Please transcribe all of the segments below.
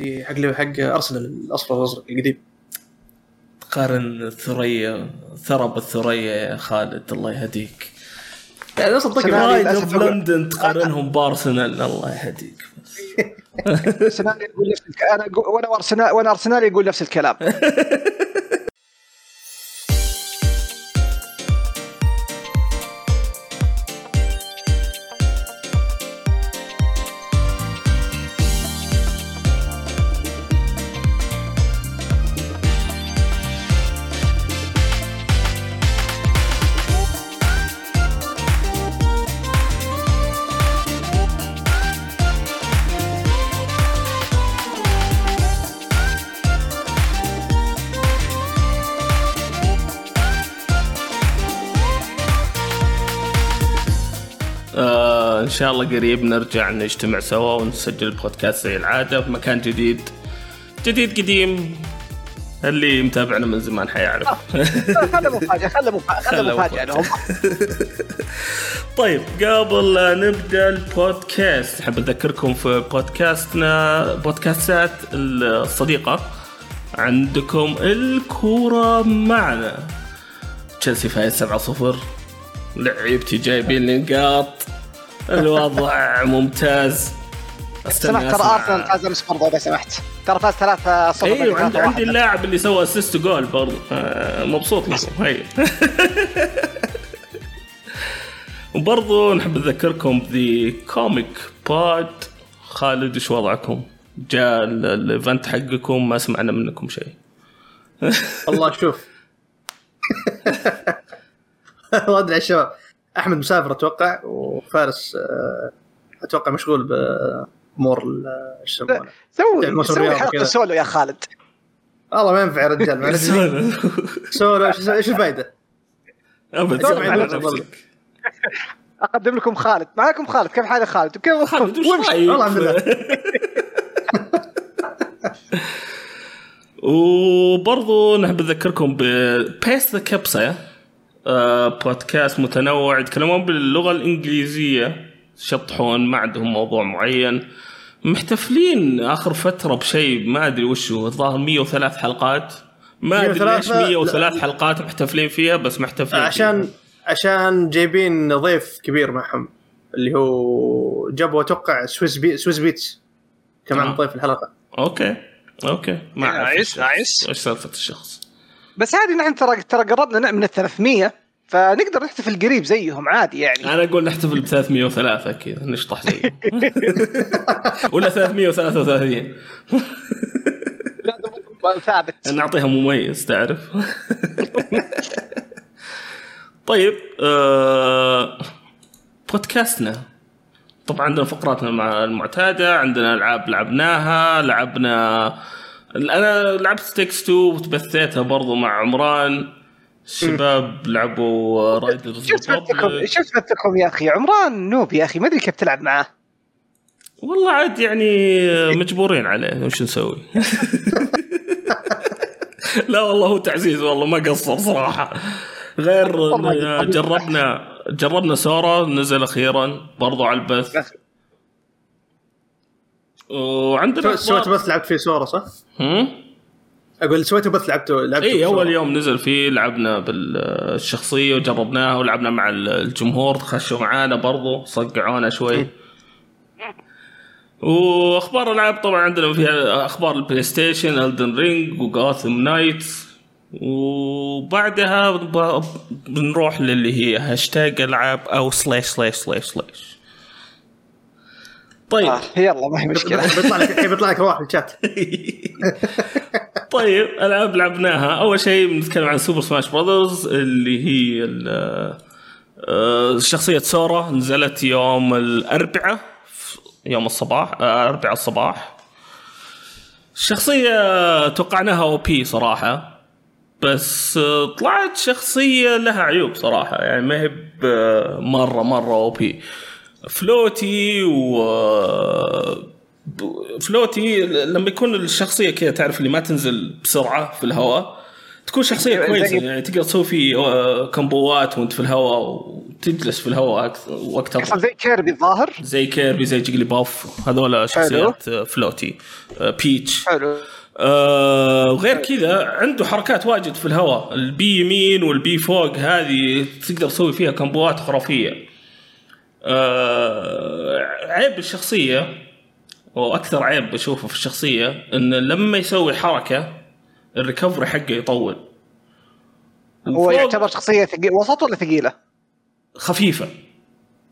حق حق أرسنال الأصفر الازرق القديم. تقارن ثريا ثرب الثريا يا خالد الله يهديك. يعني أصلا رايد اوف لندن تقارنهم بأرسنال الله يهديك. ارسنال يقول نفس. أنا وأنا ارسنال وأنا أرسنال يقول نفس الكلام. شاء الله قريب نرجع نجتمع سوا ونسجل بودكاست زي العادة في مكان جديد. جديد قديم اللي متابعنا من زمان حيعرف. خله مفاجأة خله مفاجأة خله خله مفاجأة لهم. طيب قبل لا نبدأ البودكاست أحب أذكركم في بودكاستنا بودكاستات الصديقة. عندكم الكورة معنا. تشيلسي فايز 7-0 لعيبتي جايبين نقاط. الوضع ممتاز. استنى سمحت ترى. آرسنال فاز أمس برضه إذا سمحت. ترى فاز 3 0 أيوه عندي, عندي اللاعب اللي سوى assist goal برضه مبسوط لكم هي وبرضه نحب نذكركم بذي كوميك بود خالد إيش وضعكم؟ جاء ال- ال event حقكم ما سمعنا منكم شيء. والله شوف. ما أدري الشباب أحمد مسافر أتوقع وفارس آه، أتوقع مشغول بأمور ال- إيش يسمونه سوي الرياضي حلقة. سولو يا خالد والله ما ينفع يا رجال. سولو إيش الفائده؟ أبد. أقدم لكم خالد معكم خالد كيف حالك خالد كيف خالد؟ والله الحمد لله. وبرضو نحب نذكركم ببيس ذا كبسة بودكاست متنوع يتكلمون باللغة الإنجليزية. يشطحون ما عندهم موضوع معين. محتفلين آخر فترة بشيء ما أدري وش هو. الظاهر 103 حلقات. ما أدري 103 ليش 103 حلقات محتفلين فيها بس محتفلين عشان فيها. عشان جايبين ضيف كبير معهم اللي هو جابوا أتوقع سويس بي سويس بيتس. كمان آه. ضيف الحلقة. أوكي. أوكي. ما نايس، نايس. إيش سالفة الشخص. بس عادي نحن ترى ترى قربنا من ال 300 فنقدر نحتفل قريب زيهم عادي يعني. أنا أقول نحتفل ب 303 كذا نشطح زي ولا 333 لازم ثابت. نعطيها مميز تعرف؟ طيب آه بودكاستنا. طبعا عندنا فقراتنا مع المعتادة عندنا ألعاب لعبناها لعبنا أنا لعبت ستيكس 2 وتبثيتها برضو مع عمران. الشباب لعبوا رايدرز شفت بثكم شفت بثكم يا أخي. عمران نوب يا أخي ما أدري كيف تلعب معاه والله عاد يعني مجبورين عليه وش نسوي؟ لا والله هو تعزيز والله ما قصر صراحة. غير جربنا جربنا سورا نزل أخيرا برضو على البث. وعندنا سويت بث لعبت فيه سورة صح؟ هم؟ أقول سويت بث لعبته لعبته اي أول. يوم نزل فيه لعبنا بالشخصية وجربناها ولعبنا مع الجمهور خشوا معانا برضو صقعونا شوي وأخبار الألعاب طبعا عندنا فيها أخبار البلاي ستيشن Elden Ring و Gotham Knights وبعدها بنروح للي هي هاشتاج ألعاب أو slash slash slash slash طيب. آه يلا ما هي مشكلة. بيطلع لك بيطلع لك روح الشات طيب العاب لعبناها. أول شيء بنتكلم عن Super Smash Brothers اللي هي آه، شخصية سورا نزلت يوم الأربعاء يوم الصباح آه، أربعاء الصباح. الشخصيه توقعناها OP صراحة بس آه، طلعت شخصية لها عيوب صراحة يعني ما هي مره مرة OP floaty و floaty لما يكون الشخصية كذا تعرف اللي ما تنزل بسرعة في الهواء تكون شخصية زي- كويسة يعني تقدر تسوي فيه آه، combo ات وانت في الهواء وتجلس في الهواء اطول زي كيربي الظاهر؟ زي كيربي زي جيجلي باف هذول شخصيات آه، floaty آه، بيتش. حلو. آه وغير كذا عنده حركات واجد في الهواء ال B يمين وال B فوق هذه تقدر تسوي فيها combo ات خرافية. عيب الشخصيه وأكثر عيب بشوفه في الشخصية إن لما يسوي حركة ال recovery حقه يطول هو يعتبر شخصية ثقيل وسط ولا ثقيلة؟ خفيفة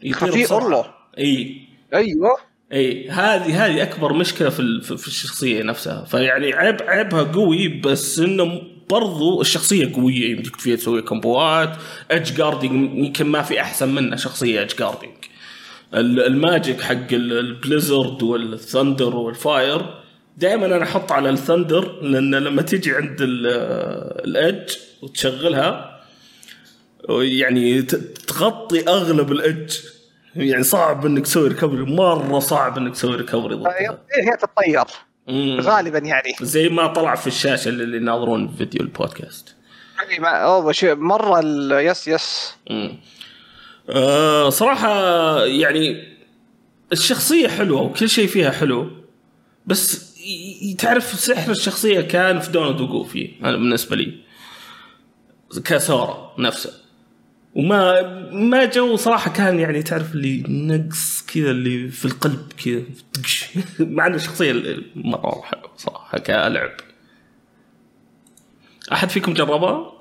يطير خفيف بسرعة. والله. إي أيوه إي هذه هذه أكبر مشكلة في في الشخصية نفسها فيعني عيب عيبها قوي بس إنه برضو الشخصية قويه يمديك فيها تسوي combo ات edge guarding يمكن ما في أحسن منها شخصية edge guarding ال magic حق ال- ال blizzard وال thunder وال fire دائما أنا أحط على ال thunder لأن لما تيجي عند ال- ال edge وتشغلها يعني تغطي أغلب ال edge يعني صعب إنك تسوي recovery مرة صعب إنك تسوي recovery ضدها هي تتطير. غالبا يعني. زي ما طلع في الشاشة اللي يناظرون فيديو البودكاست. يعني ما أوه شيء مرة yes yes. مم. آه صراحة يعني الشخصية حلوة وكل شيء فيها حلو بس تعرف سحر الشخصية كان في دونالد وقوفي أنا بالنسبة لي. كسورة نفسه. وما ما جو صراحة كان يعني تعرف اللي نقص كذا اللي في القلب كذا. مع ان الشخصيه مرة حلوة صراحة كلعب أحد فيكم جربها؟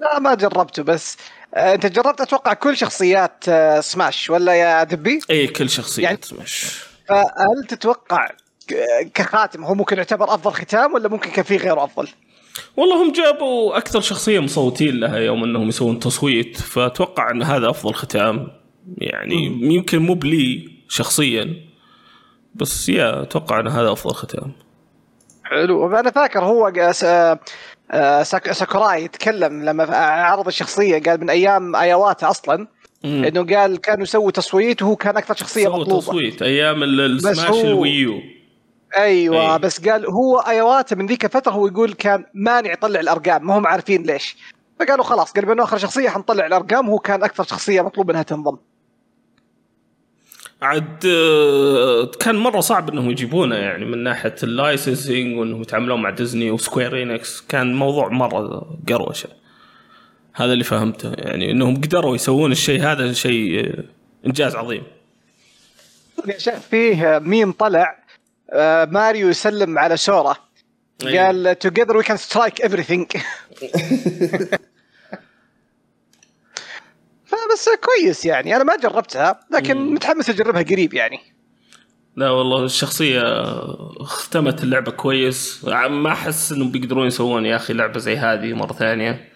لا ما جربته بس آه، أنت جربت أتوقع كل شخصيات آه، سماش ولا يا دبي؟ اي كل شخصيه يعني- سماش فهل تتوقع كخاتم هو ممكن يعتبر أفضل ختام ولا ممكن كان في غيره أفضل؟ والله هم جابوا أكثر شخصية مصوتين لها يوم أنهم يسوون تصويت فأتوقع أن هذا أفضل ختام. يعني يمكن مو بلي شخصيا بس يا أتوقع أن هذا أفضل ختام. حلو. أنا فاكر هو آه، آه، ساك- ساكوراي يتكلم لما عرض الشخصية قال من أيام اياواتا أصلا مم. إنه قال كانوا يسووا تصويت وهو كان أكثر شخصية مطلوبة. تصويت أيام ال- السماش الويو. أيوه أي. بس قال هو اياواتا من ذيك الفترة هو يقول كان مانع يطلع الأرقام ما هم عارفين ليش. فقالوا خلاص قال بأنه آخر شخصية حنطلع الأرقام وهو كان أكثر شخصية مطلوب إنها تنضم. عاد آه، كان مرة صعب إنهم يجيبونه يعني من ناحية ال licensing وإنهم يتعاملون مع ديزني وسكوير إنكس كان موضوع مرة قروشة. هذا اللي فهمته يعني إنهم قدروا يسوون الشيء هذا شيء آه، إنجاز عظيم. شاف فيه ميم طلع ماريو يسلم على سورا أيوة. قال together we can strike everything. فبس كويس يعني. أنا ما جربتها لكن متحمس أجربها قريب يعني. لا والله الشخصية ختمت اللعبة كويس. ما أحس إنهم بيقدرون يسوون يا أخي لعبة زي هذه مرة ثانية.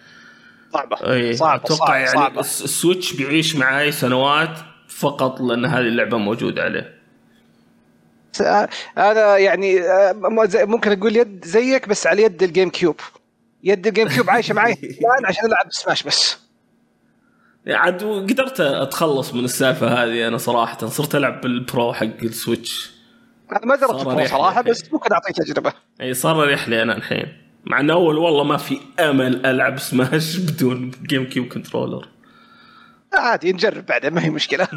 صعبة. أي صعبة أتوقع صعبة, يعني صعبة. الس- السويتش بيعيش معاي سنوات فقط لأن هذه اللعبة موجودة عليه. آه، أنا يعني آه، م- زي- ممكن أقول يد زيك بس على يد الجيم كيوب. يد الجيم كيوب عايشة معي الآن عشان ألعب سماش بس. عاد قدرت أتخلص من السالفة هذه أنا صراحة. صرت ألعب بال Pro حق السويتش. أنا ما جربت ال Pro صراحة. بس ممكن أعطيه تجربة. أي صار ريح لي أنا الحين. مع أنه أول والله ما في أمل ألعب سماش بدون جيم كيوب controller. عادي نجرب بعدين ما هي مشكلة.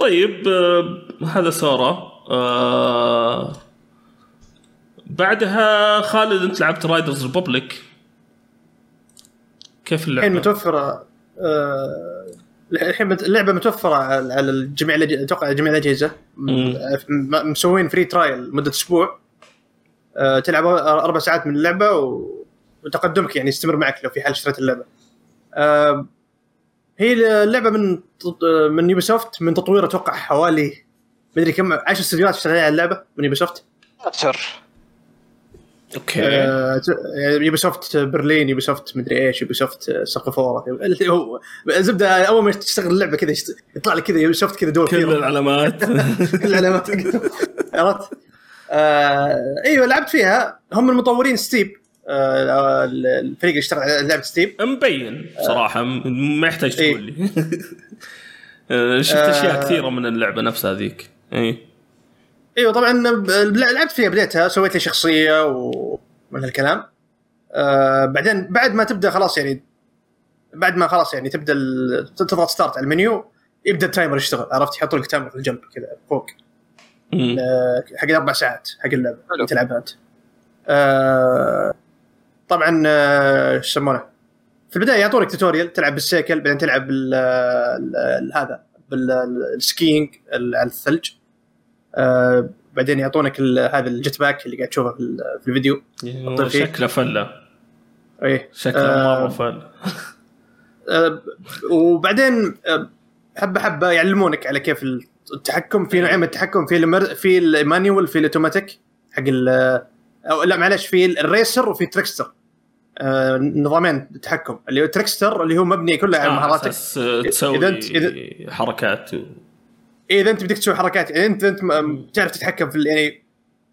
طيب آه، هذا سارة. آه بعدها خالد انت لعبت رايدرز ريبوبليك كيف الحين اللعبة؟ متوفرة آه، الحين اللعبة متوفرة على على الأج- أتوقع جميع الأجهزة. مسوين free trial مدة أسبوع. آه، تلعب أربع ساعات من اللعبة وتقدمك يعني يستمر معك لو في حال اشتريت اللعبة. آه، هي اللعبة من من يوبي سوفت من تطوير أتوقع حوالي مدري كم 10 استديوهات اشتغلوا على اللعبة من يوبي سوفت. سر أوكي. آه، يوبي سوفت برلين يوبي سوفت مدري إيش يوبي سوفت سنغافورة. اللي هو زبده أول ما تشتغل اللعبة كذا يطلع لك كذا يوبي سوفت كذا دول كل. العلامات. كل العلامات. عرفت؟ آه إيوه لعبت فيها. هم من مطورين ستيب. الفريق اللي اشتغل على لعبة ستيب مبين صراحة م- ما يحتاج إيه. تقول لي آه، شفت آه. اشياء كثيرة من اللعبة نفسها ذيك إي إيوه طبعا لعبت فيها بديتها سويت لي شخصية ومن هالكلام آه بعدين بعد ما تبدأ خلاص يعني بعد ما خلاص يعني تبدأ ال- تضغط start على المنيو يبدأ ال timer يشتغل عرفت يحط لك timer في الجنب كذا فوق. آه، حق الأربع ساعات حق اللعبة تلعبها أنت. آه، طبعا آه، إيش يسمونه؟ في البداية يعطونك tutorial تلعب بالسيكل بعدين تلعب هذا بال skiing على الثلج. آه، بعدين يعطونك هذا ال jet pack اللي قاعد تشوفه في ال- في الفيديو. شكله فلة. إيه. شكله آه، مرة فل آه، وبعدين آه، حبة حبة يعلمونك على كيف التحكم. في نوعين من التحكم في المر... في ال manual في الاوتوماتيك حق ال أو لا معلش في ال racer وفي trickster آه نظامين تحكم اللي هو trickster اللي هو مبني كله على آه، مهاراتك آه، تسوي إذا أنت- إذا- حركات و... إذا أنت بدك تسوي حركات إذا انت أنت تعرف تتحكم في يعني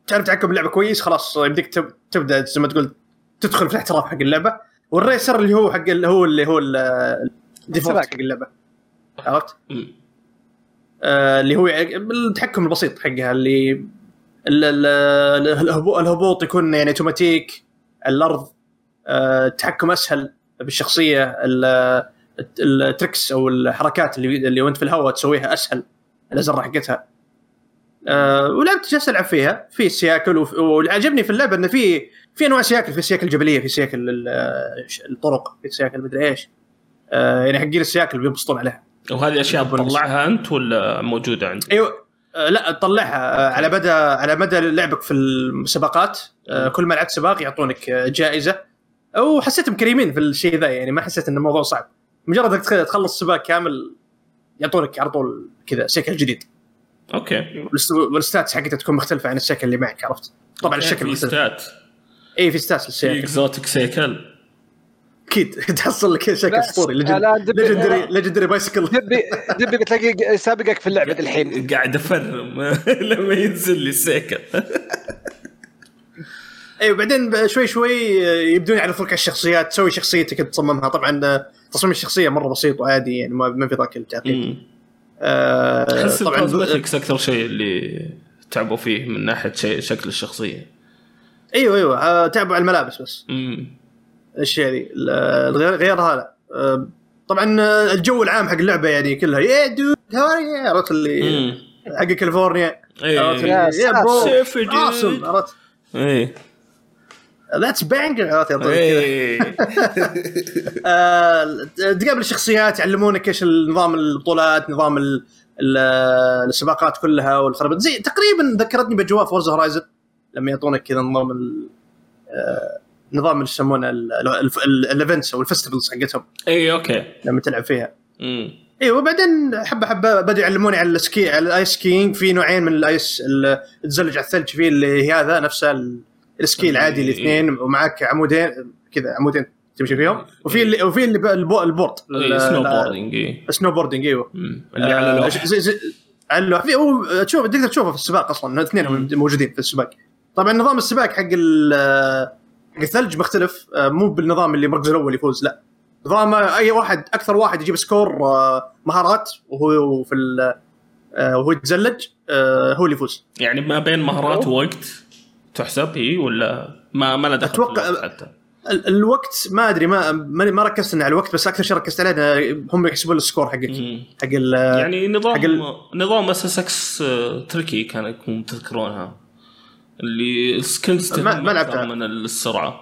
تعرف تتحكم باللعبة كويس خلاص تب- تبدأ زي ما تقول تدخل في الاحتراف حق اللعبة والريسر اللي هو حق اللي هو اللي هو ال- الديفولت. حق اللعبة عرفت؟ آه، اللي هو يعني التحكم البسيط حقها اللي ال- ال- ال- الهبو- الهبوط يكون يعني أوتوماتيك الأرض آه، التحكم أسهل بالشخصية ال- التريكس أو الحركات اللي اللي وانت في الهواء تسويها أسهل الازرار حقتها. آه، ولعبت جالس ألعب فيها في سياكل واللي عجبني في اللعبة انه في في أنواع سياكل في سياكل جبلية في سياكل ال- الطرق في سياكل مدري إيش. آه، يعني حقين السياكل بينبسطون عليها. وهذه أشياء تطلعها أنت ولا موجودة عندك؟ أيوه آه، لا تطلعها. آه، على مدى على مدى لعبك في المسابقات آه، كل ما لعبت سباق يعطونك آه، جائزة. وحسيتهم كريمين في الشيء ذا يعني ما حسيت ان الموضوع صعب. مجرد إنك تخ- تخلص سباق كامل يعطونك على طول كذا سيكل جديد. أوكي. والست- والستاتس حقتها تكون مختلفة عن السيكل اللي معك عرفت؟ طبعا الشكل في مختلف. ستات. إي في ستاتس في اكزوتيك سيكل أكيد. تحصل لك شكل لا، أسطوري. ليجندري ليجندري بايسكل دبي دبي بتلاقي سابقك في اللعبة الحين. قاعد أفرم. لما ينزل لي السيكل اي وبعدين شوي شوي يبدون يعرفوك على الشخصيات تسوي شخصيتك تصممها. طبعا تصميم الشخصية مرة بسيط وعادي يعني ما ما في ذاك التعقيد. آه أحس طبعا ال cosmetics أكثر شيء اللي تعبوا فيه من ناحية شيء شكل الشخصية. أيوه أيوه. آه تعبوا على الملابس بس. امم الأشياء ذي. غيرها لا آه طبعا آه، الجو العام حق اللعبة يعني كلها. يا dude hi عرفت اللي حق كاليفورنيا. عرفت اي اللي يا bro awesome، عرفت؟ اي that's banger عرفت تقابل الشخصيات يعلمونك إيش النظام البطولات نظام ال- ال- السباقات كلها والخربط زي تقريبا ذكرتني بأجواء فورزا هورايزن لما يعطونك كذا نظام آه، نظام اللي يسمونه ال- ال- ال- ال events أو ال festivals حقتهم. اي okay. لما تلعب فيها. امم أيوه وبعدين حبة حبة بدأوا يعلموني على ال ski على ال ice skiing في نوعين من ال ice ال- تزلج على الثلج في اللي هي هذا نفسه ال- ال ski العادي الاثنين ومعك عمودين كذا عمودين تمشي فيهم. وفي اللي وفي اللي ال board. اي snowboarding اي snowboarding إيوه. اللي على آه، لوح زي زي على اللوح في هو تشوف تقدر تشوفه في السباق أصلا الاثنين. موجودين في السباق. طبعا نظام السباق حق حق الثلج مختلف. آه، مو بالنظام اللي المركز الأول يفوز لا. نظام أي واحد أكثر واحد يجيب score آه، مهارات وهو في ال- وهو يتزلج هو اللي يفوز. يعني ما بين مهارات ووقت؟ تحسب؟ هي ولا ما ما دخل الوقت حتى. ال- الوقت ما أدري ما ما ركزت على الوقت بس أكثر شيء ركزت عليه هم يحسبون ال score حقك. حق ال- يعني نظام حق ال- نظام SSX Tricky كان يكون تذكرونها. اللي ال skills ما- لعبتها. من السرعة.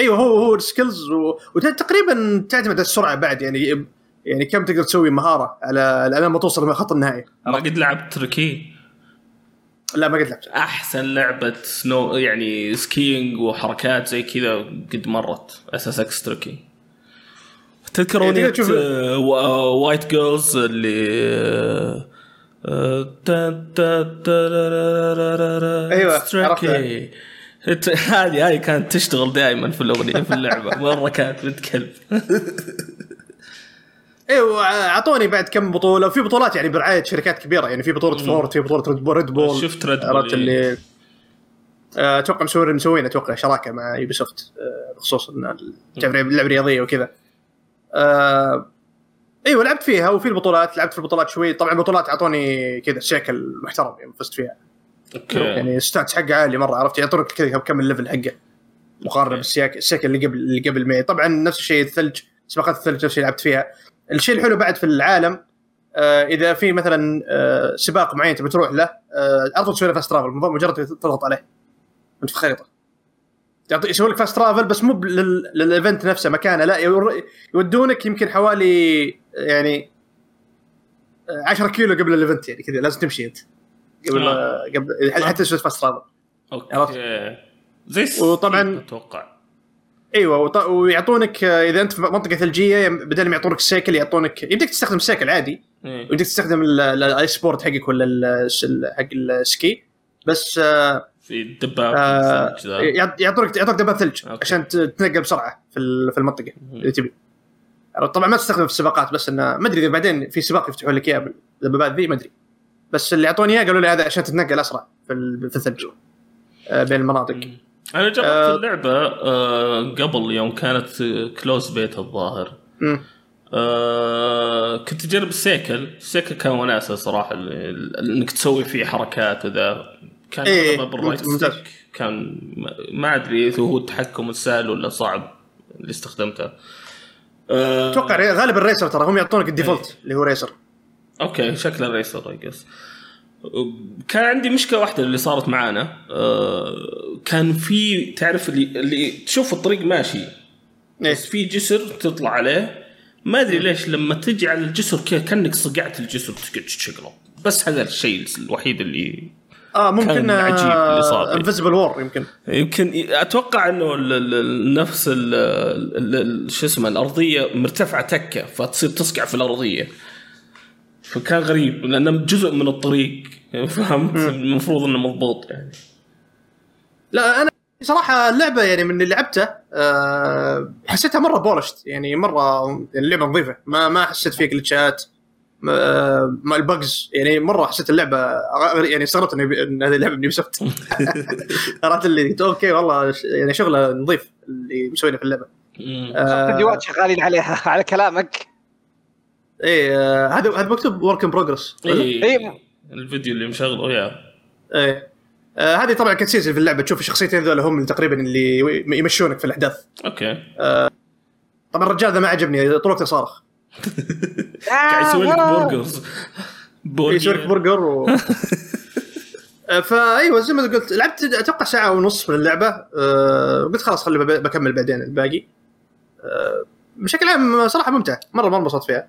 أيوه هو هو ال skills و... وتقريبا تعتمد على السرعة بعد يعني يعني كم تقدر تسوي مهارة على على ما توصل لخط النهائي. ما قد لعبت Tricky. لا ما قد لعبت أحسن لعبة snow يعني skiing وحركات زي كذا قد مرت SSX Tricky تذكر اغنيه White Girls اللي. عرفتها. إت- هذه هذه كانت تشتغل دائما في الأغنية في اللعبة. مرة كانت بنت كلب أيوه اعطوني بعد كم بطولة وفي بطولات يعني برعايه شركات كبيرة يعني في بطولة فورد في بطولة Red Bull, Red Bull شفت Red Bull، عرفت إيه. اللي آه، أتوقع مسوين مسوين أتوقع شراكة مع Ubisoft آه، بخصوص إن اللعبة رياضية وكذا. آه، أيوه لعبت فيها وفي البطولات لعبت في البطولات شوي. طبعا البطولات أعطوني كذا شكل محترم يعني فزت فيها. okay. يعني stats حقه عالي مرة عرفت؟ يعطونك كذا كم ال level حقه. مقارنة السياق اللي قبل اللي قبل معي طبعا نفس الشيء الثلج سباقات الثلج نفس الشيء لعبت فيها. الشيء الحلو بعد في العالم آه إذا في مثلا آه سباق معين تبي تروح له آه على طول تسوي له fast travel مجرد تضغط عليه. أنت في الخريطه يعطي يسوي لك fast travel بس مو لل- لل event نفسه مكانه لا يودونك يمكن حوالي يعني آه، 10 كيلو قبل ال event يعني كذا لازم تمشي أنت. قبل آه. قبل حتى تسوي fast travel عرفت؟ okay زي وطبعاً- أتوقع. إيوه وط... ويعطونك آه، إذا أنت في منطقة ثلجية بدل ما يعطونك السيكل يعطونك يمديك تستخدم السيكل عادي. إيه. ويمديك تستخدم ال- ال- ال ice board حقك ولا حق ال ski. بس آه في دباب آه يعطونك يعطونك دبابة ثلج okay. عشان تتنقل بسرعة في في المنطقة اللي تبي؟ طبعا ما تستخدم في السباقات بس إنه ما أدري إذا بعدين في سباق يفتحون لك إياه بالدبابات ذي ما أدري. بس اللي أعطوني إياه قالوا لي هذا عشان تتنقل أسرع في الثلج آه بين المناطق. أنا جربت آه. اللعبة آه قبل يوم كانت closed beta الظاهر. آه كنت اجرب السيكل. السيكل كان وناسة صراحة إنك تسوي فيه حركات وذا. كان إيه، بال right. stick. كان ما- أدري إذا هو التحكم السهل ولا صعب اللي استخدمته. آه أتوقع ra- غالبا ال racer ترى هم يعطونك ال default اللي هو racer okay شكله racer اي كان عندي مشكلة واحدة اللي صارت معانا آه كان في تعرف اللي اللي تشوف الطريق ماشي إيه. بس في جسر تطلع عليه ما أدري ليش لما تجي على الجسر كذا كأنك صقعت الجسر تقعد تشقلب بس هذا الشيء الوحيد اللي آه ممكن عجيب اللي صار لي. invisible wall يمكن يمكن أتوقع إنه نفس شو اسمه الأرضية مرتفعة تكة فتصير تصقع في الأرضية فكان غريب لأنه جزء من الطريق فهمت؟ المفروض إنه مضبوط يعني. لا أنا صراحة اللعبة يعني من اللي لعبته آه حسيتها مرة بولشت يعني مرة يعني اللعبة نظيفة. ما ما حسيت فيها جلتشات ما, آه، البجز يعني مرة حسيت اللعبة غ- يعني استغربت إن هذه اللعبة من يوسفت عرفت اللي قلت okay والله يعني شغلة نظيف اللي مسوينه في اللعبة. مم. آه، فيديوهات شغالين عليها على كلامك. إيه آه، هذا هذا مكتوب work in progress. إيه. الفيديو اللي مشغله يا. إيه. آه، هذه طبعا cutscenes في اللعبة. تشوف الشخصيتين ذول هم اللي تقريبا اللي يمشونك في الأحداث. okay. طبعا الرجال ذا ما عجبني طول الوقت صارخ. قاعد يسوي لك آه، برجرز بورجر. يسوي لك برجر. و... آه، فأيوة زي ما قلت لعبت أتوقع ساعة ونص من اللعبة. أه قلت خلاص خلي بكمل بعدين الباقي. أه بشكل عام صراحة ممتع. مره ما انبسطت فيها.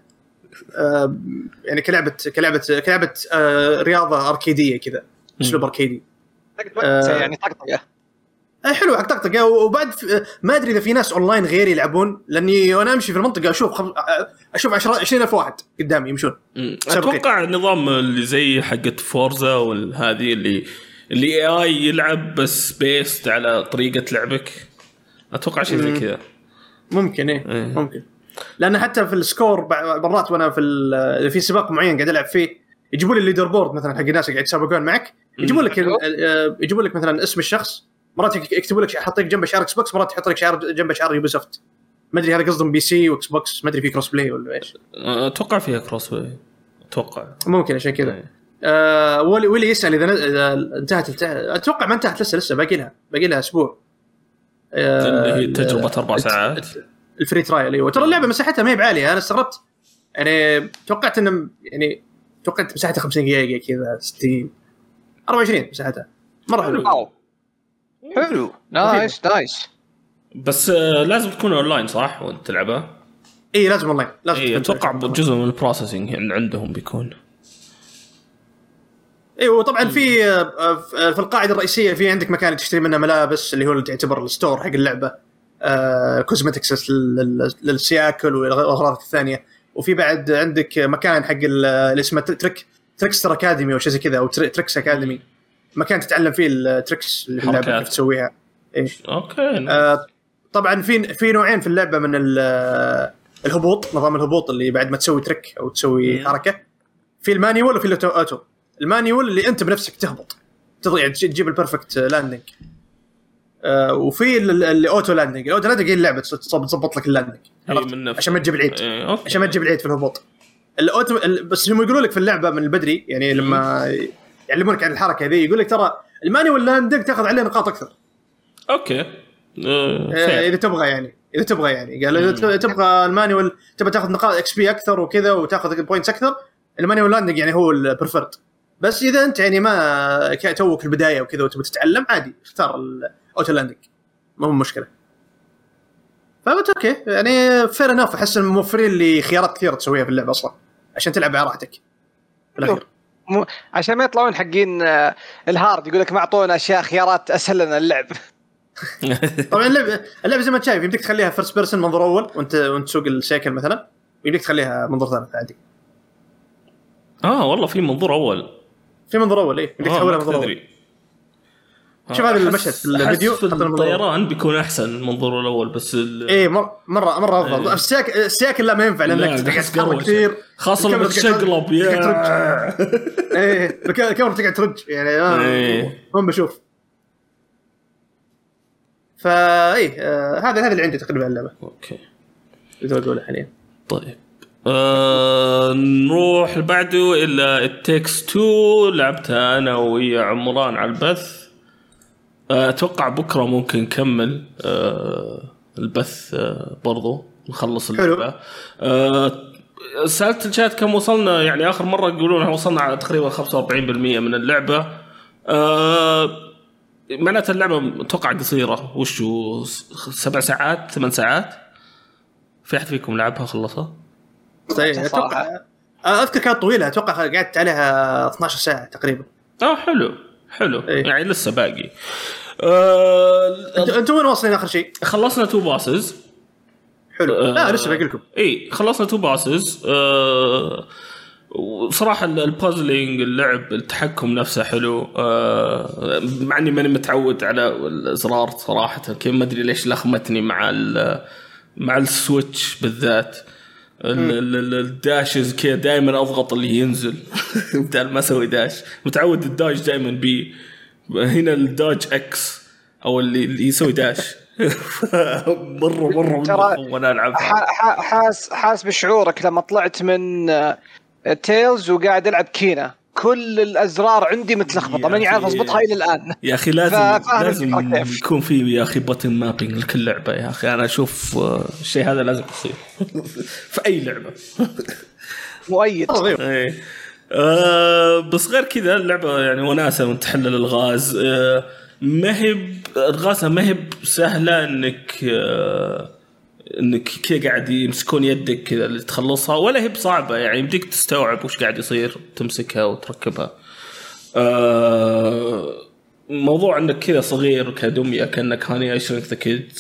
يعني كلعبة كلعبة كلعبة أه رياضة أركيدية كذا أسلوب أركيدي. طقطقة، يعني طقطقه آه، حلو حق طقطقه وبعد ما أدري إذا في ناس أونلاين غيري يلعبون لأني وأنا أمشي في المنطقة أشوف خم... آه، أشوف 10 20000 واحد قدامي يمشون. أتوقع نظام اللي زي حقت Forza والهذه اللي اللي AI يلعب بس based على طريقة لعبك؟ أتوقع شيء زي. كذا. ممكن إيه إيه. ممكن. لأن حتى في ال score مرات وأنا في في سباق معين قاعد ألعب فيه يجيبوا لي ال leaderboard مثلا حق الناس اللي قاعد يتسابقون معك يجيبوا لك ال- يجيبوا لك مثلا اسم الشخص مرات يك- يكتبوا لك يحط لك جنبه شعار Xbox مرات يحط لك شعار جنبه شعار Ubisoft ما أدري هذا قصدهم PC و Xbox ما أدري في crossplay ولا إيش. أتوقع فيها crossplay أتوقع. ممكن عشان كذا. إيه. آه ولي يسأل إذا انتهت أتوقع ما انتهت لسه لسه باقي لها باقي لها أسبوع. آه، اللي هي تجربة أربع ساعات. ال free trial أيوه. ترى اللعبة مساحتها ما هي بعالية. أنا استغربت. يعني توقعت إنه يعني توقعت مساحتها 50 جيجا كذا 60 24 مساحتها. مرة حلو wow. حلو. nice nice. بس آه، لازم تكون أونلاين صح؟ وأنت تلعبها؟ إي لازم أونلاين. لازم إي تكون- أتوقع جزء من ال processing يعني عندهم بيكون. أيوه طبعا في آه، في القاعدة الرئيسية في عندك مكان تشتري منه ملابس اللي هو اللي تعتبر ال store حق اللعبة. cosmetics للسياكل والأغراض الثانية وفي بعد عندك مكان حق ال- اللي اسمه trick trickster academy أو شيء زي كذا أو tri- tricks academy مكان تتعلم فيه ال tricks اللي في اللعبة. كيف تسويها إيه. okay آه، طبعا في في نوعين في اللعبة من ال- الهبوط نظام الهبوط اللي بعد ما تسوي trick أو تسوي مم. حركة في ال manual وفي ال auto. ال manual اللي أنت بنفسك تهبط تض- تجي- تجيب ال perfect landing آه وفي ال- ال- ال auto landing ال auto landing هي اللعبة تظبط لك ال landing عشان ما تجيب العيد. إيه، عشان ما تجيب العيد في الهبوط. ال auto ال- بس هم يقولوا لك في اللعبة من البدري يعني لما يعلمونك عن الحركة ذي يقول لك ترى ال manual landing تاخذ عليه نقاط أكثر. okay. آه، آه،. إذا تبغى يعني. إذا تبغى يعني. قال إذا. تبغى ال manual تبغى تاخذ نقاط XP أكثر وكذا وتاخذ points أكثر ال manual landing يعني هو ال preferred بس إذا أنت يعني توك البداية وكذا وتبغى تتعلم عادي. اختار ال auto landing ما هو مشكلة. فقلت okay يعني fair enough أحس موفرين لي خيارات كثيرة تسويها في اللعبة أصلا عشان تلعب على راحتك. الأخير. عشان ما يطلعون حقين آه، ال hard يقول لك ما أعطونا أشياء خيارات أسهل لنا اللعب. طبعا اللعبه اللعبه زي ما أنت شايف يمديك تخليها first person منظور أول وأنت وأنت تسوق ال cycle مثلا يمديك تخليها منظور ثالث عادي. آه والله في منظور أول. في منظور أول إيه يمديك آه، تحولها منظور أول. تدري. شوف هذا المشهد في الفيديو، في الطيران بيكون أحسن المنظور الأول بس ال... إيه مره مره مرة أفضل. إيه. السياك السياكل لا ما ينفع لا، لانك قروشة. كثير. خاصة لما تشقلب يا. إيه الك- الكاميرا تقعد ترج يعني. آه. وين بشوف. فايه آه هذا هذا اللي عندي تقريبا اللعبة. أوكي. إذا اقوله حاليا. طيب. آه نروح بعده إلى التكس 2 لعبتها أنا ويا عمران على البث. أتوقع بكرة ممكن نكمل آه البث آه برضو نخلص. اللعبة. آه سألت الشات كم وصلنا يعني آخر مرة يقولون إحنا وصلنا على تقريبا 45% من اللعبة. معناتها اللعبة أتوقع قصيرة. وشو سبع ساعات ثمان ساعات؟ في أحد فيكم لعبها خلصها؟ طيب أتوقع أذكر كانت طويلة أتوقع قعدت عليها 12 ساعة تقريبا. آه حلو. حلو. إيه. يعني لسه باقي. آه أنتوا وين واصلين آخر شيء؟ خلصنا two bosses حلو. آه. لا لسه باقي لكم. اي خلصنا two bosses آه وصراحة ال- ال puzzling اللعب التحكم نفسه حلو. آه مع إني ماني متعود على الإزرار صراحة. كيف ما أدري ليش لخمتني مع ال مع السويتش بالذات. ال- ال- ال- ال dashes كذا دائما أضغط اللي ينزل. بدال ما أسوي dash. متعود ال dash دائما B. هنا ال dodge X أو اللي, اللي يسوي dash. مره مرة ترى مرة وأنا العب حاس حاس بشعورك لما طلعت من آه، تيلز وقاعد ألعب كينا كل الأزرار عندي متلخبطه ماني عارف. أضبطها إلى الآن. يا أخي لازم لازم. يكون في يا أخي بutton مابينج لكل لعبة يا أخي. أنا أشوف آه، الشيء هذا لازم يصير. في أي لعبة. مؤيد. إيه. آه بس غير كذا اللعبة يعني وناسة وانت تحلل الغاز. آه ما هي الغازها ما هي بسهلة إنك آه إنك كذا قاعد يمسكون يدك كذا اللي تخلصها ولا هي بصعبة يعني يمديك تستوعب وش قاعد يصير تمسكها وتركبها. آه موضوع إنك كذا صغير كدمية كانك Honey, I Shrunk the Kids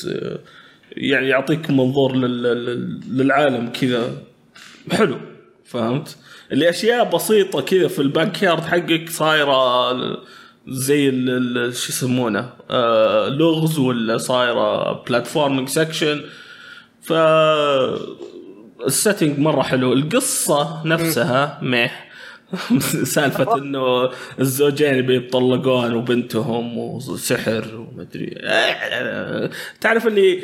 يعني يعطيك منظور لل- لل- للعالم كذا حلو فهمت؟ اللي أشياء بسيطة كذا في ال backyard حقك صايرة زي شو يسمونه آه لغز ولا صايرة platforming section ف ال setting مرة حلو. القصة نفسها مليح. سالفة إنه الزوجين بيتطلقون وبنتهم وسحر ومدري. تعرف اللي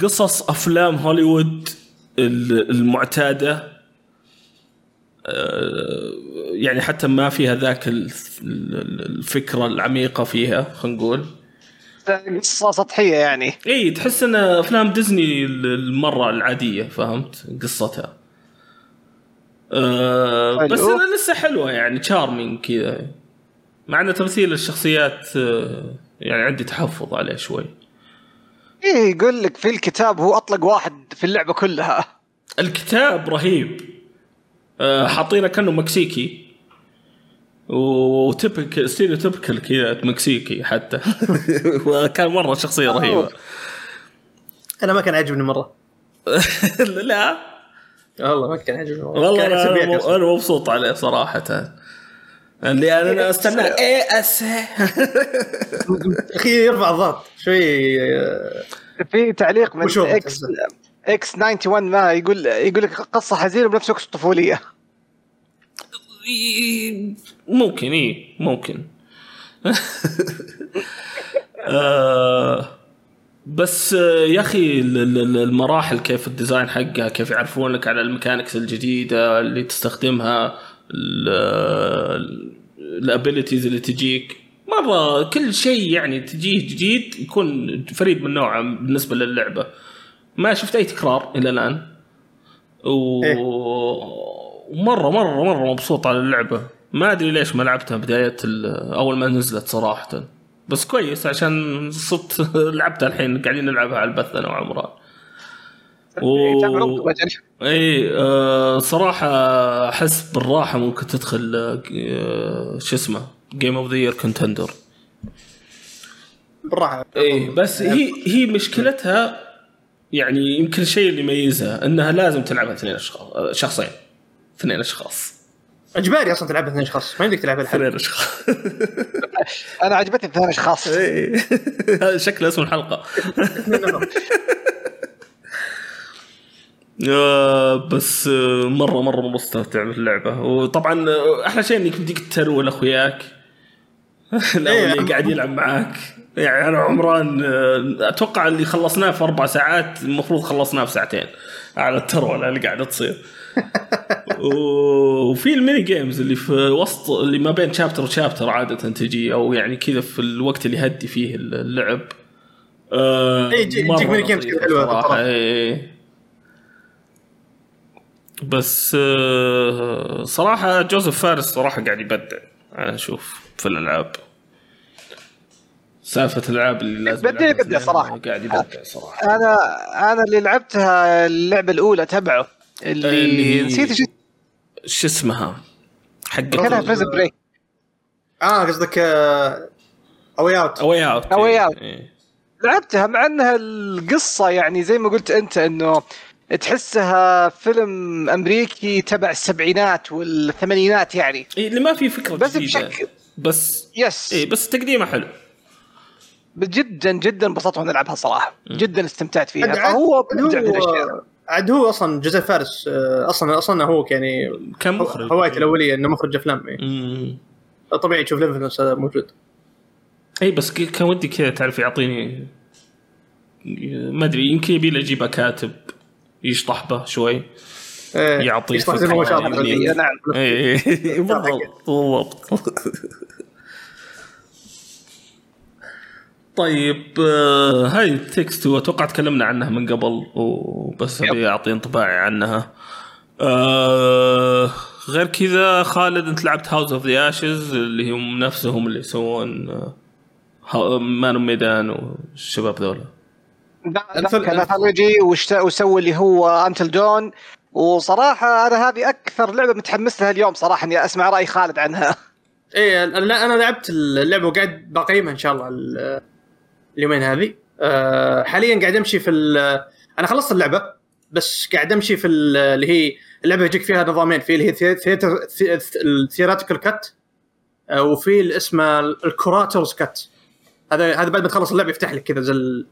قصص أفلام هوليوود ال- المعتادة آه، يعني حتى ما فيها ذاك ال- ال- الفكرة العميقة فيها خلينا نقول. قصة سطحية يعني. إي تحس إن أفلام ديزني المرة العادية فهمت؟ قصتها. أه حلو. بس أنا لسه حلوة يعني تشارمينج كذا. مع إن تمثيل الشخصيات آه، يعني عندي تحفظ عليه شوي. إيه يقول لك في الكتاب هو أطلق واحد في اللعبة كلها. الكتاب رهيب. أه حاطينه كأنه مكسيكي. وتبك ستيريو تبكل كذا مكسيكي حتى. وكان مرة شخصية رهيبة. أنا ما كان عاجبني مرة. لا؟ والله ما كان عاجبني مرة. والله كان أنا. أنا مبسوط عليه صراحة. اللي أنا استنى اي اس أخي يرفع الضغط. شوي آه، في تعليق من؟ إكس إكس 91 ما يقول يقول لك قصة حزينة بنفس الوقت طفوليه ممكن اي ممكن. آه، بس آه، يا أخي ال- ال- المراحل كيف ال design حقها كيف يعرفونك على ال mechanics الجديدة اللي تستخدمها ال abilities اللي تجيك. مرة كل شيء يعني تجيه جديد يكون فريد من نوعه بالنسبة للعبة. ما شفت أي تكرار إلى الآن. و... إيه. ومرة مرة مرة مبسوط على اللعبة. ما أدري ليش ما لعبتها بداية أول ما نزلت صراحة. بس كويس عشان صرت لعبتها الحين قاعدين نلعبها على البث أنا وعمران. إيه، و... اي آه صراحة أحس بالراحة ممكن تدخل آه شو اسمه game of the year contender بالراحة. إيه بس هي هي مشكلتها يعني يمكن الشيء اللي يميزها إنها لازم تلعبها اثنين أشخاص شخصين اثنين أشخاص. اجباري أصلا تلعبها اثنين اشخاص ما يمديك تلعبها لحالك اثنين أشخاص. أنا عجبتني اثنين أشخاص. إيه. هذا شكل اسم الحلقة. آه، بس آه، مرة مرة مستمتع باللعبه وطبعا آه، أحلى شيء إنك بديك ترول اخوياك لا إيه. اللي قاعد يلعب معاك. يعني أنا عمران آه، أتوقع اللي خلصناه في أربع ساعات المفروض خلصناه في ساعتين. على الترولة اللي قاعدة تصير. وفي ال mini games اللي في وسط اللي ما بين chapter و chapter عادة تجي أو يعني كذا في الوقت اللي يهدي فيه اللعب. آه إيه، مرة يجيك mini games كذا صراحة، بالطرف. إيه. بس آه، صراحة جوزيف فارس صراحة قاعد يبدع. أنا أشوف في الألعاب. سالفة الألعاب اللي لازم يبدع- يلعبها يبدع صراحة. قاعد يبدع صراحة. أنا أنا اللي لعبتها اللعبة الأولى تبعه اللي, اللي نسيت شو شو اسمها؟ حقت كانها prison break. آه قصدك A Way Out A Way Out. إيه. لعبتها مع إنها القصة يعني زي ما قلت أنت إنه تحسها فيلم أمريكي تبع السبعينات والثمانينات يعني. إيه اللي ما في فكرة بس جديدة. بشكل بس yes إيه بس تقديمه حلو. جدا جدا انبسطت وأنا العبها صراحة. جدا استمتعت فيها. عاد- فهو مبدع في الاشياء هو عاد هو أصلا جوزيف فارس. آه، أصلا أصلا هو يعني كان هو- مخرج هوايته الأولية إنه مخرج أفلام إيه. طبيعي تشوف ال influence هذا موجود. إي بس ك- كان ودي كذا تعرف يعطيني ما أدري يمكن يبي له يجيبه كاتب يشطح به شوي. إيه، يعطي يشطح زي ما هو شاطر. فيه. نعم. بالضبط بالضبط. طيب آه، It Takes Two أتوقع تكلمنا عنها من قبل وبس أبي أعطي انطباعي عنها. آه غير كذا خالد أنت لعبت House of the Ashes اللي هم نفسهم اللي يسوون آه، Man Medan والشباب ذولا. كان anthology وسوى اللي هو Until Dawn وصراحة أنا هذه أكثر لعبة متحمس لها اليوم صراحة إني أسمع رأي خالد عنها. إيه أنا لعبت اللعبة وقاعد بقيمها إن شاء الله ال- اليومين هذه. أه حاليا قاعد أمشي في ال- أنا خلصت اللعبة بس قاعد أمشي في ال- اللي هي اللعبة يجيك فيها نظامين في اللي هي ال Theatrical Cut وفي اللي اسمه ال Curator's Cut هذا هذا بعد ما تخلص اللعبة يفتح لك كذا زي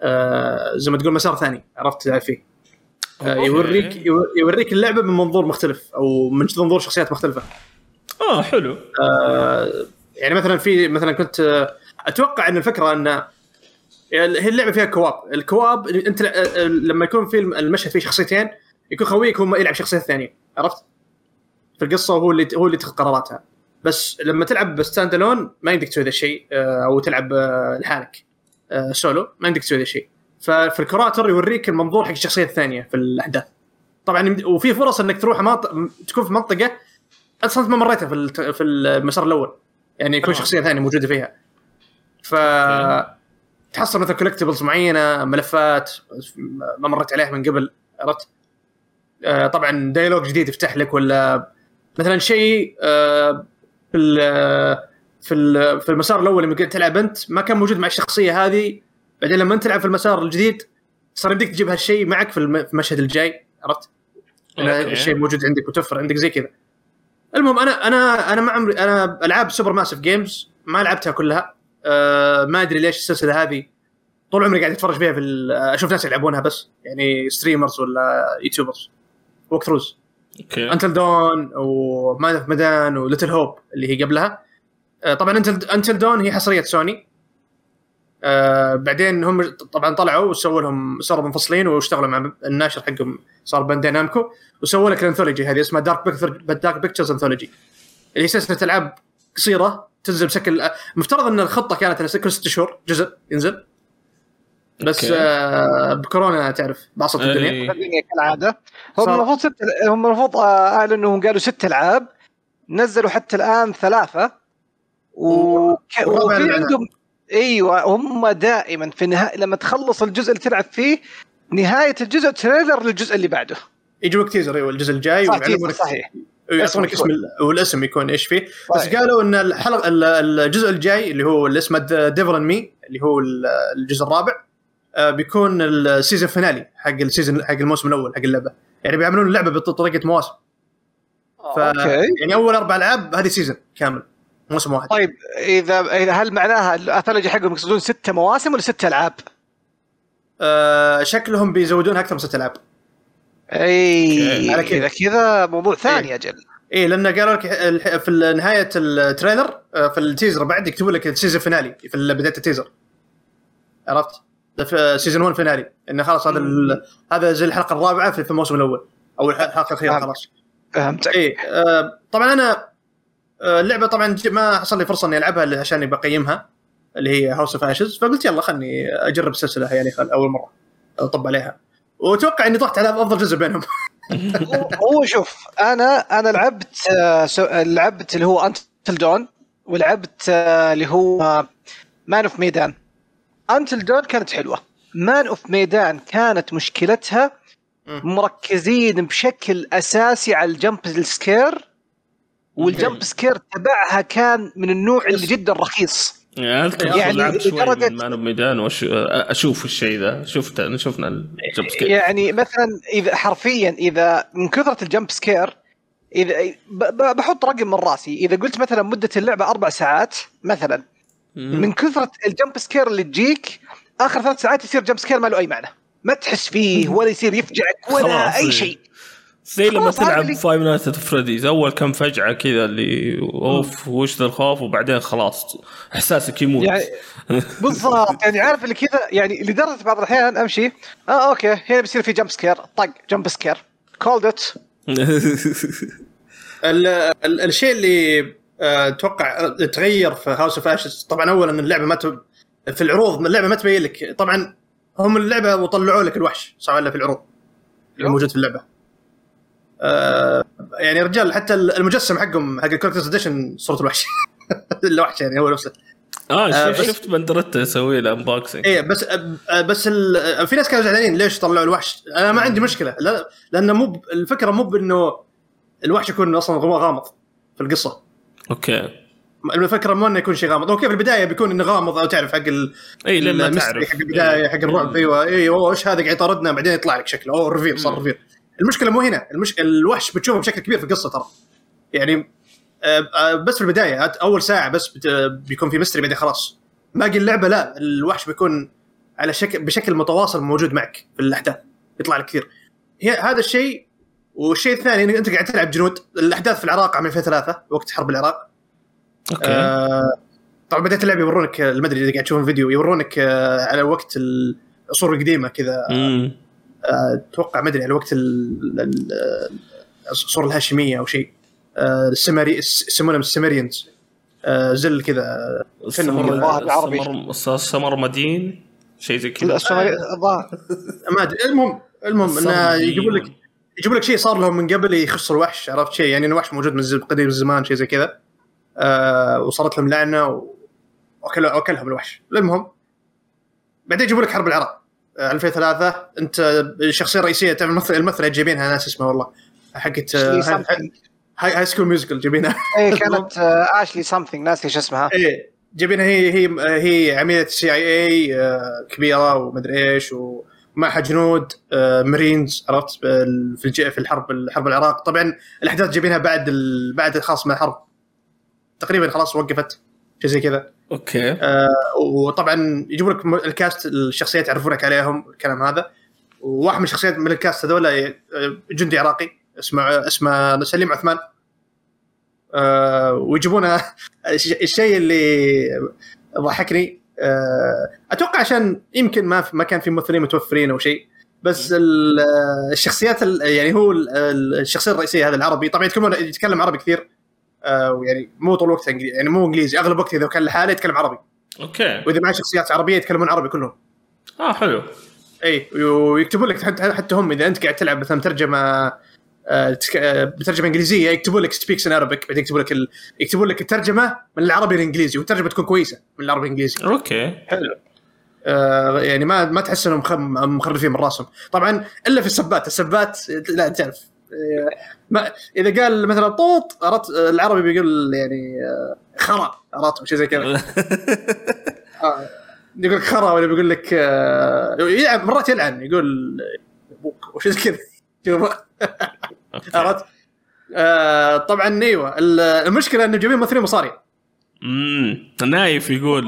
آه، زي ما تقول مسار ثاني عرفت فيه. آه،. يوريك يوريك اللعبة من منظور مختلف أو من منظور شخصيات مختلفة. آه حلو. آه، يعني مثلا في مثلا كنت آه، أتوقع إن الفكرة إن هي اللعبة فيها co-op، ال co-op انت آه، لما يكون في المشهد فيه شخصيتين يكون خويك هو يلعب شخصية ثانية. عرفت؟ في القصة هو اللي هو اللي يتخذ قراراتها. بس لما تلعب standalone ما يمديك تسوي ذا الشيء آه، أو تلعب آه، لحالك آه، سولو ما يمديك تسوي ذا الشيء. ففي ال Curator يوريك المنظور حق الشخصية الثانية في الأحداث. طبعا وفي فرص إنك تروح مناطق تكون في منطقة أصلا ما مريتها في في المسار الأول. يعني يكون آه. شخصية ثانية موجودة فيها. ف تحصل مثلا collectibles معينة ملفات ما مريت عليها من قبل عرفت؟ آه طبعا dialogue جديد يفتح لك ولا مثلا شيء آه في ال- في ال- في المسار الأول لما كنت تلعب أنت ما كان موجود مع الشخصية هذه بعدين لما انت تلعب في المسار الجديد صار يمديك تجيب هالشيء معك في الم- في المشهد الجاي عرفت؟ الشيء موجود عندك وتوفر عندك زي كذا. المهم أنا أنا أنا ما عمري أنا ألعاب Supermassive Games ما لعبتها كلها. أه ما أدري ليش السلسلة هذه طول عمري قاعد أتفرج فيها في ال- أشوف ناس يلعبونها بس يعني streamers ولا YouTubers walkthroughs okay. Until Dawn و Man of Medan و Little Hope اللي هي قبلها. آه، طبعا Until Until Dawn هي حصرية سوني آه بعدين هم طبعا طلعوا وسووا لهم صاروا منفصلين واشتغلوا مع الناشر حقهم صار Bandai Namco وسووا لك ال anthology هذه اسمها Dark Pictures Anthology اللي هي سلسلة ألعاب قصيرة تنزل بشكل مفترض إن الخطة كانت إنه كل ست شهور جزء ينزل. بس. آه بكورونا تعرف الدنيا إيه. الدنيا. كالعادة. هم المفروض ست هم المفروض آه، اعلنوا إنهم قالوا ست ألعاب نزلوا حتى الآن ثلاثة. و... وفي. عندهم إيوه هم دائما في النهايه لما تخلص الجزء اللي تلعب فيه نهاية الجزء تريلر للجزء اللي بعده. يجيبك تيزر أيوه الجزء الجاي صح ويعلمونك صحيح. ويعطونك اسم اسم ال- والاسم يكون إيش فيه. بس صحيح. قالوا إن الحلقة ال- الجزء الجاي اللي هو اللي اسمه Devil in Me اللي هو ال- الجزء الرابع آه، بيكون ال season finale حق ال season حق الموسم الأول حق اللعبة. يعني بيعملون اللعبة بطريقة مواسم. ف okay. يعني أول أربع ألعاب هذه season كامل موسم واحد. طيب اذا هل معناها ال anthology حقهم يقصدون ستة مواسم ولا ستة ألعاب؟ آه شكلهم بيزودونها أكثر من ست ألعاب. أي على كذا. اذا كذا موضوع ثاني أجل. إيه لأن قالوا لك في نهاية ال trailer آه، في ال teaser بعد يكتبوا لك ال season finale في بداية ال teaser. عرفت؟ season 1 finale. انه خلاص هذا هذا زي الحلقة الرابعة في الموسم الأول أو الح- الحلقة الأخيرة. خلاص. فهمتك. إيه آه، طبعا أنا آه، اللعبة طبعا ما حصل لي فرصة إني ألعبها عشان بقيمها اللي هي House of Ashes فقلت يلا خلني أجرب السلسلة يعني أول مرة أطب عليها. وأتوقع إني طحت على أفضل جزء بينهم. هو- شوف أنا أنا لعبت آه، لعبت اللي هو Until Dawn ولعبت آه، اللي هو Man of Medan Until Dawn كانت حلوة. Man of Medan كانت مشكلتها. مركزين بشكل أساسي على ال jump scare وال jump scare تبعها كان من النوع اللي جدا رخيص. يعني أذكر يعني لعبت شوي من Man Medan وأش... أشوف الشيء ذا. شفته شفنا ال jump scare يعني مثلا اذا حرفيا إذا من كثرة ال jump scare اذا بحط رقم من راسي. إذا قلت مثلا مدة اللعبة أربع ساعات مثلا. من كثرة ال jump scare اللي تجيك آخر ثلاث ساعات يصير jump scare ما له أي معنى. ما تحس فيه ولا يصير يفجعك ولا أي. شيء. زي لما تلعب Five Nights at Freddy's أول كم فجعة كذا اللي أوف وش ذا الخوف؟ وبعدين خلاص إحساسك يموت. يعني بالضبط يعني عارف اللي كذا يعني لدرجة بعض الأحيان أمشي آه okay هنا بيصير في jump scare طق jump scare called it ال ال الشيء اللي آه، أتوقع تغير في House of Ashes طبعا اولا اللعبة ما ت... في العروض اللعبة ما تبين لك طبعا هم اللعبة وطلعوا لك الوحش صار له في العروض اللي موجود في اللعبة. آه يعني رجال حتى المجسم حقهم حق ال Collector's Edition صوره الوحش الوحش يعني هو نفسه. آه آه، شفت بندرته يسوي له unboxing إيه بس آه، بس ال... في ناس كانوا زعلانين ليش طلعوا الوحش. أنا ما عندي مشكلة لا لأنه مو الفكرة مو بإنه الوحش يكون أصلا غامض في القصة. okay. الفكرة مو إنه يكون شيء غامض. okay في البداية بيكون إنه غامض أو تعرف حق ال... اي لما تعرف. حق البداية حق الرعب أيوه أيوه إيش هذا قاعد يطاردنا؟ بعدين يطلع لك شكله. أوه reveal صار reveal المشكلة مو هنا. المش... الوحش بتشوفه بشكل كبير في القصة ترى. يعني آه، آه، بس في البداية أول ساعة بس. بيكون في mystery بعدين خلاص. باقي اللعبة لا الوحش بيكون على شكل بشكل متواصل موجود معك في الأحداث. يطلع لك كثير. هي هذا الشيء والشيء الثاني إنك أنت قاعد تلعب جنود. الأحداث في العراق عام 2003 وقت حرب العراق. أوكي. آه طبعا بدايه اللعبة يورونك ما ادري إذا قاعد تشوف الفيديو يورونك آه على وقت العصور القديمة كذا. آه، أتوقع ما أدري على وقت ال- ال- العصور الهاشمية أو شيء. آه، السماري الس- يسمونهم ال Sumerians. آه، زل كذا سمر الله بالعربي. سمر سمر مدين شيء زي كذا. الظاهر. ما أدري. المهم المهم إنه السمر يجيبون لك. يجيبون لك شيء صار لهم من قبل يخص الوحش عرفت شيء؟ يعني إنه وحش موجود من قديم الزمان شيء زي كذا. آه وصارت لهم لعنة و- واكل اكلهم الوحش. المهم بعدين يجيبون لك حرب العراق. آه 2003 أنت الشخصية الرئيسية الممثله جايبينها ناس اسمها والله. حقت آه، High, School Musical جايبينها إيه كانت آه، اشلي something ناسي شو اسمها. إيه جايبينها هي هي هي عميلة CIA كبيرة ومدري إيش ومعها جنود آه، مارينز عرفت؟ في في الحرب الحرب العراق. طبعا الأحداث جايبينها بعد. بعد خلاص ما الحرب. تقريبا خلاص وقفت. شيء زي كذا. okay. آه، وطبعا يجيبوا لك ال cast الشخصيات يعرفونك عليهم الكلام هذا. وواحد من الشخصيات من ال cast هذول آه، جندي عراقي اسمه اسمه سليم عثمان. آه، ويجيبونه. الش- الشيء اللي ضحكني آه، أتوقع عشان يمكن ما ما كان في ممثلين متوفرين أو شيء بس ال- الشخصيات ال- يعني هو ال- ال- الشخصية الرئيسية هذا العربي. طبعا يتكلم يتكلم عربي كثير. ويعني مو طول الوقت انجليزي يعني مو إنجليزي أغلب وقت إذا كان لحاله يتكلم عربي. okay. وإذا معاه شخصيات عربية يتكلمون عربي كلهم. آه حلو. إي ويكتبوا لك حتى حتى هم إذا أنت قاعد تلعب مثلا ترجمة آه، تك- آه، بترجمة إنجليزية يكتبوا لك speaks in Arabic بعدين يكتبوا لك ال... يكتبوا لك الترجمة من العربي للانجليزي والترجمة تكون كويسة من العربي الانجليزي okay. حلو. آه يعني ما ما تحس إنهم مخ- مخرفين من راسهم. طبعا إلا في السبات السبات لا تعرف. آه، ما إذا قال مثلا طوط عرفت العربي بيقول يعني آه، خرا عرفت شيء زي كذا. آه، يقول لك خرا ولا بيقول لك آه، يلعن مرات يلعن يقول أبوك وشيء زي كذا. عرفت آه، طبعا إيوه. ال- المشكلة إنه جايبين ممثلين مصاري امم نايف يقول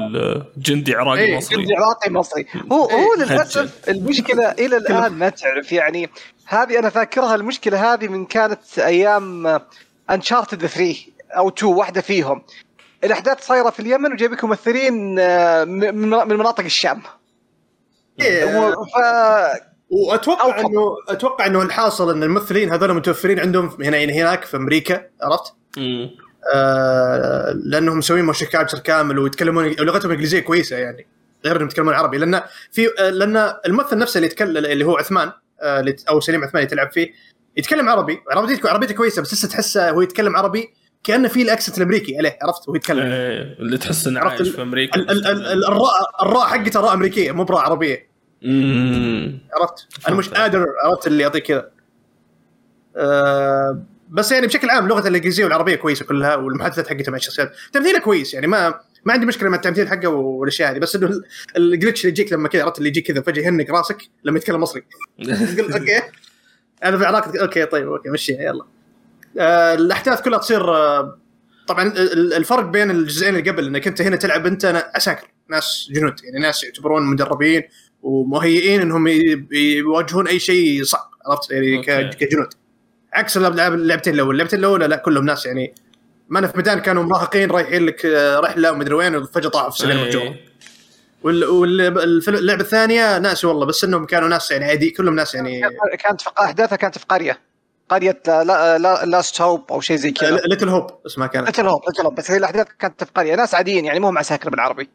جندي عراقي إيه، مصري. جندي عراقي مصري. هو هو إيه، للأسف المشكلة إلى الآن ما تعرف. يعني هذه أنا فاكرها المشكلة هذه من كانت أيام انشارتد 3 أو 2 واحدة فيهم الأحداث صايرة في اليمن وجايبك ممثلين آه، من من مناطق الشام إيه، ف وأتوقع أوقف. انه أتوقع إنه الحاصل إن الممثلين هذول متوفرين عندهم هنا يعني هناك في أمريكا عرفت؟ مم. آه لأنهم مسوين موشن كابتشر كامل ويتكلمون ولغتهم انجليزيه كويسة يعني غير إنهم يتكلمون عربي لأن في آه لأن الممثل نفسه اللي يتكلم اللي هو عثمان أو سليم عثمان تلعب فيه يتكلم عربي. عربيته عربيته كويسة بس لسه تحسه هو يتكلم عربي كأنه في الأكسنت الأمريكي. عليه عرفت؟ وهو يتكلم. إيه، اللي تحس إنه عرفت؟ عايش في أمريكا. ال- ال- ال- ال- الراء الراء حقته راء أمريكية مو براء عربية. عرفت؟ أنا مش قادر عرفت اللي يعطيك كذا. أه بس يعني بشكل عام لغة الإنجليزية والعربية كويسة كلها والمحادثات حقتها مع الشخصيات، تمثيله كويس يعني ما ما عندي مشكلة مع التمثيل حقه والأشياء هذه بس إنه ال- ال glitch اللي يجيك لما كذا عرفت اللي يجيك كذا فجاه يهنق راسك لما يتكلم مصري. تقول okay أنا في علاقتك okay طيب okay مشيها يلا. أه الأحداث كلها تصير أه طبعا ال- ال- الفرق بين الجزئين اللي قبل إنك أنت هنا تلعب أنت عساكر ناس جنود يعني ناس يعتبرون مدربين ومهيئين إنهم يواجهون أي شيء صعب عرفت يعني okay. كجنود عكس الألعاب- اللعبتين الأول اللعبتين الاولى لا كلهم ناس يعني Man of Medan كانوا مراهقين رايحين لك آه، رحله ومدري وين وفجأة طاحوا في مرجوع إيه. واللعبه الثانية ناسي والله بس إنهم كانوا ناس يعني عادي كلهم ناس يعني كانت في أحداثها كانت في قرية. قرية لا لا لا Last Hope أو شيء زي كذا. Little Hope اسمها كانت. ليتل هوب ليتل هوب بس هي الأحداث كانت في قرية. ناس عاديين يعني مو هم عساكر بالعربي.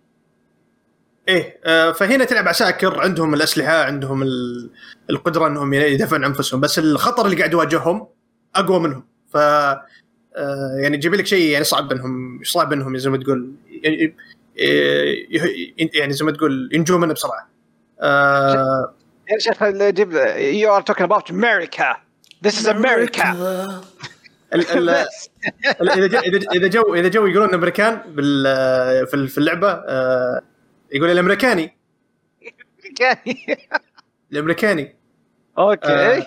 إيه آه، فهنا تلعب عساكر عندهم الأسلحة عندهم ال- القدرة إنهم يدافعون عن أنفسهم بس الخطر اللي قاعد يواجههم أقوى منهم. ف يعني تجيب لك شيء يعني صعب انهم صعب إنهم زي ما تقول يعني يعني زي ما تقول ينجون منه بسرعة. آه، يا شيخ جيب يو ار توكينج اباوت أمريكا ذيس از أمريكا إذا جو اذا جو إذا جو يقولون أمريكان بال في ال- في اللعبة آه، يقول الأمريكاني. الأمريكاني. okay.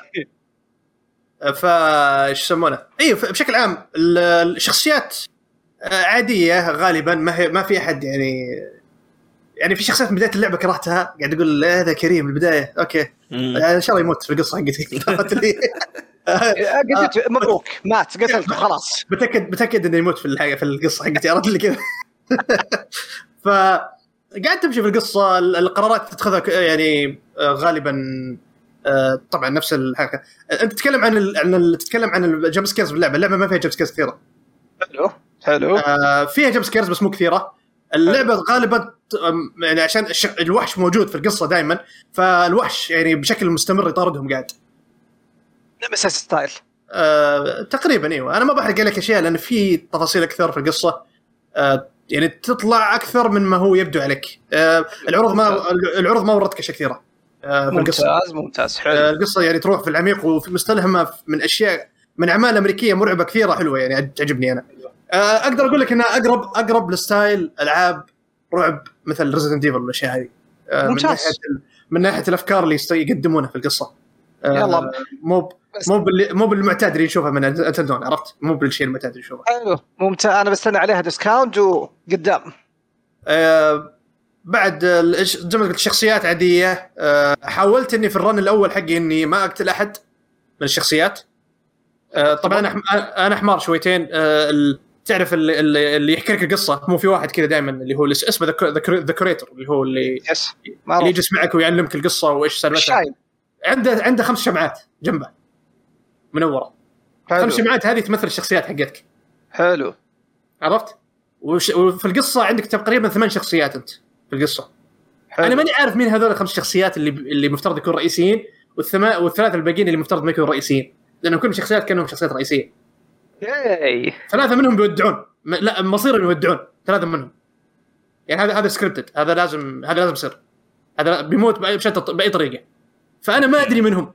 ف إيش يسمونه؟ أيوه بشكل عام ال- الشخصيات آه، عادية غالبا ما هي ما في أحد يعني يعني في شخصيات من بداية اللعبة كرهتها قاعد أقول "لا، هذا كريم البداية. okay. مم. إن شاء الله يموت في القصة حقتي. قلت مبروك. مات. قتلته خلاص. بتاكد بتاكد إنه يموت في الحاجة في القصة حقتي. عرفت اللي كذا؟ ف قاعد تمشي في القصة ال- القرارات تتخذها يعني آه، غالبا آه، طبعا نفس الحركة. أنت تتكلم عن ال... عن. تتكلم عن ال jump scares في اللعبة ما فيها jump scares كثيرة. حلو. حلو. آه، فيها jump scares بس مو كثيرة. اللعبة غالبا يعني عشان. الوحش موجود في القصة دائما فالوحش يعني بشكل مستمر يطاردهم قاعد. Nemesis style. آه، تقريبا إيوه. أنا ما بحرق لك أشياء لأن في تفاصيل أكثر في القصة. آه، يعني تطلع أكثر من ما هو يبدو عليك. آه، العروض ما العروض ما ورتك اشياء كثيرة. آه، في القصة. ممتاز ممتاز آه، حلو القصة يعني تروح في العميق وفي مستلهمه من أشياء من أعمال أمريكية مرعبة كثيرة حلوة يعني تعجبني أنا. آه، أقدر أقول لك إنها أقرب أقرب ل style ألعاب رعب مثل Resident Evil والأشياء هذه. آه، من ممتاز. ناحية من ناحية الأفكار اللي يقدمونها في القصة. آه، يلا. مو مو مو بالمعتاد اللي نشوفه من Until Dawn عرفت؟ مو بالشيء المعتاد اللي نشوفه. حلو ممتاز. أنا بستنى عليها discount وقدام. آه، بعد زي ما قلت الشخصيات عادية. آه، حاولت إني في ال run الأول حقي إني ما أقتل أحد من الشخصيات. آه، طبعا أنا حم- أنا حمار شويتين. آه، تعرف اللي, اللي يحكي لك القصة؟ مو في واحد كذا دائما اللي هو اسمه the Curator اللي هو اللي يس اللي يجلس معك ويعلمك القصة وإيش سالفتها عنده عنده خمس شمعات جنبه منوره خمس حلو. شمعات هذه تمثل الشخصيات حقتك. حلو. عرفت؟ وش... وفي القصة عندك تقريبا ثمان شخصيات أنت. في القصة حلو. أنا ماني عارف مين هذول الخمس شخصيات اللي اللي مفترض يكونوا رئيسيين والثما... والثلاثة الباقيين اللي مفترض ما يكونوا رئيسيين لأنهم كلهم شخصيات كأنهم شخصيات رئيسية. ياي ثلاثة منهم بيودعون. م... لا مصيرهم يودعون ثلاثة منهم. يعني هذا هذا scripted هذا لازم هذا لازم يصير. هذا بيموت باي بشتى بأي طريقة. فأنا ما أدري منهم.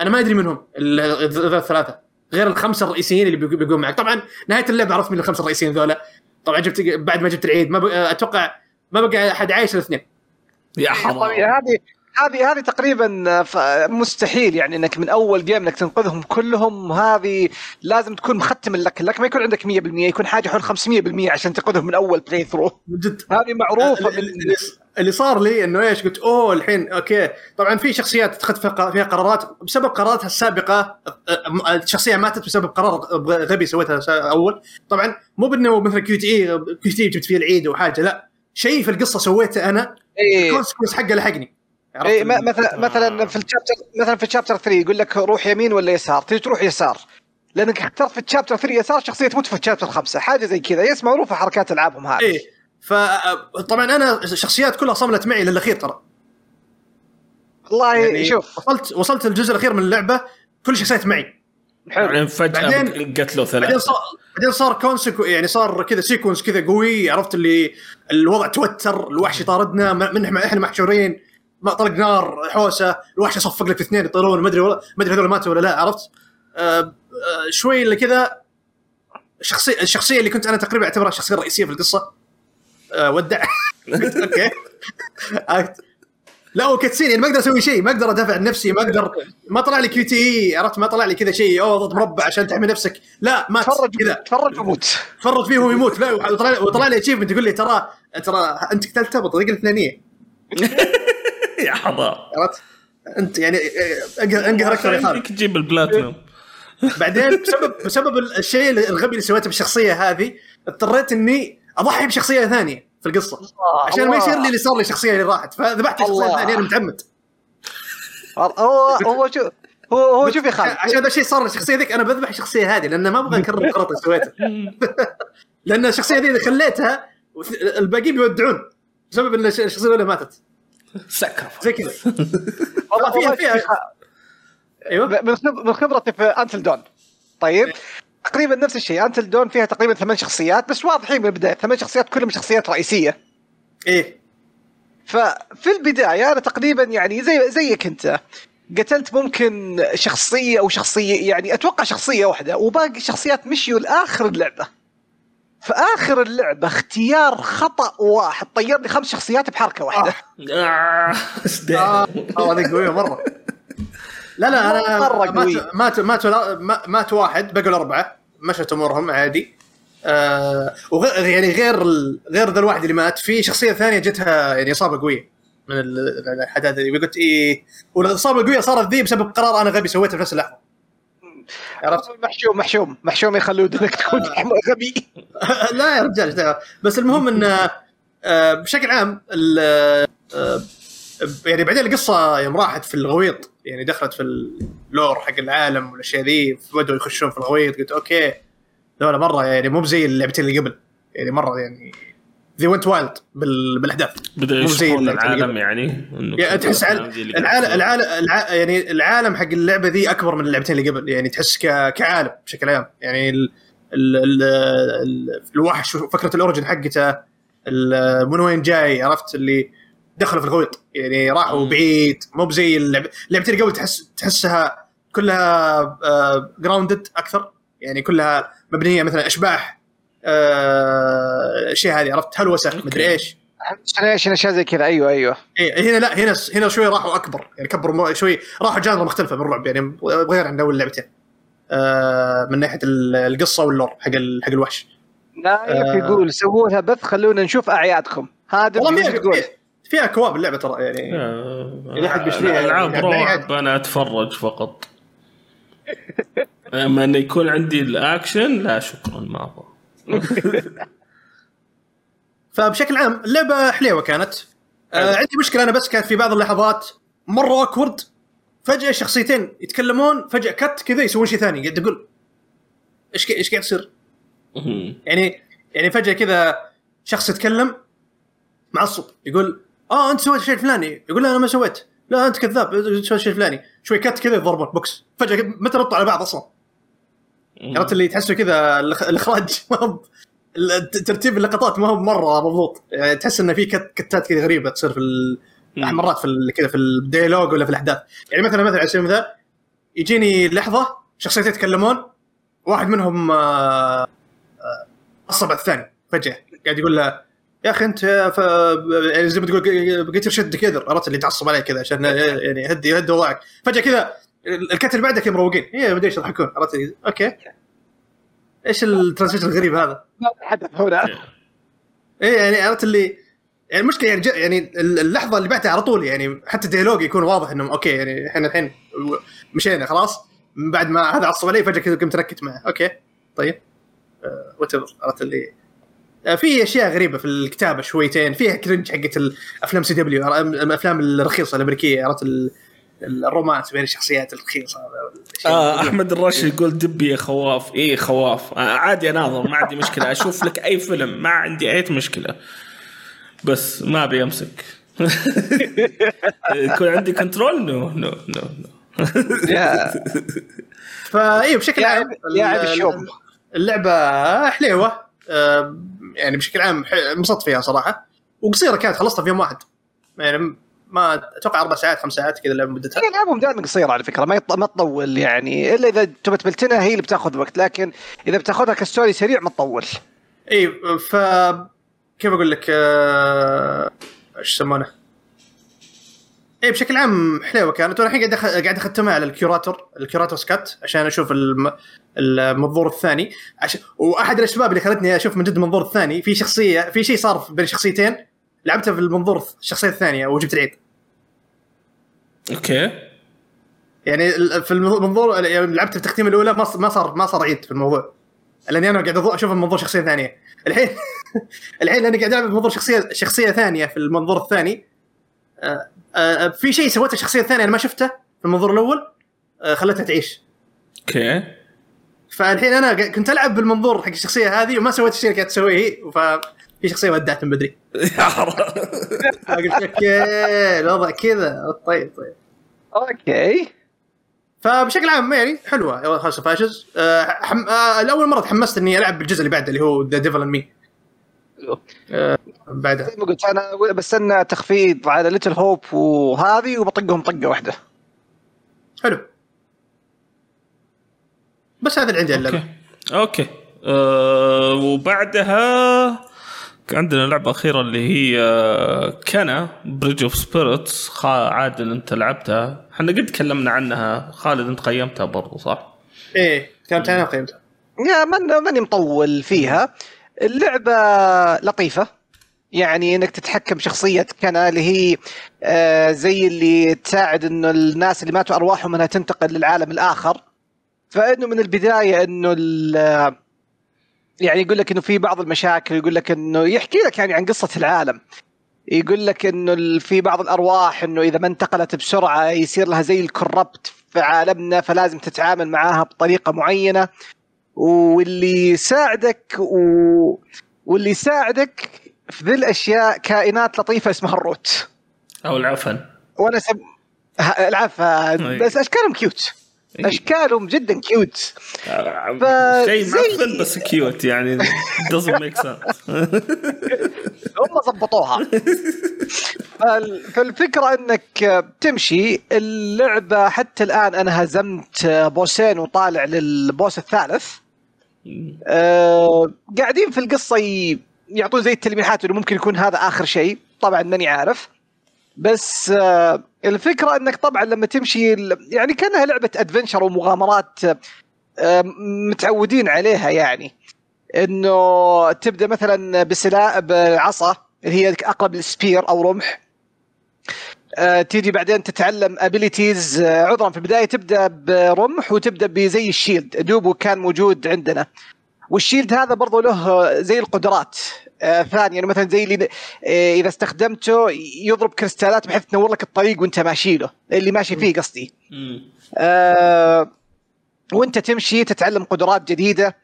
أنا ما أدري منهم ال- ال- الثلاثة. غير الخمسة الرئيسيين اللي بيقو- بيقوم معك. طبعا نهاية اللعبة عرفت من الخمسة الرئيسيين ذولا. طبعا جبت بعد ما جبت العيد ما بقى أتوقع ما بقى أحد عايش الاثنين يا طبيعي حرام. هذه هذه هذه تقريبا مستحيل يعني إنك من أول game إنك تنقذهم كلهم. هذه لازم تكون مختم اللك لك ما يكون عندك 100% يكون حاجة حول 500% عشان تنقذهم من أول playthrough من جد. هذه معروفة من اللي- اللي صار لي إنه إيش قلت أوه الحين okay. طبعا في شخصيات اتخذت فيها قرارات بسبب قراراتها السابقة الشخصية ماتت بسبب قرار غبي سويتها أول. طبعا مو بإنه مثلا QTE QT جبت فيه العيد أو حاجة لا. شيء في القصة سويته أنا إيه. ال consequence حقه لحقني. عرفت؟ إيه ما- مثلا مثلا في ال chapter مثلا في ال chapter 3 يقول لك روح يمين ولا يسار؟ تيجي تروح يسار. لأنك اخترت في ال chapter 3 يسار شخصية تموت في ال chapter 5 حاجة زي كذا. yes معروفه حركات ألعابهم هذه. إيه. فطبعا أنا الشخصيات كلها صملت معي للأخير ترى. والله يعني شوف. وصلت وصلت الجزء الأخير من اللعبة كل شخصيات معي. حلو. بعدين فجأة بعدين- قتلوا بعدين ثلاثة. صار بعدين صار conseque- يعني صار كذا sequence كذا قوي عرفت اللي الوضع توتر الوحش يطاردنا ما- من إحنا محشورين ما طلق نار حوسة الوحش يصفق لك اثنين يطيرون ما أدري ولا- ما أدري هذول ماتوا ولا لا عرفت؟ آه آه شوي اللي كذا الشخصيه الشخصية اللي كنت أنا تقريبا أعتبرها الشخصية الرئيسية في القصة. آه ودع. okay. لا و cutscene يعني ما أقدر أسوي شيء ما أقدر أدافع عن نفسي ما أقدر ما طلع لي QTE عرفت؟ ما طلع لي كذا شيء أوه ضغط مربع عشان تحمي نفسك. لا مات تفرج كذا. تفرج وموت فرط فيه وهو يموت. لا وطلع لي وطلع لي achievement يقول لي ترى ترى أنت قتلته بالطريقة الفلانيه يا حرام عرفت؟ أنت يعني انقهر أنقهر أكثر يا خالد تجيب البلاتينوم بعدين بسبب بسبب الشيء الغبي اللي سويته بالشخصية هذه اضطريت إني أضحي بشخصية ثانية. في القصة عشان ما يصير لي اللي صار لي الشخصيه اللي راحت فذبحت الشخصيه. الثانية أنا متعمد هو هو شو هو هو شوف يا خالد عشان هذا الشيء صار للشخصيه ذيك أنا بذبح الشخصيه هذه لأن ما أبغى أكرر الغلط اللي سويته. لأن الشخصية ذي إذا خليتها الباقيين بيودعون بسبب إن الش- الشخصية الأولى ماتت. سكر. زي كذا. والله فيها- فيها- أيوه. من خبرتي في انتل دون طيب. تقريبا نفس الشيء. أنتل دون فيها تقريبا ثمان شخصيات بس واضحين من البداية. ثمان شخصيات كلهم شخصيات رئيسية. إيه. ففي البداية أنا تقريبا يعني زي زيك أنت. قتلت ممكن شخصية أو شخصية يعني أتوقع شخصية واحدة وباقي الشخصيات مشيوا لآخر اللعبة. في اخر اللعبة اختيار خطأ واحد. طير لي خمس شخصيات بحركة واحدة. آه،؟ آه. آه، هذه قوية مرة. لا لا أنا مرة مات. مات مات واحد بقوا الاربعه مشت أمورهم عادي. آه وغير يعني غير ال- غير ذا الواحد اللي مات في شخصية ثانية جتها يعني إصابة قوية من ال- الحداثة دي. قلت إيه والإصابة القوية صارت ذي بسبب قرار أنا غبي سويته في نفس اللحظة. عرفت؟ محشوم محشوم محشوم يخلون انك تكون غبي. لا يا رجال. بس المهم إن آه، بشكل عام آه، يعني بعدين القصة يوم راحت في الغويط يعني دخلت في ال lore حق العالم والأشياء ذي بدوا يخشون في الغويط قلت okay ذولا مرة يعني مو بزي اللعبتين اللي قبل يعني مرة يعني ذي went wild بالأحداث زي يشوفون العالم. يعني يعني تحس العالم العالم الع... يعني العالم حق اللعبة ذي أكبر من اللعبتين اللي قبل يعني تحس ك... كعالم بشكل عام يعني ال... ال... ال... ال... الوحش فكرة ال origin حقته. من وين جاي عرفت اللي دخلوا في الغويط يعني راحوا مم. بعيد مو بزي اللعب... اللعبتين اللي قبل تحس تحسها كلها grounded أكثر. يعني كلها مبنية مثلا أشباح آه، الاشياء هذه عرفت؟ هلوسة مدري إيش. عشان اشياء زي كذا. أيوه أيوه. إيه هنا لا هنا هنا شوي راحوا أكبر. يعني كبروا مو- شوي راحوا genre مختلفة بالرعب يعني غير عن اول لعبتين آه من ناحية ال- القصة وال lore حق ال- حق الوحش. نايف آه. يقول سووها بث خلونا نشوف أعيادكم. هذا والله اللي فيها co-op اللعبة ترى يعني إذا حد بيشتريها العاب يعني رعب أنا أتفرج فقط. أما انه يكون عندي الأكشن لا شكرا ما أبغى. فبشكل عام اللعبة حليوة كانت. آه عندي مشكلة أنا بس كانت في بعض اللحظات مرة awkward فجأة الشخصيتين يتكلمون فجأة cut كذا يسوون شيء ثاني قاعد أقول إيش إيش قاعد يصير؟ يعني يعني فجأة كذا شخص يتكلم معصب يقول آه أنت سويت الشيء الفلاني يقول لا أنا ما سويت. لا أنت كذاب سويت الشيء الفلاني شوي cut كذا يضربون بوكس. فجأة متى ردوا على بعض أصلا. عرفت اللي تحسه كذا الإخراج. ما هو ترتيب اللقطات ما هو مرة مضبوط. يعني تحس إنه في cut cut ات كذا غريبة تصير في ال... مرات في كذا في ال dialogue ولا في الأحداث. يعني مثلا مثلا على سبيل المثال يجيني لحظة شخصيتين يتكلمون واحد منهم آه، آه، عصب على الثاني فجأة. قاعد يقول له يا أخي أنت ف... يعني زي ما تقول بقيت ترشد كذا عرفت؟ اللي تعصب عليه كذا عشان يعني هدي هدي وضعك. فجأة كذا ال cut اللي بعدك مروقين. هي ما أدري إيش يضحكون عرفت؟ okay. إيش ال transition الغريب هذا؟ حدث هنا. إيه يعني عرفت اللي يعني المشكلة يعني, يعني اللحظة اللي بعدها على طول يعني حتى ال dialogue يكون واضح إنه okay يعني إحنا الحين مشينا خلاص؟ من بعد ما هذا عصب علي فجأة كذا قمت ركت معه. okay. طيب. whatever عرفت اللي آه، في أشياء غريبة في الكتابة شويتين. فيها cringe حقت الافلام CW. الافلام الرخيصة الأمريكية عرفت ال- ال romance بين الشخصيات الرخيصة. آه. أحمد الراشد يقول دبي يا خواف. إيه خواف. آه عادي اناظر ما عندي مشكلة. أشوف لك أي فيلم ما عندي أي مشكلة. بس ما أبي أمسك. يكون عندي control no no no no ف اي بشكل عام يا عيب. اللعبة حليوة. آه، يعني بشكل عام انبسطت فيها صراحة. وقصيرة كانت خلصتها في يوم واحد. يعني ما أتوقع أربع ساعات خمس ساعات كذا اللعبه مدتها. هي ألعابهم دائما قصيرة على فكرة ما يط- ما تطول يعني. إلا إذا تبى تبلتنها هي اللي بتاخذ وقت لكن إذا بتاخذها ك story سريع ما تطول. اي ف كيف أقول لك آه، إيش يسمونه؟ اي بشكل عام حلوة كانت. وأنا الحين قاعد أخ- قاعد أختمها على ال curator ال curator's cut عشان أشوف الم... المنظور الثاني. عشان وأحد الأسباب اللي خلتني أشوف من جد المنظور الثاني في شخصية في شيء صار بين شخصيتين لعبتها في المنظور الشخصية الثانية وجبت العيد. أوكي. يعني في المنظور يعني لعبت التختيمه الأولى ما ما صار ما صار عيد في الموضوع. لأني أنا قاعد أشوف المنظور شخصية ثانية. الحين الحين أنا قاعد ألعب بمنظور شخصية شخصية ثانية في المنظور الثاني. آه، في شيء سويته الشخصيه الثانية أنا ما شفته في المنظور الأول آه، خلتها تعيش. أوكي. فالحين أنا كنت ألعب بالمنظور حق الشخصية هذه وما سويت الشيء اللي قاعد تسويه هي ففي شخصية ودعت من بدري. قلت أوكي الوضع كذا. طيب طيب. أوكي. فبشكل عام يعني حلوة. House of Ashes حم... آه، لأول مرة تحمست إني ألعب بالجزء اللي بعده اللي هو The Devil in Me بعدها. زي ما قلت أنا بستنى تخفيض على Little Hope وهذه وبطقهم طقة واحدة. حلو. بس هذا اللي عندي عن اللعبة. أوكي. أوكي. أه وبعدها عندنا لعبة أخيرة اللي هي آه، Kena Bridge of Spirits عادل أنت لعبتها. إحنا قد تكلمنا عنها. خالد أنت قيمتها برضو صح؟ إيه كانت أنا قيمتها. يا من ماني مطول فيها. اللعبة لطيفة. يعني إنك تتحكم بشخصيه كنا اللي هي آه زي اللي تساعد إنه الناس اللي ماتوا أرواحهم إنها تنتقل للعالم الآخر. فإنه من البداية إنه ال- يعني يقول لك إنه في بعض المشاكل يقول لك إنه يحكي لك يعني عن قصة العالم. يقول لك إنه في بعض الأرواح إنه إذا ما انتقلت بسرعة يصير لها زي الكربت في عالمنا فلازم تتعامل معاها بطريقة معينة. واللي يساعدك و... واللي يساعدك في ذي الأشياء كائنات لطيفة اسمها ال Rot. أو العفن. وأنا سب... ه- العفن اي. بس أشكالهم cute إيه. أشكالهم جدا cute آه، ف- شيء زي- معفن بس cute يعني. Doesn't make sense. هم ضبطوها فال- فالفكرة إنك تمشي اللعبة حتى الآن أنا هزمت بوسين وطالع لل boss الثالث. أه قاعدين في القصة ي- يعطون زي التلميحات إنه ممكن يكون هذا آخر شيء. طبعا ماني عارف. بس آه، الفكرة إنك طبعا لما تمشي يعني كأنها لعبة adventure ومغامرات آه، متعودين عليها يعني. إنه تبدأ مثلا بسلاح بعصا اللي هي أقرب لل spear أو رمح. آه، تيجي بعدين تتعلم abilities عذرا في البداية تبدأ برمح وتبدأ بزي ال shield. دوبه كان موجود عندنا. والشيلد هذا برضو له زي القدرات. آه ثانية يعني مثلا زي اللي آه إذا استخدمته يضرب كريستالات بحيث تنور لك الطريق وأنت ماشي له. اللي ماشي فيه قصدي. آه وأنت تمشي تتعلم قدرات جديدة. آه،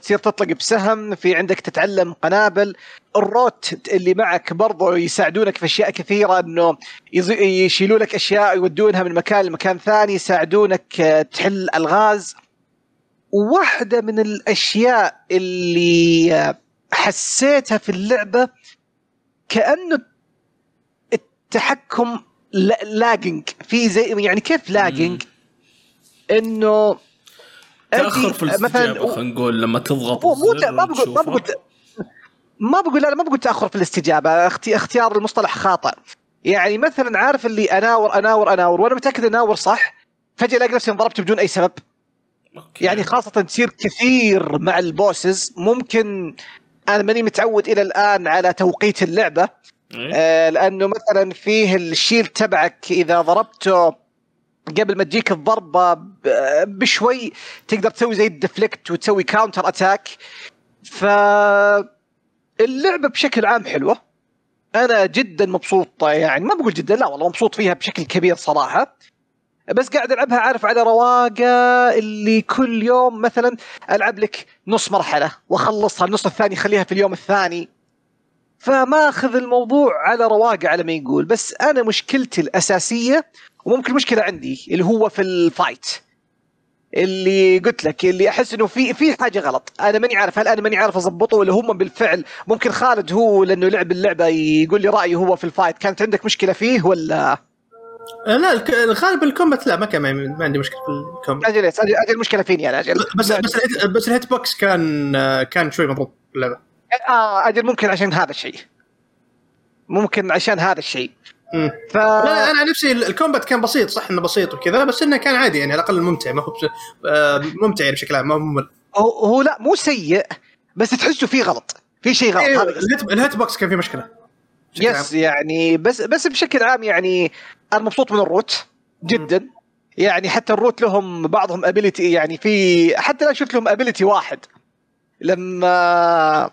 تصير تطلق بسهم في عندك تتعلم قنابل. الروت اللي معك برضو يساعدونك في أشياء كثيرة إنه يشيلوا لك أشياء يودونها من مكان لمكان ثاني يساعدونك آه، تحل ألغاز. واحدة من الأشياء اللي آه، حسيتها في اللعبة كأنه التحكم lagging في زي يعني كيف lagging إنه تأخر في الاستجابة خلينا نقول لما تضغط مو ما بقول ما. بقول ما بقول لا ما بقول تأخر في الاستجابة أختي اختيار المصطلح خاطئ يعني مثلا عارف اللي اناور اناور أناور وأنا متأكد أناور صح فجأة ألاقي نفسي انضربت بدون أي سبب أوكي. يعني خاصة تصير كثير مع ال bosses ممكن أنا ماني متعود إلى الآن على توقيت اللعبة إيه؟ آه، لأنه مثلا فيه ال shield تبعك إذا ضربته قبل ما تجيك الضربة بشوي تقدر تسوي زي ال deflect وتسوي counter attack ف اللعبة بشكل عام حلوة. أنا جدا مبسوط يعني. ما بقول جدا لا والله مبسوط فيها بشكل كبير صراحة. بس قاعد ألعبها عارف على رواقة اللي كل يوم مثلا ألعب لك نص مرحلة وأخلصها النص الثاني خليها في اليوم الثاني. فما أخذ الموضوع على رواقة على ما يقول. بس أنا مشكلتي الأساسية وممكن مشكلة عندي اللي هو في ال fight اللي قلت لك اللي أحس إنه في في حاجة غلط. أنا ماني عارف هل أنا ماني عارف اضبطه ولا هم بالفعل ممكن خالد هو لأنه لعب اللعبة يقول لي رأيه هو في ال fight كانت عندك مشكلة فيه ولا؟ آه، لا الغالب ال combat لا ما كان ما عندي مشكلة في ال combat. أجل أجل المشكلة فيني أنا أجل. بس بس ال hit بس ال hit box كان كان شوي مضروب في اللعبة. آه أجل ممكن عشان هذا الشيء. ممكن عشان هذا الشيء. ف لا أنا نفسي ال- ال combat كان بسيط صح انه بسيط وكذا بس انه كان عادي يعني على الأقل ممتع ما هو بس- آه، ممتع يعني بشكل عام ما هو ممل. هو, هو لا مو سيء بس تحسه فيه غلط في شيء غلط. إيه،. ال hit box كان فيه مشكلة. yes يعني بس بس بشكل عام يعني أنا مبسوط من ال Rot جدا. يعني حتى ال Rot لهم بعضهم ability يعني في حتى الآن شفت لهم ability واحد. لما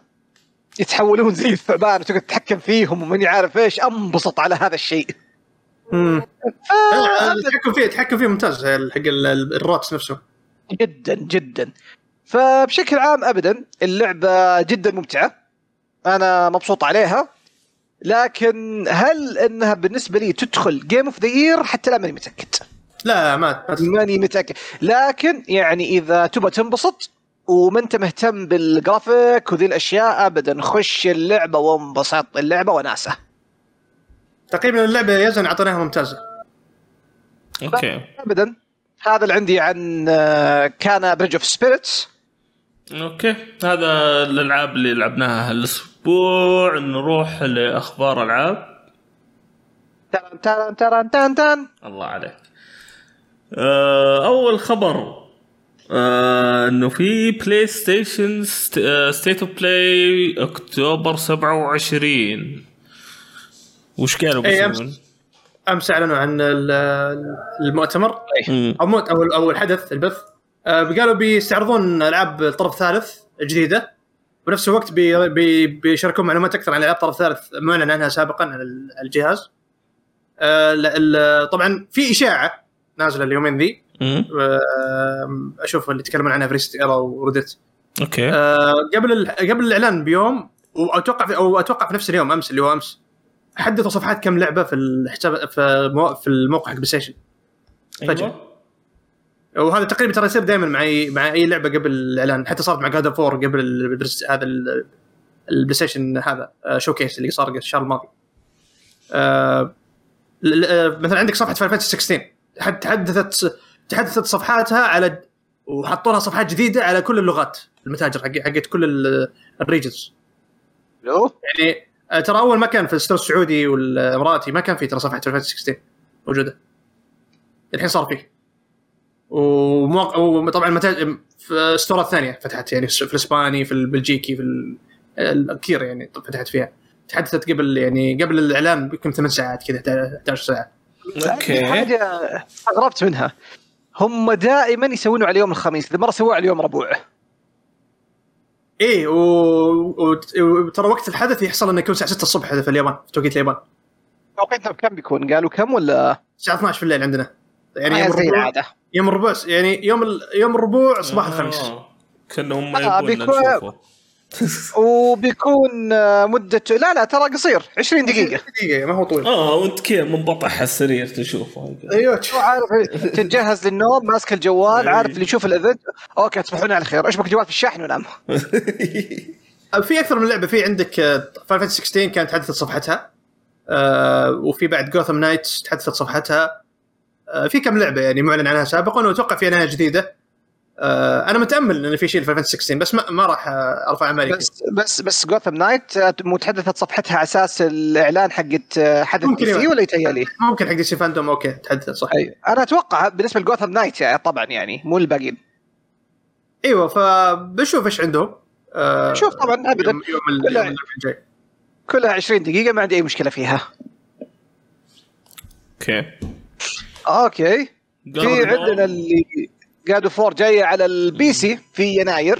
يتحولون زي الثعبان وتقعد تتحكم فيهم وماني عارف إيش أنبسط على هذا الشيء. مم. ف- آه، التحكم فيه التحكم فيه ممتاز حق ال- ال- ال Rots نفسه. جدا جدا. فبشكل عام ابدا اللعبة جدا ممتعة. أنا مبسوط عليها. لكن هل إنها بالنسبة لي تدخل game of the year حتى لا ماني متأكد. لا ما ما- ماني متأكد. لكن يعني إذا تبغى تنبسط وما انت مهتم بالجرافيك وذي الأشياء ابدا خش اللعبة وانبسط. اللعبة وناسة. تقريبا اللعبة يزن اعطيناها ممتازة. okay. ابدا. هذا اللي عندي عن آه، كان Bridge of Spirits okay. هذا الألعاب اللي لعبناها هالأسبوع. نروح لأخبار ألعاب. تران تران تران تان تان الله عليك. آه، أول خبر. آه، إنه في PlayStation State of Play October 27 وش قالوا إيه، بيسوون؟ امس أعلنوا عن ال- المؤتمر. مم. أو مو أو أو الحدث البث. آه، قالوا بيستعرضون ألعاب الطرف الثالث جديدة. بنفس الوقت بي بي بيشاركون معلومات أكثر عن ألعاب الطرف الثالث معلن عنها سابقا على ال- الجهاز. آه، طبعا في إشاعة نازلة اليومين ذي. أشوف اللي يتكلمون عنها في ResetEra و Reddit okay آه، قبل قبل الإعلان بيوم وأتوقع في أو أتوقع في نفس اليوم أمس اللي هو أمس حدثوا صفحات كم لعبة في الحساب في مو- في الموقع حق PlayStation فجأة. أيوة. وهذا تقريبا ترى يصير دائما مع اي مع أي لعبة قبل الإعلان حتى صارت مع God of War قبل هذا ال- ال PlayStation هذا showcase اللي صار الشهر الماضي. آه، ل- مثلا عندك صفحة Final Fantasy 16 تحد- تحدثت تحدثت صفحاتها على وحطوا لها صفحات جديدة على كل اللغات المتاجر حق حقت كل ال- ال regions. لو؟ يعني آه، ترى أول ما كان في ال store السعودي والإماراتي ما كان في ترى صفحة Final Fantasy 16 موجودة. الحين صار فيه. ومواقع وطبعا متاجر في store ات ثانية فتحت يعني في الإسباني في البلجيكي في ال- ال- كثير يعني فتحت فيها. تحدثت قبل يعني قبل الإعلان بكم ثمان ساعات كذا 11 ساعة. okay. حاجة استغربت منها. هم دائما يسوونه على يوم الخميس. ذي مرة سووه على يوم ربوع إيه و- وت- وترى وقت الحدث يحصل إنه يكون الساعة 6 الصبح هذا في اليابان في توقيت اليابان. توقيتنا بكم بيكون؟ قالوا كم ولا؟ الساعة 12 في الليل عندنا. يعني آه يوم زي الربوع العاده يوم الربوع يعني يوم ال- يوم الربوع صباح الخميس. آه. كانهم آه، ما يبون بيكون- نشوفه. وبيكون آه، مدته لا لا ترى قصير. 20 دقيقة. دقيقة ما هو طويل. آه وانت كذا منبطح على السرير تشوفه. أيوه. هو عارف تتجهز للنوم ماسك الجوال أي. عارف اللي يشوف ال event. okay تصبحون على خير. أشبك جوال في الشاحن ونام في أكثر من لعبة. في عندك Final 16 كانت تحدثت صفحتها. آه، وفي بعد Gotham Knights تحدثت صفحتها. آه، في كم لعبة يعني معلن عنها سابقا وأتوقع في أنها جديدة. آه، أنا متأمل إن في شيء في Final 16 بس ما, ما راح آه، أرفع امالي فيه. بس بس بس Gotham Knight متحدثت صفحتها على أساس الإعلان حقت آه، حدث ممكن DC. ولا يتهيألي؟ ممكن حق DC FanDome okay تحدثت صح. اي أنا أتوقع بالنسبة ل Gotham Knight يعني طبعا يعني مو الباقيين. أيوه فبشوف إيش عندهم آه، شوف طبعا ابدا. يوم, يوم, كلها- يوم الجاي. كلها 20 دقيقة ما عندي أي مشكلة فيها. okay. okay. في عندنا اللي God of War جاية على ال PC في يناير.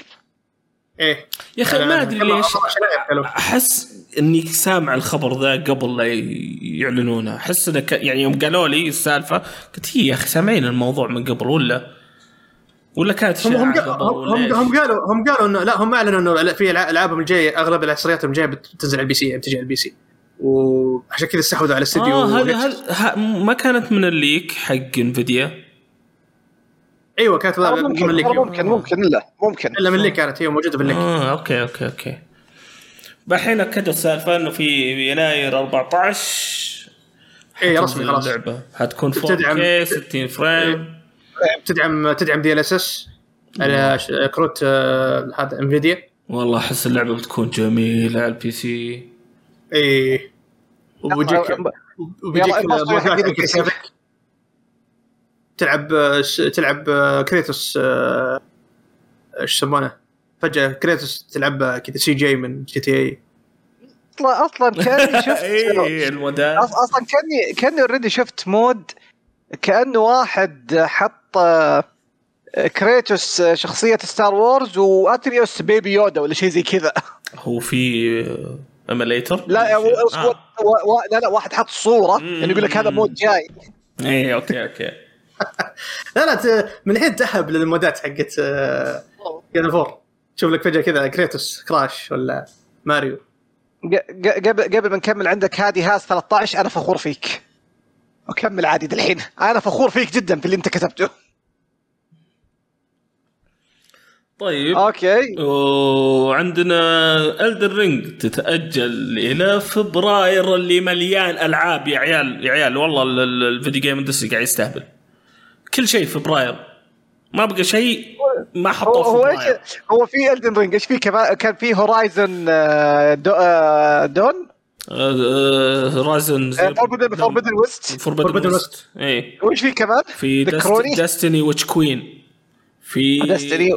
إيه. يا أخي ما أدري ليش. أحس إني سامع الخبر ذا قبل لا يعلنونه. أحس إنه ك- يعني يوم قالوا لي السالفة قلت هي يا أخي سامعين الموضوع من قبل ولا؟ ولا كانت هم هم هم, هم, قالوا هم قالوا انه لا هم أعلنوا إنه في العابهم الجاية أغلب الحصرياتهم الجاية بتنزل على ال PC يعني بتجي على ال PC. وعشان كذا استحوذوا على الاستديو آه هذا Nixxes. هذا ما كانت من ال leak حق Nvidia؟ أيوه كانت ترى من ممكن ممكن ممكن لا ممكن. إلا من اللي كانت هي موجودة في ال leak آه okay okay okay. الحين اكدوا السالفه إنه في يناير 14 اي رسمي خلاص. اللعبة. حتكون بتدعم- 4K 60 frame. تدعم تدعم DLSS على كروت آه، هذا Nvidia والله أحس اللعبة بتكون جميلة على ال PC اي وبيجيك وبيجيك يلا، انبسطوا يا mod ات حبيبي حق ال PC. السابق. تلعب آه، تلعب آه، Kratos آه، إيش يسمونه؟ فجأة Kratos تلعب كذا CJ من GTA أصلا أصلا كأني شفت اي ال mod ات أص- أصلا كأني كأني already شفت mod كانه واحد حط آه، Kratos آه، شخصية Star Wars و Atreus Baby Yoda ولا شيء زي كذا. هو في emulator لا آه. هو- هو- لا لا واحد حط صورة يعني يقول لك هذا mod جاي. اي أوكي أوكي. لا لا ت- من الحين تهب لل mod ات حقت God of War تشوف لك فجأة كذا Kratos Crash ولا ماريو ق- ق- قبل قبل ما نكمل عندك هادي هاز 13 أنا فخور فيك. وكمل عادي دالحين أنا فخور فيك جدا في اللي أنت كتبته. طيب. okay. وعندنا Elden Ring تتأجل إلى فبراير اللي مليان ألعاب يا عيال يا عيال. والله ال- ال- ال video game industry قاعد يستهبل. كل شيء فبراير ما بقى شيء ما هو حطوه في هو إيش فبراير هو في Elden Ring إيش في؟ كمان كان في Horizon Dawn؟ Horizon Forbidden Forbidden West Forbidden West اي وإيش في كمان؟ في؟ Destiny Witch Queen في Destiny.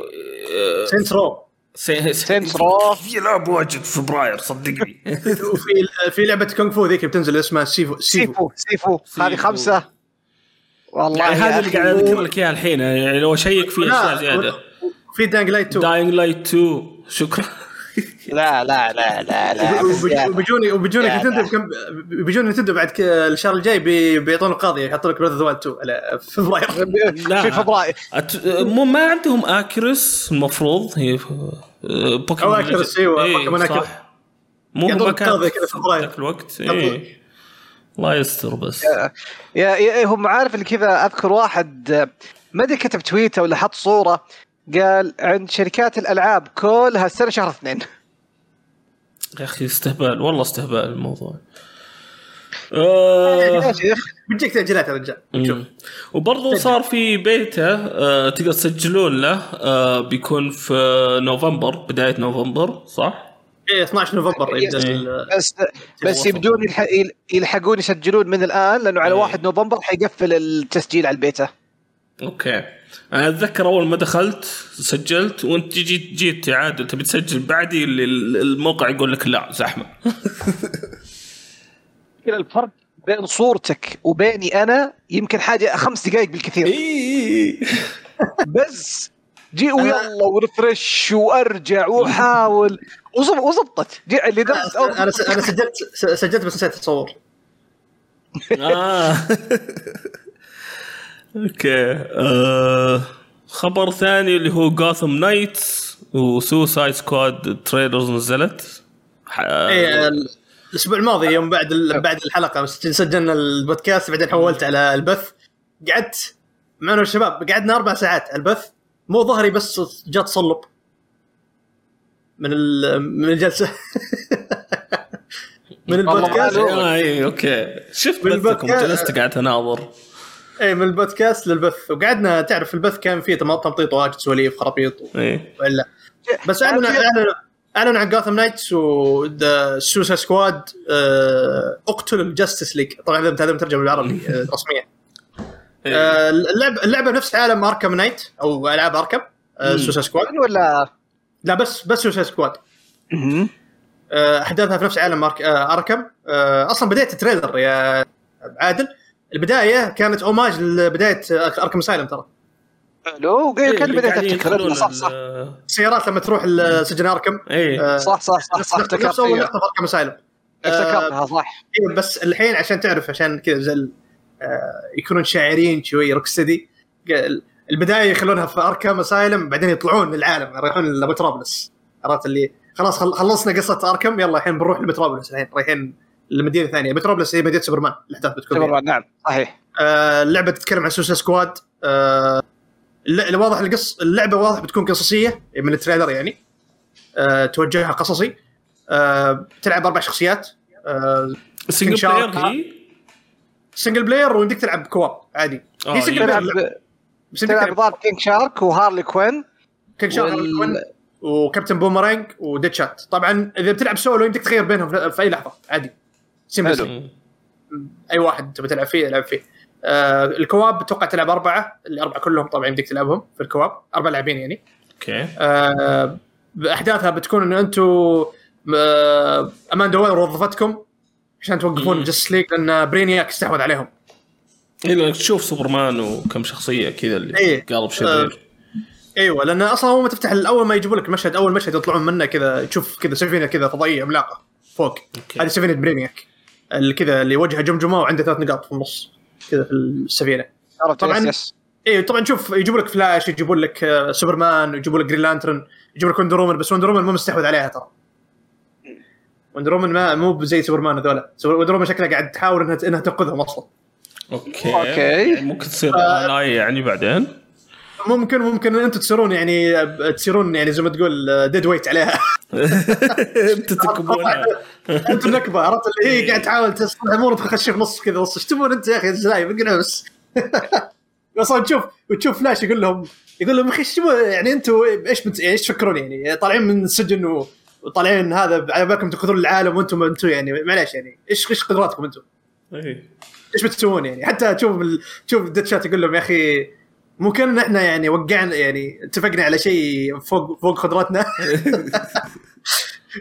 Saints Row Saints Row. في لعب واجد في فبراير صدقني. وفي في لعبة كونغ فو ذيك بتنزل اسمها Sifu Sifu سيفو هذه. خمسة. والله يعني هذا اللي. قاعد اذكر لك إياه الحين يعني لو اشيك في أشياء زيادة في دانج لايت 2 داينج لايت 2 شكرا لا لا لا لا لا. وبيجوني وبيجوني نتندو. بكم بيجوني نتندو بعد الشهر الجاي بي- بيعطون القاضيه يحطوا لك بريث اوف 2 على فبراير لا. في فبراير أت... مو ما عندهم اكرس المفروض هي آه، بوكيمون أكرس، أيوة، إيه، بوكيمون صح. أكرس. مو يعطون ما كان القاضية كذا في فبراير. الوقت إيه. الله يستر بس. يا يا هم عارف اللي كذا أذكر واحد ما أدري كتب تويته ولا حط صورة قال عند شركات الألعاب كلها السنة شهر اثنين. يا أخي استهبال والله استهبال الموضوع. آه... بتجيك تأجيلات يا رجال. وبرضه صار في بيتا آه تقدر تسجلون له آه بيكون في نوفمبر بداية نوفمبر صح؟ إيه 12 نوفمبر يبدأ إيه. ال- بس بس يبدون يلح- يل- يلحقون يسجلون من الآن لأنه على إيه. 1 نوفمبر حيقفل التسجيل على ال beta. okay. أنا أتذكر أول ما دخلت سجلت وأنت جيت جيت عادل تبي تسجل بعدي ال- ال- الموقع يقول لك لا زحمة. كذا الفرق بين صورتك وبيني أنا يمكن حاجة خمس دقائق بالكثير. بس جي ويلا ورفرش وأرجع واحاول وزب- وزبطت جي اللي درت أنا أنا سجلت سجلت بس نسيت اتصور آه. أوكي. آه. خبر ثاني اللي هو جاثم نايتس وسوسايد سكواد تريلرز نزلت. إيه ال- الأسبوع الماضي يوم بعد ال- بعد الحلقة بس سجلنا البودكاست بعدين حولت على البث. قعدت معنا الشباب قعدنا أربع ساعات البث. مو ظهري بس جات تصلب من ال- من الجلسة. من البودكاست. أي okay. شفت من بثكم ال podcast- جلست قاعد أناظر. إيه من البودكاست للبث. وقعدنا تعرف البث كان فيه تم- تمطيط واجد سواليف خرابيط اي ولا بس اعلنوا اعلنوا اعلنوا عن Gotham Knights و Suicide Squad أقتل ال Justice League طبعا هذا مترجم بالعربي آه، رسميا. إيه. آه، اللعبه اللعبة نفس عالم Arkham Knight أو ألعاب Arkham. Suicide Squad ولا؟ لا بس بس Suicide Squad. آه، أحداثها في نفس عالم Ar... Arkham آه، أصلا بداية ال trailer يا عادل. البداية كانت homage لبداية Arkham Asylum ترى. حلو إيه، كان بديت افتكر صح صح. ال- السيارات لما تروح سجن Arkham اي آه، صح صح صح صح. افتكرت أول. لقطه في Arkham Asylum افتكرتها صح. بس الحين عشان تعرف عشان كذا زي يكونون شاعرين شوي Rocksteady البداية يخلونها في Arkham Asylum بعدين يطلعون للعالم يروحون لمتروبوليس. عرفت اللي خلاص خل- خلصنا قصة Arkham يلا الحين بنروح لمتروبوليس الحين رايحين لمدينة ثانية. متروبوليس هي مدينة سوبرمان الأحداث بتكون. سوبرمان نعم صحيح. آه، اللعبة تتكلم عن Suicide Squad آه، الل- اللي واضح القص اللعبة واضح بتكون قصصية من ال trailer يعني. آه، توجهها قصصي. آه، تلعب أربع شخصيات. آه، single. player هي؟ single player ويمديك تلعب co-op عادي. آه، هي single. player تلعب تلعب King Shark و Harley Quinn King Shark وال- Quinn و Captain Boomerang و Deadshot طبعا إذا بتلعب سولو يمديك تغير بينهم في في أي لحظة عادي. seamless حلو. أي واحد تبي تلعب فيه العب فيه. آه ال co-op أتوقع تلعب أربعة الأربعة كلهم طبعا يمديك تلعبهم في ال co-op أربع لاعبين يعني. okay. آه احداثها بتكون ان أنتم آه Amanda Waller وظفتكم. عشان توقفون مم. Justice League لأن Brainiac استحوذ عليهم اي لأنك تشوف سوبرمان وكم شخصية كذا اللي إيه. قالب شرير أيوه لأن أصلا اول ما تفتح اول ما يجيبوا لك المشهد أول مشهد يطلعون منه كذا تشوف كذا سفينة كذا فضائية عملاقه فوق okay هذه سفينة Brainiac اللي كذا اللي وجهها جمجمة وعنده ثلاث نقاط في النص كذا في السفينة عرفت طبعاً. يس يس اي طبعا شوف يجيبوا لك فلاش يجيبوا لك آه، سوبرمان يجيبوا لك جرين لانترن يجيبوا لك وندر بس وندر مو مستحوذ عليها ترى وندر ما مو زي سوبرمان هذولا سو- وندر وومن شكلها قاعد تحاول انها إنها تنقذهم أصلا. أوكي. يعني ممكن تصير الاي يعني بعدين؟ ممكن ممكن أنتم تصيرون يعني آه، تصيرون يعني زي ما تقول ديد ويت عليها. انت تكبونها. أنتم نكبه عرفت؟ اللي هي قاعد تحاول تصلح امور تخش في نص كذا. نص إيش تبون أنت يا أخي؟ اقنع بس أصلا تشوف وتشوف فلاش يقول لهم يقول لهم يا أخي إيش تبون؟ يعني أنتم إيش بت... إيش تفكرون يعني؟ طالعين من السجن و... وطالعين هذا على بالكم تنقذون العالم وأنتم أنتم يعني معليش يعني إيش إيش قدراتكم أنتم؟ إيه. إيش بتسوون يعني؟ حتى تشوف ال... تشوف ديد شات يقول لهم يا أخي مو كأن إحنا يعني وقعنا يعني اتفقنا على شيء فوق فوق قدراتنا.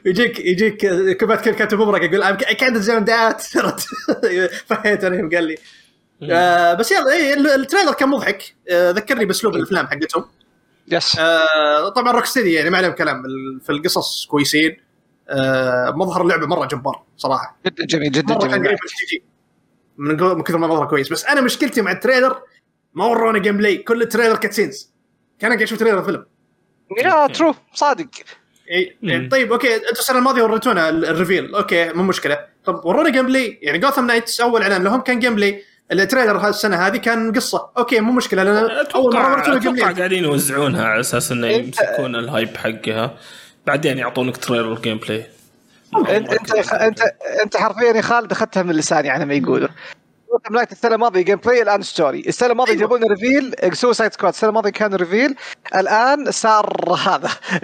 يجيك يجيك كبات كل كاتب مبرق يقول اي كانت زون دات فهيت أنا قال لي. آه بس يلا إيه التريلر كان مضحك. آه ذكرني بأسلوب الأفلام حقتهم. يس آه طبعا روك ستدي يعني ما عليهم كلام. ال- في القصص كويسين. آه مظهر اللعبة مرة جبار صراحة. جدا جميل جدا جميل. من من كثر ما مظهر كويس. بس أنا مشكلتي مع التريلر ما ورونا جيم بلاي كل التريلر كاتسينز كان قاعد أشوف تريلر فيلم. يا ترو صادق. اي مم. طيب أوكي. أنتم السنة الماضية وريتونا ال- الريفيل أوكي مو مشكلة. طب ورونا جيم بلاي يعني جوثام نايتس أول إعلان لهم كان جيم بلاي ال trailer هذه السنة هذه كان قصة. okay مو مشكلة لأن أول مرة أتوقع قاعدين يوزعونها على أساس إنه يمسكون ال hype حقها. بعدين يعطونك trailer gameplay انت انت انت إنت حرفيا يا خالد اخذتها من لساني على ما يقولوا Knights السنة الماضية gameplay الآن story السنة الماضية أيوة. جابوا لنا reveal Suicide Squad السنة الماضية كان reveal الآن صار هذا.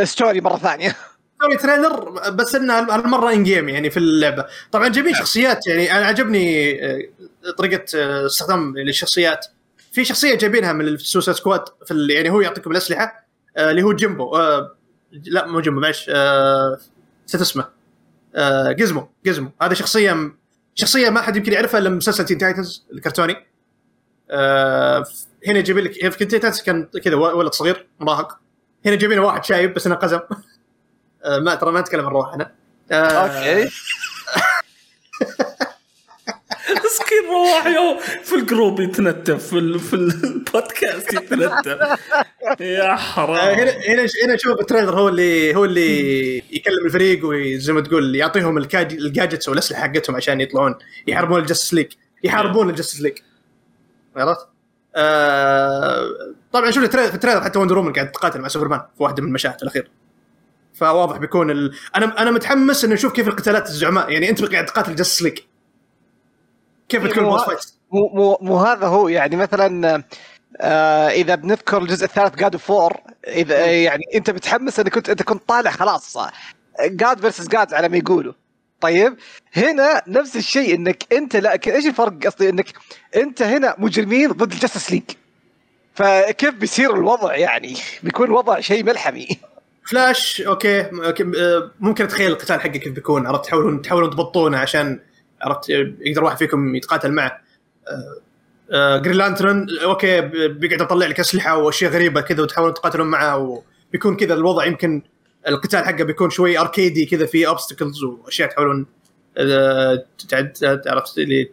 ال story مرة ثانية. story trailer بس إنه هالمرة in-game يعني في اللعبة. طبعا جايبين شخصيات يعني أنا عجبني طريقة آه، استخدام للشخصيات. في شخصية جايبينها من ال Suicide Squad في ال- يعني هو يعطيكم الأسلحة آه، اللي هو Gimbo. آه، لا مو Gimbo معلش نسيت اسمه. Gizmo Gizmo هذا شخصية شخصية ما حد يمكن يعرفها إلا مسلسل Teen Titans الكرتوني. هنا يجيب لك في Teen Titans كان كذا ولد صغير مراهق. هنا جايبين واحد شايب بس إنه قزم. ما ترى ما نتكلم عن روح أنا آه، okay. مسكين رواح يو في ال group يتنتف في. في البودكاست يتنتف يا آه، حرام هنا هنا هنا شوف ال trailer هو اللي هو اللي يكلم الفريق وزي ما تقول يعطيهم. ال gadgets والأسلحة حقتهم عشان يطلعون يحاربون ال Justice League يحاربون ال Justice League عرفت؟ آه... طبعا شوف في ال trailer حتى Wonder Woman قاعد تقاتل مع سوبرمان في واحدة من المشاهد الاخيره فواضح بيكون ال... أنا أنا متحمس إنه نشوف كيف القتالات الزعماء يعني أنت قاعد تقاتل Justice League كيف بتكون مو- ال boss fight؟ مو مو مو هذا هو يعني مثلا آه إذا بنذكر الجزء الثالث God of War إذا يعني أنت متحمس إنك كنت أنت كنت طالع خلاص god versus god على ما يقولوا. طيب هنا نفس الشيء إنك أنت لا إيش الفرق؟ قصدي إنك أنت هنا مجرمين ضد ال Justice League فكيف بيصير الوضع؟ يعني بيكون وضع شيء ملحمي. Flash okay آه، ممكن أتخيل القتال حقه كيف بيكون عرفت؟ تحاولون تحاولون تبطونه عشان عرفت؟ يقدر واحد فيكم يتقاتل معه Green Lantern okay بيقعد يطلع لك أسلحة وأشياء غريبة كذا وتحاولون تقاتلون معه وبيكون كذا الوضع يمكن القتال حقه بيكون شوي اركيدي كذا في obstacles وأشياء تحاولون آه، عرفت؟ اللي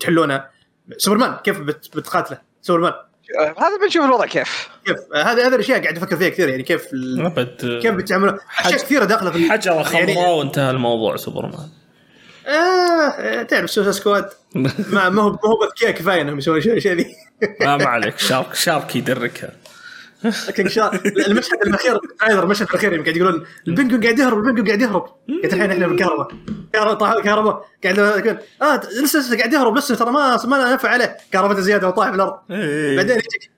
تحلونها سوبرمان كيف بت- بتقاتله؟ سوبرمان. آه، هذا بنشوف الوضع كيف. كيف؟ آه، هذه هذه الأشياء قاعد أفكر فيها كثير يعني كيف ال- كيف بتعملون؟ أشياء كثيرة داخلة في حجره يعني- خضراء وانتهى الموضوع سوبرمان. آه تعرف Suicide Squad؟ ما ما هو ما هو اذكياء كفاية إنهم يسوون الاشياء ذي. ما ما عليك. Shark Shark يدركها. لكن شا... المشهد الاخير ال trailer المشهد الأخير يوم قاعد يقولون ال Penguin قاعد يهرب ال Penguin قاعد يهرب. قلت الحين إحنا بالكهرباء. كهرباء طاح الكهرباء. قاعد يقول آه لسه لسه قاعد يهرب لسه ترى ما ما نفع عليه. كهرباء زيادة وطايح في الأرض. إيه. بعدين يجيك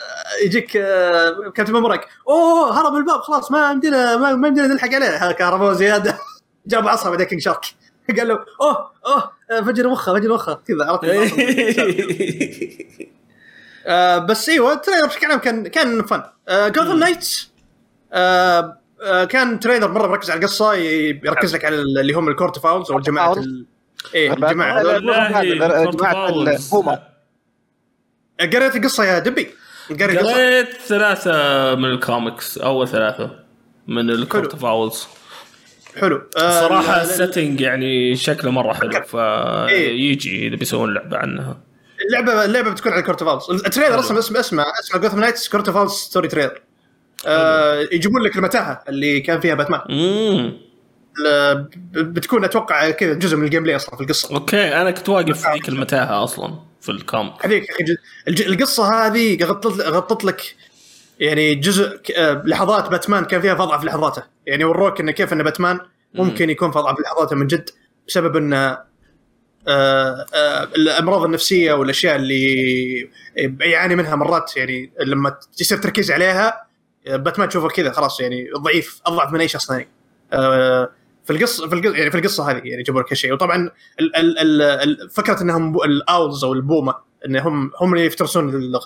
آه، يجيك آه، Captain Boomerang أوه هرب الباب خلاص ما يمدينا ما ما يمدينا نلحق عليه. كهرباء زيادة. جاب عصا بعدين King Shark. قال له أوه أوه آه، فجر مخه فجر مخه. كذا عرفت آه بس إيوه ال trailer بشكل عام كان كان فن. آه Gotham Knights آه آه كان trailer مرة مركز على القصة يركز لك على اللي هم ال Court of Owls أو الجماعه ال... إيه الجماعه البومة. قريت القصة يا دبي؟ قريت ثلاثة من الكوميكس أول ثلاثة من ال Court of Owls حلو. آه ال- ال setting يعني شكله مرة حلو إيه. فيجي إذا بيسوون لعبة عنها. اللعبة اللعبة بتكون على Court of Owls ال trailer أصلا اسمه اسمه اسمه Gotham Knights Court of Owls story trailer آه يجيبون لك المتاهة اللي كان فيها باتمان بتكون أتوقع كذا جزء من ال gameplay أصلا في القصة. okay أنا كنت واقف في ذيك المتاهة أصلا في ال comic هذيك القصة هذه غطت غطت لك يعني جزء آه، لحظات باتمان كان فيها في اضعف لحظاته. يعني وروك إنه كيف إن باتمان ممكن يكون في اضعف لحظاته من جد بسبب انه آه، آه، الأمراض النفسية والأشياء اللي يعاني منها مرات. يعني لما يصير تركيز عليها باتمان تشوفه كذا خلاص يعني ضعيف أضعف من أي شخص ثاني. في القصة في القصة يعني في القصة هذه يعني جابوا لك هالشيء. وطبعا ال ال ال فكرة إنهم الاولز أو البومة إنهم هم اللي يفترسون ال-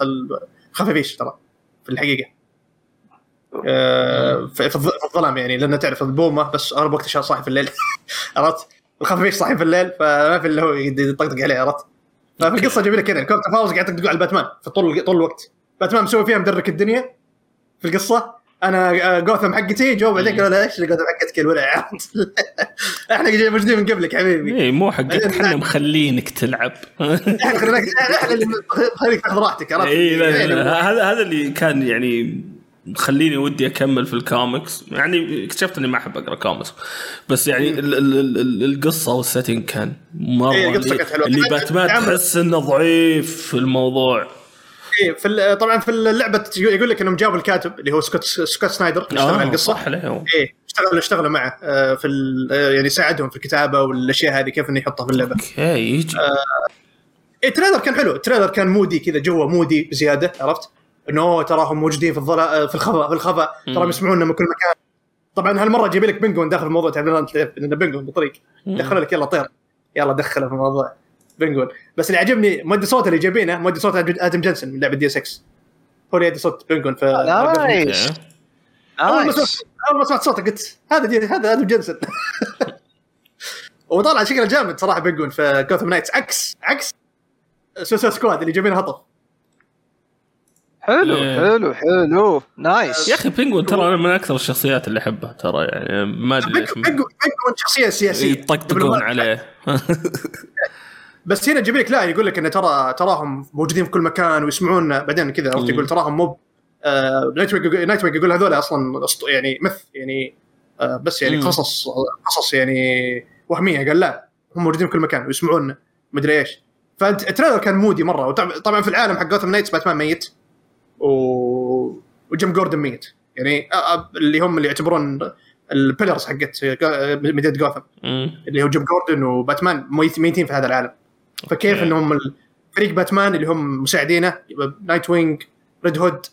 الخفافيش ترى. في الحقيقة. آه، في في الظ- في الظلام يعني لأن تعرف البومة بس اغلب وقت الشهر صاحي في الليل. عرفت؟ الخفافيش صاحي في الليل فما في اللي هو يطقطق عليه عرفت؟ ففي القصة جايب لك كذا ال Court of Owls قاعد يطقطق على باتمان في طول طول الوقت. باتمان مسوي فيها مدرك الدنيا في القصة. أنا آه، جوثم حقتي جو بعدين قالوا إيش جوثم حقتك الولع؟ إحنا موجودين من قبلك حبيبي. اي مو حقك إحنا مخلينك تلعب. إحنا خليك تاخذ راحتك عرفت؟ اي يعني هذا هذا اللي كان يعني خليني ودي أكمل في الكوميكس يعني اكتشفت إني ما أحب أقرأ كوميكس بس يعني ال ال ال ال القصة وال setting كان مرة إيه، اللي, باتمان تحس إنه ضعيف في الموضوع. إيه، في طبعا في اللعبة يقول لك إنهم جابوا الكاتب اللي هو سكوت سكوت سنايدر اللي اشتغل على القصة. صح إيه اشتغلوا اشتغلوا معه آه، في آه، يعني ساعدهم في الكتابة والأشياء هذه كيف إنه يحطها في اللعبة. okay يجي. إيه ال trailer كان حلو، ال trailer كان moody كذا جوه moody بزيادة عرفت؟ إنه تراهم موجودين في الظلا في الخفاء في الخفاء. تراهم يسمعونا من كل مكان. طبعا هالمرة جايب لك Penguin داخل الموضوع تعرف انه Penguin بالطريق دخلوا لك يلا طير. يلا دخله في الموضوع. Penguin بس اللي عجبني مؤدي صوت اللي جايبينه مؤدي صوت آدم جنسن من لعبة Deus Ex هو اللي يؤدي صوت Penguin في nice. okay. أول ما سمعت nice أول ما سمعت صوته قلت هذا دي هذا آدم جنسن وطلع شكله جامد صراحة Penguin في Gotham Knights عكس عكس Suicide Squad اللي جايبين هطف حلو. حلو حلو. nice. يا أخي Penguin ترى أنا من أكثر الشخصيات اللي أحبها ترى يعني ما أدري Penguin شخصية سياسية. يطقطقون عليه. بس هنا يجيب لك لا يقول لك انه ترى تراهم موجودين في كل مكان ويسمعون بعدين كذا عرفت. يقول تراهم مو آه Nightwing يقول هذول أصلا يعني مث يعني آه بس يعني مم. قصص قصص يعني وهمية قال لا هم موجودين في كل مكان ويسمعون مدري إيش فال trailer كان moody مرة وطبعا طبعاً في العالم حق Gotham Knights باتمان ميت و... وجيم جوردن ميت يعني آه، آه، اللي هم اللي يعتبرون ال pillars حقت مدينه جوثم. اللي هو جيم جوردن وباتمان ميت- ميتين في هذا العالم فكيف okay. إنهم فريق باتمان اللي هم مساعدينه Nightwing Red Hood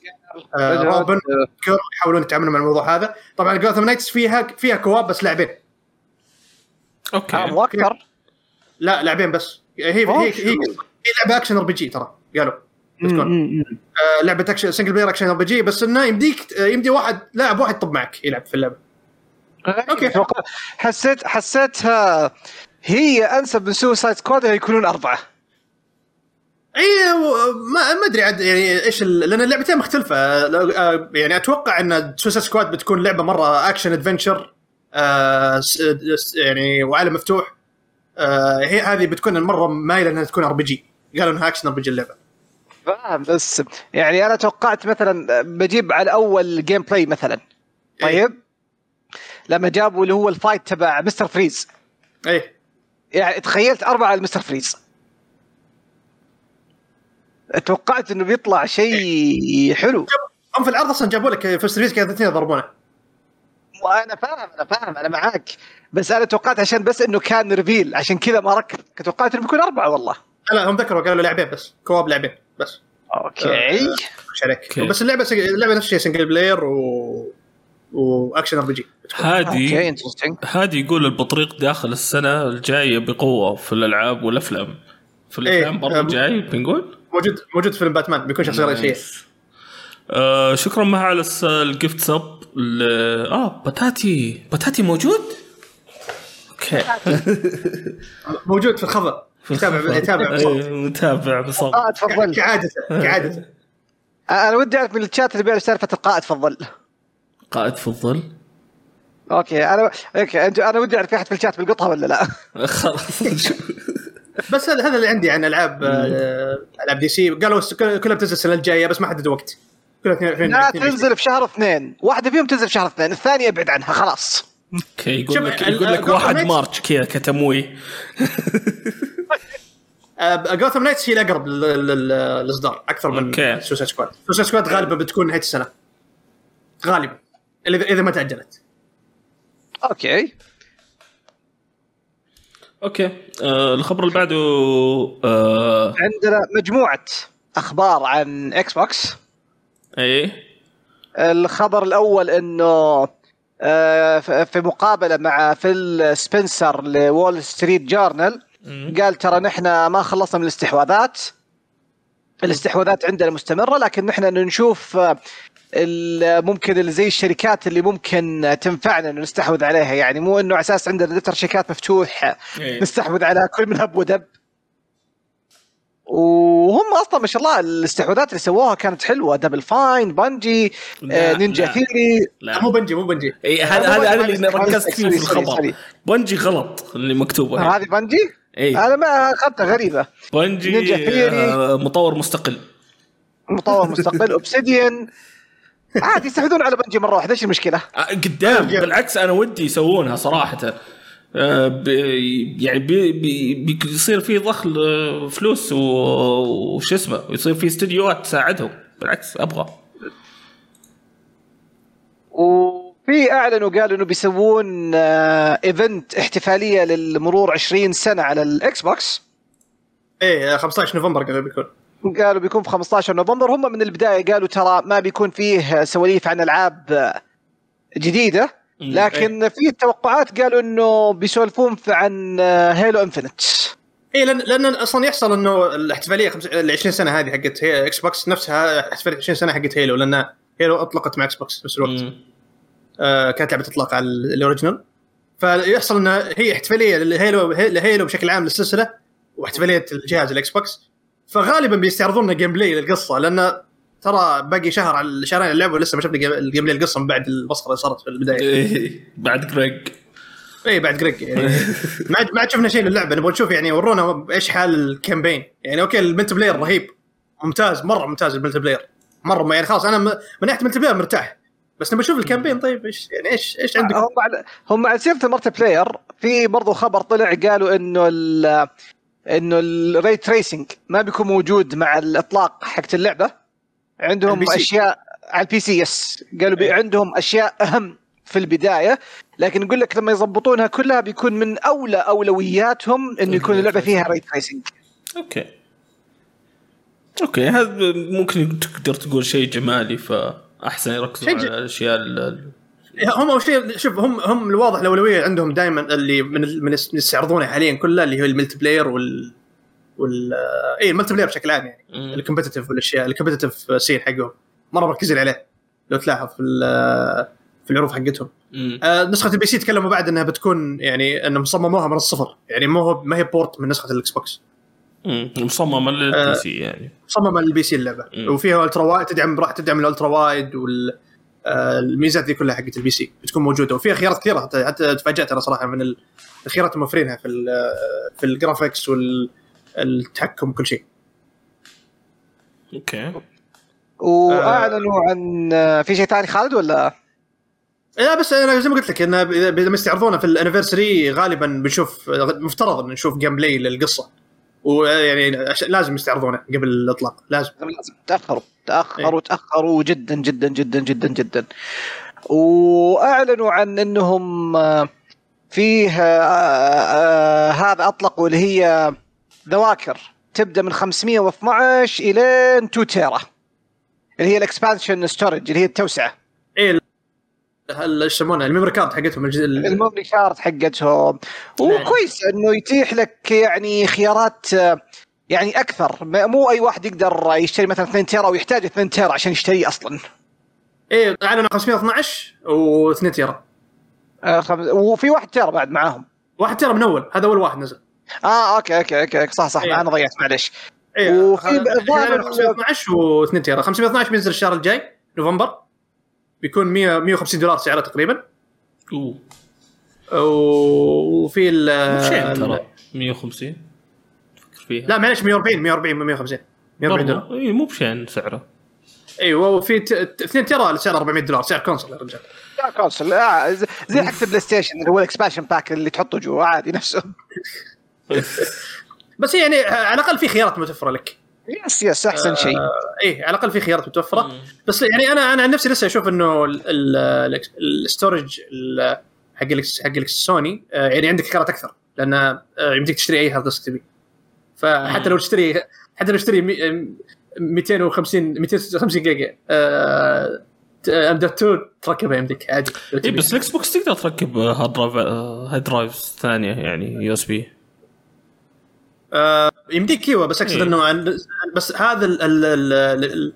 آه روبن كير يحاولون يتعاملوا مع الموضوع هذا. طبعا Gotham Knights فيها فيها co-op بس لاعبين. okay. آه، مو أكثر. لا لاعبين بس. هي هي هي, هي, لعبة action RPG ترى. قالوا. بتكون. آه لعبة action single player action RPG بس إنه يمديك آه، يمدي واحد لاعب واحد طب معك يلعب في اللعبة. أوكي. أوكي حسيت حسيتها هي أنسب من Suicide Squad يكونون أربعة. إي ما ما أدري عاد يعني إيش لأن اللعبتين مختلفة. آه، يعني أتوقع إن Suicide Squad بتكون لعبة مرة action adventure آه يعني وعالم مفتوح. آه هي هذه بتكون مره مايلة إنها تكون RPG قالوا إنها action RPG اللعبة. فاهم بس يعني أنا توقعت مثلا بجيب على أول gameplay مثلا طيب. لما جابوا اللي هو ال fight تبع Mr. Freeze إيه. يعني تخيلت أربعة على Mr. Freeze توقعت إنه بيطلع شيء حلو. هم في العرض أصلا جابوا لك في السيرفيس كانوا الاثنين يضربونه. وأنا فاهم أنا فاهم أنا معاك. بس أنا توقعت عشان بس إنه كان reveal عشان كذا ما ركب. كنت توقعت إنه بيكون أربعة والله. لا لا هم ذكروا قالوا لاعبين بس co-op لاعبين بس. okay. مش عليك okay. بس اللعبة sing... اللعبة نفس الشيء single player و و action RPG. هادي. هادي يقول البطريق داخل السنة الجاية بقوة في الألعاب والأفلام. في الأفلام إيه، برضه أم. جاي بنقول؟ موجود موجود في فيلم باتمان بيكون شخصية رئيسية. آه شكرا مها على الجفت سب آه بتاتي بتاتي موجود؟ أوكي. موجود في الخبر يتابع يتابع بصوت. إيه، متابع بصوت آه تفضل. كعادته كعادته أنا ودي أعرف من الشات اللي بيعرف سالفة القائد تفضل. قائد في الظل؟ أوكي أنا أوكي انت أنا ودي أعرف في أحد في الشات بيلقطها ولا لا؟ خلاص. بس هذا هذا اللي عندي عن ألعاب آه، ألعاب DC. قالوا كلها بتنزل السنة الجاية بس ما حددوا وقت. كلها اثنين اثنين لا اثنين تنزل في شهر اثنين. واحدة فيهم تنزل في شهر اثنين الثانية ابعد عنها خلاص. okay يقول لك يقول لك Gotham 1 Knights- مارش كذا كتمويه Gotham Knights هي الأقرب لل- لل- للإصدار أكثر من. Suicide Squad Suicide Squad غالبا بتكون نهاية السنة. غالبا. اذا إذا ما تأجلت. okay. okay. آه الخبر اللي بعده آه عندنا مجموعة أخبار عن Xbox إيه. الخبر الأول إنه آه، في مقابلة مع فيل سبنسر ل Wall Street Journal. قال ترى نحن ما خلصنا من الاستحواذات. الاستحواذات عندنا مستمرة لكن نحن نشوف ممكن اللي زي الشركات اللي ممكن تنفعنا إنه نستحوذ عليها يعني مو إنه على أساس عندنا دفتر شركات مفتوح إيه. نستحوذ على كل من هب ودب وهم أصلا ما شاء الله الاستحواذات اللي سووها كانت حلوة Double Fine Bungie لا، آه، نينجا لا. Theory لا مو Bungie مو Bungie اي هذا هذا هذا Bungie، اللي Bungie، ركزت فيه في الخبر. Bungie غلط اللي مكتوبه هنا. هذه Bungie؟ اي أنا ما اخذتها غريبة Bungie Ninja Theory. آه مطور مستقل مطور مستقل Obsidian عادي يستحوذون على Bungie مرة واحدة إيش المشكلة؟ آه، قدام. بالعكس أنا ودي يسوونها صراحة. آه، بي- يعني بي بي بيصير في ضخ آه، فلوس وش اسمه ويصير في استديوهات تساعدهم. بالعكس أبغى. وفي أعلنوا قالوا إنه بيسوون آه، event احتفالية للمرور 20 سنة على ال Xbox. إيه 15 نوفمبر قالوا بيكون قالوا بيكون في 15 نوفمبر. هم من البداية قالوا ترى ما بيكون فيه سواليف عن ألعاب جديدة لكن في توقعات قالوا إنه بيسولفون عن Halo Infinite إيه لأن لأن أصلا يحصل إنه الاحتفالية. ال 20 سنة هذه حقت Xbox نفسها احتفاليه 20 سنة حقت Halo لأن Halo أطلقت مع Xbox نفس الوقت. آه كانت لعبة إطلاق على ال- ال original فيحصل إنه هي احتفالية ل Halo ل Halo بشكل عام للسلسلة واحتفالية الجهاز ال Xbox فغالبا بيستعرضون لنا gameplay للقصة لأن ترى باقي شهر على شهرين اللعبة ولسه ما شفنا game- ال gameplay القصة من بعد المسخره اللي صارت في البداية. إيه، بعد جريج اي بعد جريج يعني. ما عاد ما عاد شفنا شيء للعبة نبغى نشوف يعني ورونا إيش حال ال campaign يعني okay ال multiplayer رهيب. ممتاز مرة ممتاز ال multiplayer مرة يعني خلاص أنا من ناحية ال multiplayer مرتاح. بس نبغى نشوف ال campaign طيب إيش يعني إيش إيش عندك هم على هم على سيرة ال multiplayer في برضو خبر طلع قالوا إنه ال إنه ال ray tracing ما بيكون موجود مع الإطلاق حقت اللعبة عندهم. أشياء على ال PC yes قالوا بي إيه. عندهم أشياء أهم في البداية لكن يقول لك لما يضبطونها كلها بيكون من أولى أولوياتهم إنه يكون اللعبة فيها ray tracing okay okay هذا ممكن تقدر تقول شيء جمالي فأحسن يركزوا على الأشياء ال- هم أول شيء شوف هم هم الواضح الأولوية عندهم دائما اللي من من يستعرضونه حاليا كلها اللي هو ال multiplayer وال وال اي ال multiplayer بشكل عام يعني. ال competitive والأشياء ال competitive scene حقهم مرة مركزين عليه لو تلاحظ في في العروض حقتهم. آه، نسخة ال PC تكلموا بعد إنها بتكون يعني إنهم صمموها من الصفر يعني مو هو ما هي port من نسخة ال Xbox مم. مصممه لل PC يعني مصممه لل PC اللعبة مم. وفيها ultra wide تدعم راح تدعم ال ultra wide وال آه، الميزات دي كلها حقت ال PC بتكون موجودة. وفيها خيارات كثيرة. حتى, حتى تفاجأت أنا صراحة من ال- الخيارات اللي موفرينها في ال- في ال graphics والتحكم وكل شيء. okay. وأعلنوا عن في شيء ثاني خالد ولا؟ لا بس أنا زي ما قلت لك انه اذا لما يستعرضونه في ال anniversary غالبا بنشوف مفترض إن نشوف gameplay للقصة. ويعني لازم يستعرضونه قبل الإطلاق لازم. لازم تأخروا تأخروا إيه. تأخروا جدا جدا جدا جدا جدا. وأعلنوا عن إنهم فيه آه، آه، هذا اطلقوا اللي هي ذواكر تبدأ من 512 إلى 2 تيرا اللي هي ال expansion storage اللي هي التوسعة. إيه. يسمونها ال memory card حقتهم ال memory card حقتهم. وكويس إنه يتيح لك يعني خيارات آه، يعني أكثر. مو أي واحد يقدر يشتري مثلا 2 تيرا ويحتاج 2 تيرا عشان يشتريه أصلا. إيه اعلنوا 512 و2 تيرا. آه، خمس... وفي واحد تيرا بعد معاهم. واحد تيرا من أول هذا أول واحد نزل. آه okay okay okay صح صح إيه. أنا ضيعت معلش إيه وفي الظاهر- اعلنوا 512 و2 تيرا. 512 بينزل الشهر الجاي نوفمبر. بيكون 100 150 دولار سعره تقريبا. أوه. وفي ال ترى. 150 فكر فيها. لا معلش 140 140 150 140 دولار. اي مو بشين سعره. إيوه وفي 2 تيرا سعر 400 دولار سعر console يا رجال. لا console آه زي- زي حق ال PlayStation اللي هو ال expansion pack اللي تحطه جوا عادي نفسه. بس يعني على الأقل في خيارات متوفرة لك. yes yes أحسن شيء آه إيه على الأقل في خيارات متوفرة مم. بس يعني أنا أنا عن نفسي لسه أشوف إنه ال storage حق حق السوني آه، يعني عندك خيارات أكثر لأن آه، يمديك تشتري أي hard disk تبي فحتى لو تشتري حتى لو تشتري مي- آه، 250 250 جيجا آه، M dot 2 تركبها يمديك عادي اي. بس ال Xbox تقدر تركب hard drive hard drives ثانية يعني USB يمديك إيوه بس أقصد إيه. إنه بس هذا ال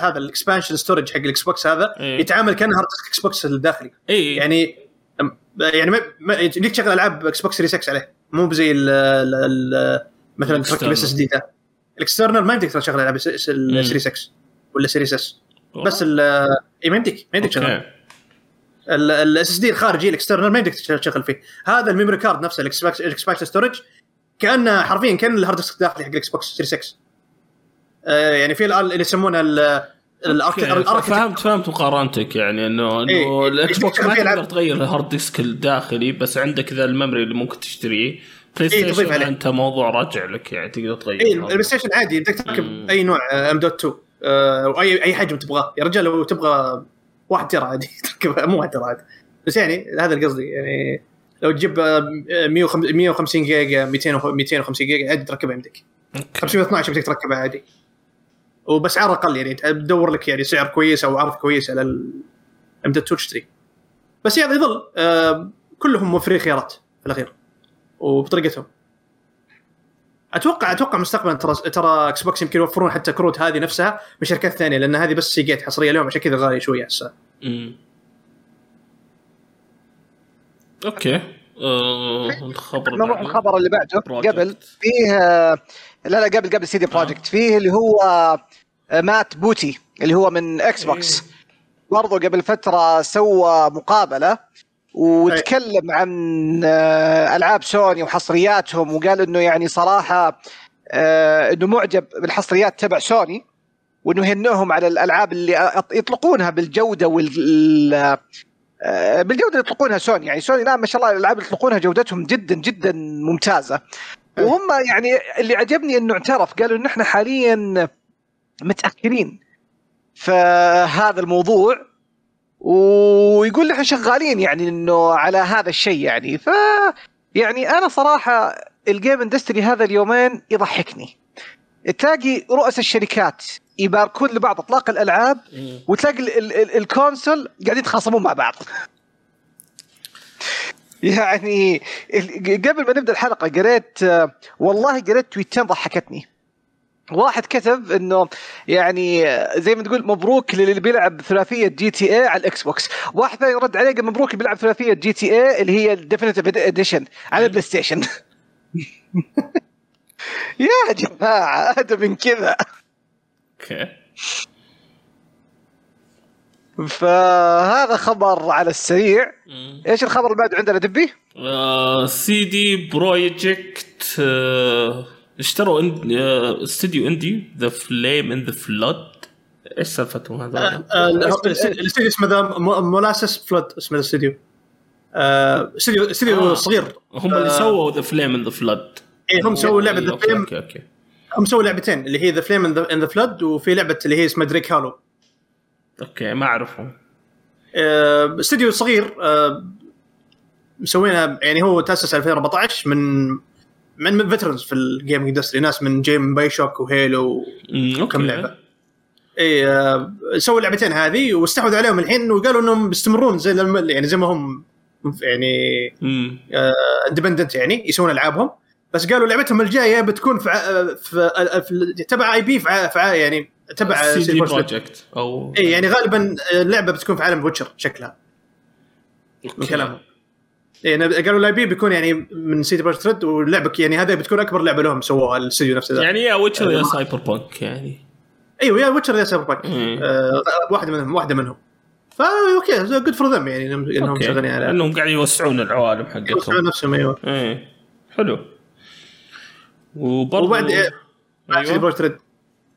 هذا ال expansion storage حق ال Xbox هذا إيه. يتعامل كانه hard disk Xbox الداخلي اي يعني يعني ما, يمديك تشغل العاب Xbox Series X عليه مو بزي مثلا تركب. SSD ده ال external ما يمديك تشغل العاب الس- مم. ال Series X ولا Series S بس ال اي ما يمديك ما يمديك تشغل ال SSD الخارجي ال external ما يمديك تشغل فيه هذا ال memory card نفسه ال expansion storage كانه حرفيا كان ال hard disk الداخلي حق ال Xbox Series X آه يعني في ال- اللي يسمونه فهمت فهمت مقارنتك يعني انه إيه. إنه ال Xbox ما تقدر. تغير ال hard disk الداخلي بس عندك ذا ال memory اللي ممكن تشتريه Play إيه، Station. أنت موضوع راجع لك يعني تقدر تغير اي. ال Play Station عادي بدك. تركب أي نوع M dot 2 آه، واي أي حجم تبغاه يا رجال لو تبغى واحد تيرا عادي تركبها مو واحد تيرا عادي بس يعني هذا القصدي يعني لو تجيب آه، 150 150 جيجا 200 و 250 جيجا عادي تركبها عندك. okay. 512 بدك تركبها عادي. وباسعار أقل يعني تدور لك يعني سعر كويس أو عرض كويس على 2 تشتري بس يعني يظل آه، كلهم موفرين خيارات في الأخير وبطريقتهم. أتوقع أتوقع مستقبلا ترى ترى Xbox يمكن يوفرون حتى كروت هذه نفسها من شركات ثانية لأن هذه بس Seagate حصرية اليوم عشان كذا غالية شوية هسه. okay. آه، الخبر نروح. الخبر اللي بعده. Project. قبل فيه آه، لا لا قبل قبل CD Projekt فيه اللي هو آه، Matt Booty اللي هو من Xbox برضو قبل فترة سوى مقابلة وتكلم عن آه، ألعاب سوني وحصرياتهم وقال إنه يعني صراحة آه، إنه معجب بالحصريات تبع سوني وإنه يهنئهم على الألعاب اللي يطلقونها بالجودة وال آه، بالجودة اللي يطلقونها سوني. يعني سوني الان ما شاء الله الألعاب اللي يطلقونها جودتهم جدا جدا ممتازة. وهم يعني اللي عجبني إنه اعترف قالوا إن إحنا حاليا متأخرين في هذا الموضوع ويقول إحنا شغالين يعني إنه على هذا الشيء يعني. ف يعني أنا صراحة ال game industry هذا اليومين يضحكني. تلاقي رؤساء الشركات يباركون لبعض اطلاق الالعاب وتلاقي ال- ال- ال- ال console قاعدين يتخاصمون مع بعض. يعني قبل ما نبدأ الحلقة قريت آه، والله قريت تويتين ضحكتني. واحد كتب إنه يعني آه، زي ما تقول مبروك للي بيلعب ثلاثية GTA على ال Xbox، واحد ثاني رد عليه قال مبروك اللي بيلعب ثلاثية GTA اللي هي ال Definitive Edition على ال PlayStation. يا جماعة اهدى من كذا. okay. فهذا خبر على السريع. إيش الخبر اللي بعده عندنا دبي؟ CD Projekt آه، اشتروا آه، استوديو indie The Flame in the Flood إيش سالفتهم هذول؟ آه، الاستوديو اسمه The Molasses Flood اسمه الاستوديو آه، استوديو استوديو آه. صغير. هم اللي آه، سووا The Flame in the Flood إيه هم سووا لعبة ذا أوكي فليم أوكي أوكي. هم سووا لعبتين اللي هي The Flame in the Flood وفي لعبة اللي هي اسمها Drake Hollow okay ما أعرفهم. آه، استوديو صغير آه، مسوينها يعني هو تأسس 2014 من من من veterans في ال gaming industry ناس من game BioShock و Halo أمم، okay. كم لعبة. إي آه، سووا اللعبتين هذه واستحوذوا عليهم الحين وقالوا إنهم بيستمرون زي يعني زي ما هم يعني independent يعني يسوون ألعابهم. بس قالوا لعبتهم الجاية بتكون في ع- في, في تبع IP في, ع- في ع- يعني تبع سي دي بروجكت أو اي يعني غالبا اللعبة بتكون في عالم Witcher شكلها. من. كلامهم. يعني قالوا ال IP بيكون يعني من CD Projekt Red واللعبه يعني هذه بتكون أكبر لعبة لهم سووها الاستوديو نفسه يعني يا Witcher يا Cyberpunk يعني. إيوه يا Witcher يا Cyberpunk. آه واحدة منهم واحدة منهم. فا okay good for them يعني انهم شغالين على إنهم قاعدين يوسعون العوالم يوسعون حقتهم نفسهم إيوه. إيه حلو. وبرضه وبعد إيه، أيوه.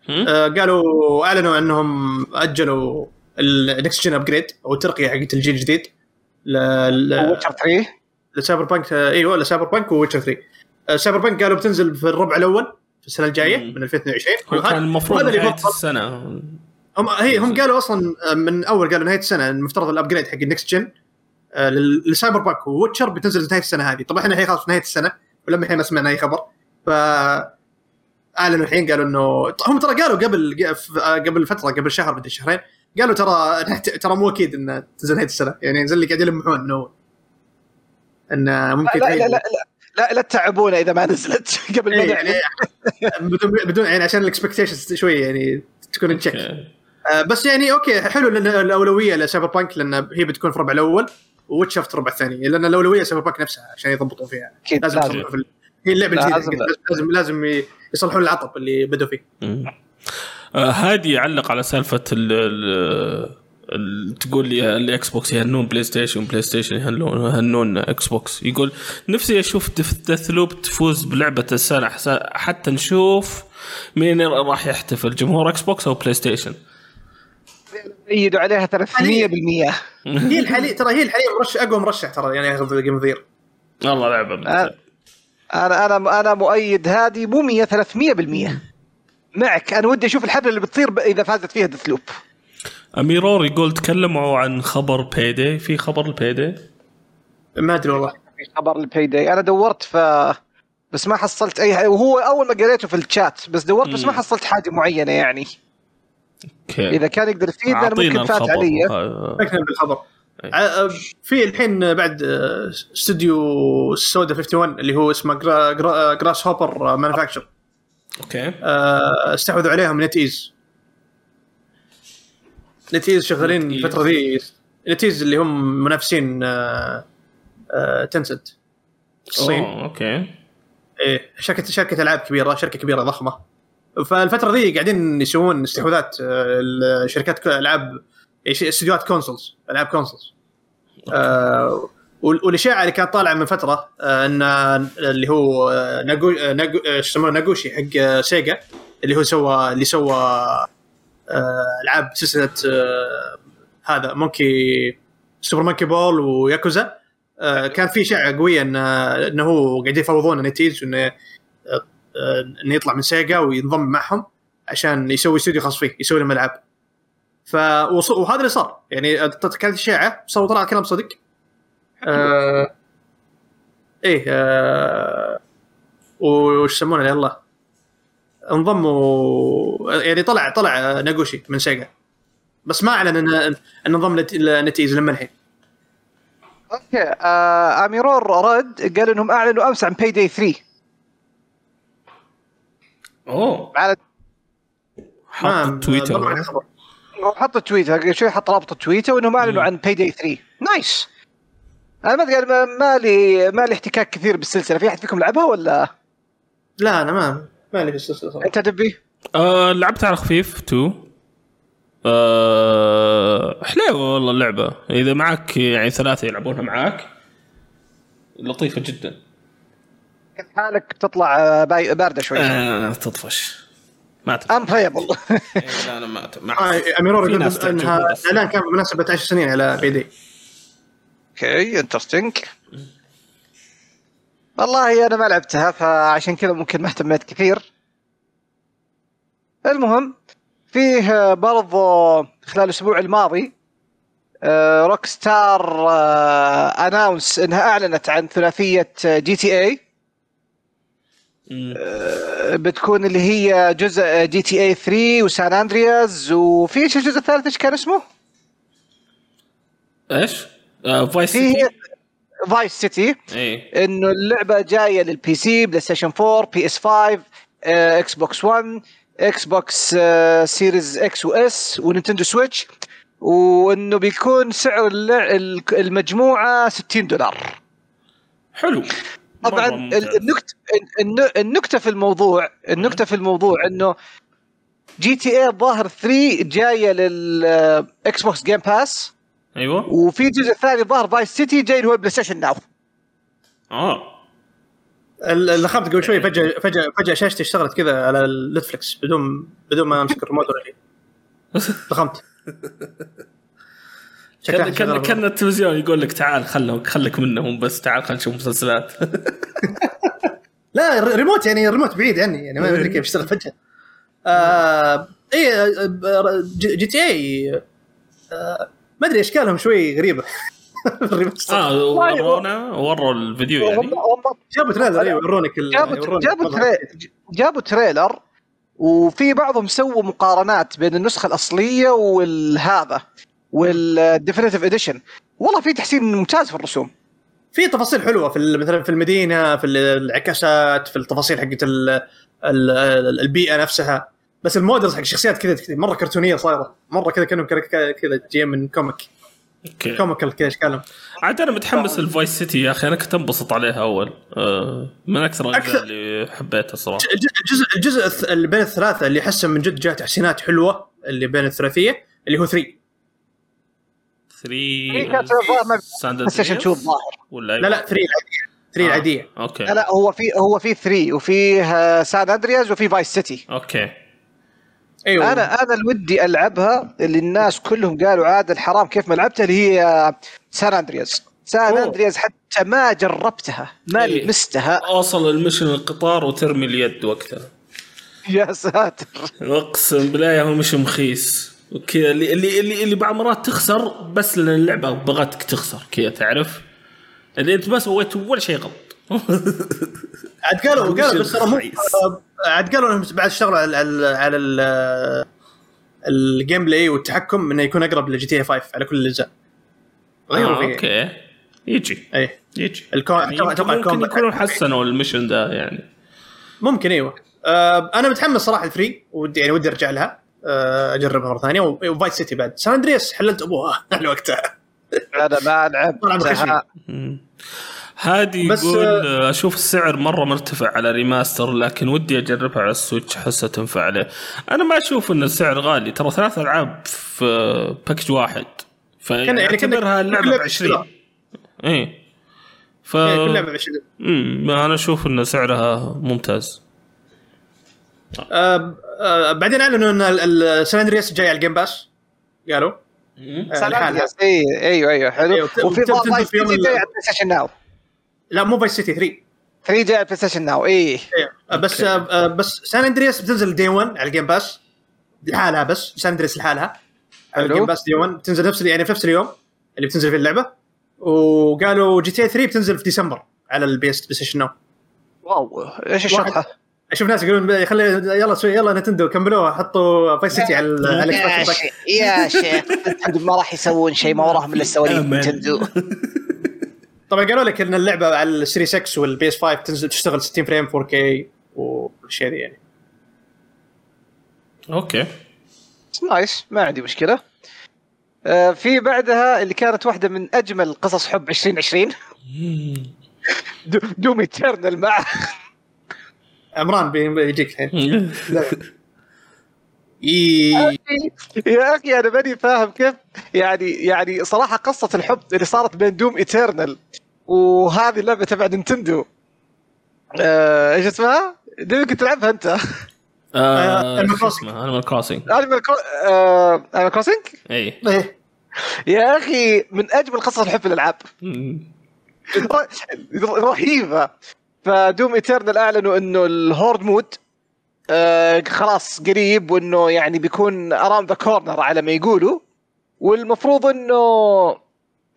هم؟ آه، قالوا أعلنوا إنهم أجلوا ال next gen upgrade أو الترقية حقت الجيل الجديد ل- Witcher 3 ل Cyberpunk أيوه ل Cyberpunk و Witcher 3 آه، Cyberpunk قالوا بتنزل في الربع الأول في السنة الجاية مم. من 2022 هو كان المفروض نهاية السنة. هم هي هم قالوا أصلا آه، من أول قالوا نهاية السنة المفترض ال upgrade حق ال next gen آه، لل- ل Cyberpunk و Witcher بتنزل نهاية السنة هذه. طبعا إحنا الحين خلاص في نهاية السنة ولما الحين ما سمعنا أي خبر. ف اعلنوا الحين قالوا انه هم ترى قالوا قبل قبل فترة قبل شهر مدري شهرين قالوا ترى ترى مو أكيد انه تنزل نهاية السنة. يعني زي اللي قاعد يلمحون اول انه ممكن لا لا لا. لا لا, لا تتعبونا إذا ما نزلت قبل ما يعني بدون بدون يعني عشان ال expectations شوي يعني تكون check. آه، بس يعني okay حلو لأن الأولوية ل Cyberpunk لأن هي بتكون في الربع الأول و Witcher في الربع الثاني لأن الأولوية Cyberpunk نفسها عشان يضبطون فيها. أكيد. لازم يصلحون في هي اللعبة الجديدة لازم. لازم لازم, يصلحون العطب اللي بدوا فيه. آه، هادي يعلق على سالفة ال تقول لي ال Xbox يهنون PlayStation PlayStation يهنون يهنون Xbox يقول نفسي أشوف Deathloop تفوز بلعبة السنة حتى نشوف مين راح يحتفل جمهور Xbox أو PlayStation يدوا عليها 300% هي الحاليا ترى هي الحاليا مرشح أقوى مرشح ترى يعني ياخذ game of the year والله لعبة آه. ممتازة. أنا أنا أنا مؤيد هذه مو 100 300% معك. أنا ودي أشوف الحفله اللي بتصير ب- إذا فازت فيها Deathloop اميرور يقول تكلموا عن خبر Payday في خبر ال Payday ما أدري والله. في خبر ال Payday أنا دورت ف بس ما حصلت أي وهو أول ما قريته في الشات بس دورت بس ما. حصلت حاجة معينة يعني. okay. إذا كان يقدر يفيدنا اعطينا ممكن فات الخبر. علي. بالخبر. ع- آه، في الحين بعد استوديو ال Suda 51 اللي هو اسمه جرا جرا Grasshopper Manufacture okay استحوذوا عليهم NetEase NetEase شغالين. الفترة ذي. NetEase اللي هم منافسين Tencent الصين. أوه، okay. إيه شركة شركة ألعاب كبيرة شركة كبيرة ضخمة. فالفترة ذي قاعدين يسوون استحواذات الشركات ك- ألعاب إيش- استديوهات consoles ألعاب consoles آه وال- والاشاعه اللي كانت طالعة من فترة آه، إن اللي هو ناغو آه، ناغو آه، يسمونه ناغوشي حق آه، Sega اللي هو سوى اللي سوى آه، ألعاب سلسلة آه، هذا Monkey Super Monkey Ball و Yakuza. آه، كان في اشاعه قوية إن آه، إنه هو قاعد يفاوضون NetEase انه آه، إنه يطلع من Sega وينضم معهم عشان يسوي استوديو خاص فيه يسوي لهم ألعاب. ف وص- وهذا اللي صار. يعني كانت اشاعه صار طلع كلام صدق. آه إيه آه وش يسمونه؟ يلا. انضموا يعني طلع طلع ناغوشي من Sega بس ما أعلن إن إن انضم ل NetEase لما الحين. okay آه أميرور رد قال إنهم أعلنوا أمس عن Payday 3 أوه. على حط تويتر. حط تويتر قبل شوي حط رابط تويتر وانهم أعلنوا عن Payday 3 nice أنا ما أدري ما- ما لي ما لي احتكاك كثير بالسلسلة. في أحد فيكم لعبها ولا؟ لا أنا ما مالي في السلسلة صراحة. أنت دبي؟ آه لعبت على خفيف two آه حليوة والله اللعبة. إذا معك يعني ثلاثة يلعبونها معاك لطيفة جدا. كيف حالك؟ تطلع آه، باردة شوي. آه تطفش. ما ام playable إيه، لا أنا ما آه اميرور في يقول إنها. الاعلان كان بمناسبه 10 سنين على Payday. okay interesting والله أنا ما لعبتها فعشان كذا ممكن ما اهتميت كثير. المهم فيه برضو خلال الأسبوع الماضي Rockstar announce إنها أعلنت عن ثلاثية GTA. بتكون اللي هي جزء GTA 3 و San Andreas وفي إيش الجزء الثالث إيش كان اسمه؟ إيش؟ آه Vice City Vice City إيه. إنه اللعبة جاية لل PC PlayStation 4 PS 5 آه، Xbox One Xbox آه، Series X و S و Nintendo Switch وإنه بيكون سعر المجموعة 60 دولار. حلو. طبعا النكته الن- النكتة في الموضوع النكتة في الموضوع إنه جي تي اي الظاهر 3 جاية للاكس بوكس جيم باس أيوه. وفي جزء ثاني ظاهر Vice City جاي اللي هو ال PlayStation Now آه خابت قبل شوي فجاه فجاه فجأة شاشتي اشتغلت كذا على ال Netflix بدون بدون ما أمسك الريموت ولا شيء. ضخمت شكلها كان كان. كان التلفزيون يقول لك تعال خلهم خليك منهم بس تعال خلينا نشوف مسلسلات. لا الريموت يعني الريموت بعيد عني يعني ما أدري كيف اشتغل فجأة. آه اي آه، GTA آه ما أدري أشكالهم شوي غريبة. آه ورونا وروا الفيديو يعني. جابوا trailer أيوه يورونك ال- جابوا جابوا مرة. تري... جابوا trailer وفي بعضهم سووا مقارنات بين النسخة الأصلية والهذا. وال Definitive Edition والله في تحسين ممتاز في الرسوم. في تفاصيل حلوة في ال- مثلا في المدينة في الانعكاسات في التفاصيل حقت ال- ال- ال- البيئة نفسها. بس ال models حق الشخصيات كذا مرة كرتونية صايرة. مرة كذا كأنهم كذا كذا جايين من comic okay. comical كذا اشكالهم عاد أنا متحمس ال Vice City يا أخي. أنا كنت أنبسط عليها أول. آه من أكثر الاجزاء أكثر- اللي حبيتها صراحة. الج- الجزء الجزء اللي بين الثلاثة اللي احسه من جد جاء تحسينات حلوة اللي بين الثلاثية اللي هو 3 في 3 كانت الظاهر ما- ساندر بلاي ستيشن 2 الظاهر ولا لا لا 3 العاديه 3 العاديه أوكي لا لا هو في هو في 3 وفيه سان اندرياز وفي فايس سيتي أوكي أيوه. أنا أنا اللي ودي ألعبها اللي الناس كلهم قالوا عاد الحرام كيف ما لعبتها اللي هي سان اندرياز سان أوه. اندرياز حتى ما جربتها ما إيه. لمستها. اوصل المشن القطار وترمي اليد وقتها. يا ساتر. أقسم بالله هو مش مخيس. وكذا اللي اللي اللي, اللي بعض مرات تخسر بس لأن اللعبه بغتك تخسر. كذا تعرف. اللي أنت ما سويت ولا شيء غلط. عاد قالوا قالوا بس ترى عاد قالوا إنهم بعد اشتغلوا على على على ال- ال gameplay والتحكم إنه يكون أقرب ل GTA 5 على كل الأجزاء. غيروا آه فيه okay. يجي. اي يجي. الكون يعني أتوقع ممكن الكون يكونوا حسنوا ال mission ده يعني. ممكن أيوه. آه أنا متحمس صراحة الفري ودي يعني ودي أرجع لها. أجربها مرة ثانية و Vice City بعد. San Andreas حللت أبوها. على وقتها. أنا ما مم. هادي يقول آه، أشوف السعر مرة مرتفع على remaster لكن ودي أجربها على ال Switch احسها تنفع عليه. أنا ما أشوف إن السعر غالي. ترى ثلاث ألعاب في package واحد. كان- يعني فاعتبرها اللعبة ب كلها 20 إيه. ف إيه، كل لعبه ب 20 امم أنا أشوف إن سعرها ممتاز. آه آه بعدين اعلنوا إن San Andreas جاي على ال Game Pass قالوا. آه، سان لحالها. Andreas. اي أيوه أيوه حلو وفي Vice في يوم City جاي على ال PlayStation Now لا مو Vice City 3 3 جاي على ال PlayStation Now اي إيه. آه، بس آه بس San Andreas بتنزل day 1 على ال Game Pass لحالها بس. San Andreas لحالها. على حلو. الجيم باس دي 1 بتنزل نفس يعني في نفس اليوم اللي بتنزل فيه اللعبة. وقالوا GTA 3 بتنزل في ديسمبر على ال PS PlayStation Now wow. إيش الشطحة؟ أشوف ناس يقولون خلي يلا شوي يلا Nintendo كملوها حطوا Vice City على على يا. شيخ يا شيخ Nintendo ما راح يسوون شيء ما وراهم إلا السواليف أمل. Nintendo. طبعا قالوا لك إن اللعبة على ال Series X وال PS 5 تنزل تشتغل 60 frame 4K والاشياء ذي يعني. okay. nice ما عندي مشكلة. آه، في بعدها اللي كانت واحدة من أجمل قصص حب 2020 دو- Doom Eternal مع عمران بي- بيجيك الحين. يا أخي أنا ماني فاهم كيف يعني يعني صراحة قصة الحب اللي صارت بين Doom Eternal وهذه اللعبة تبع Nintendo. آه، إيش اسمها؟ دي يمكن تلعبها أنت؟ Animal Crossing. Animal Crossing Animal Animal Crossing إي. إيه. يا أخي من أجمل قصص الحب في الألعاب. رهيبة. ف Doom Eternal أعلنوا إنه ال horde mode آه خلاص قريب وإنه يعني بيكون around the corner على ما يقولوا. والمفروض إنه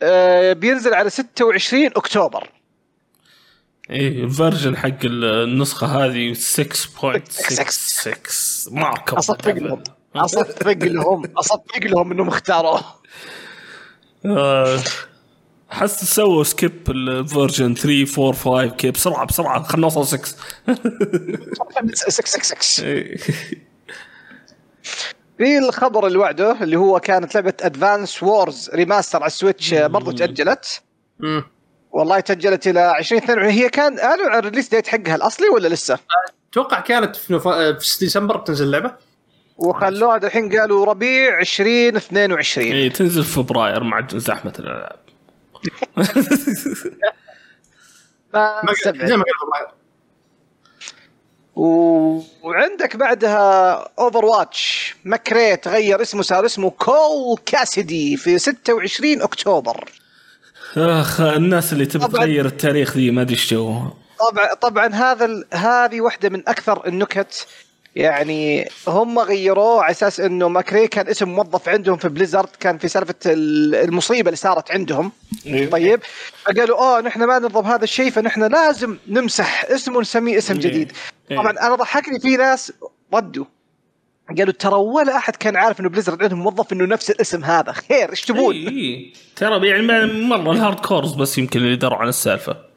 آه بينزل على 26 أكتوبر. اي ال version حق النسخة هذه 6.66 ماركه أصدق لهم. أصدق لهم. أصدق لهم إنهم اختاروه. آه، حس سووا skip ال version 3 4 5 كي بسرعة بسرعة خلينا نوصل 6 666 إيه. في الخبر اللي بعده اللي هو كانت لعبة Advance Wars remaster على ال Switch آه، برضو تأجلت. والله تأجلت إلى 2022 هي كان قالوا عن ال release date حقها الأصلي ولا لسه؟ أتوقع كانت في, نوفمبر... في ديسمبر بتنزل اللعبة وخلوها الحين قالوا ربيع 2022 اي تنزل في فبراير مع زحمة الالعاب. زي ما قال و... وعندك بعدها Overwatch McCree تغير اسمه صار اسمه Cole Cassidy في 26 أكتوبر. آخر الناس اللي تبي طبعاً. تغير التاريخ زي ما أدري إيش جوها طبعا طبعا هذا ال... هذه واحدة من أكثر النكت يعني هم غيروه على أساس إنه ماكري كان اسم موظف عندهم في Blizzard كان في سالفة ال- المصيبة اللي صارت عندهم طيب فقالوا آه نحن ما نرضى بهذا الشيء فنحن لازم نمسح اسمه ونسميه اسم إيه. جديد إيه. طبعا أنا ضحكني في ناس ردوا قالوا ترى ولا أحد كان عارف إنه Blizzard عندهم موظف إنه نفس الاسم هذا خير إيش تبون؟ اي. ترى يعني مرة ال hardcores بس يمكن اللي دروا عن السالفة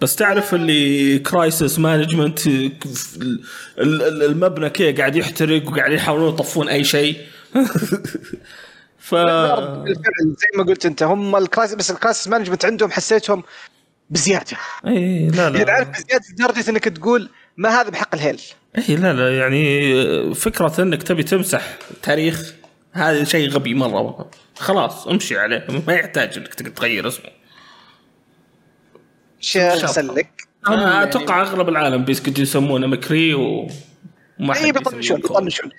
بس تعرف اللي crisis management المبنى كذا قاعد يحترق وقاعد يحاولون يطفون أي شيء. ف بالفعل. زي ما قلت أنت هم ال crisis بس ال crisis management عندهم حسيتهم بزيادة. إي لا يعني عارف لا بزيادة لدرجه إنك تقول ما هذا بحق ال hell. إي لا لا يعني فكرة إنك تبي تمسح تاريخ هذا شيء غبي مرة خلاص امشي عليه. ما يحتاج إنك تغير اسمه. شيء سلك أنا أتوقع أغلب العالم بيسكت يسمونه مكري و وما اي حد بيطنشون. بيطنشون.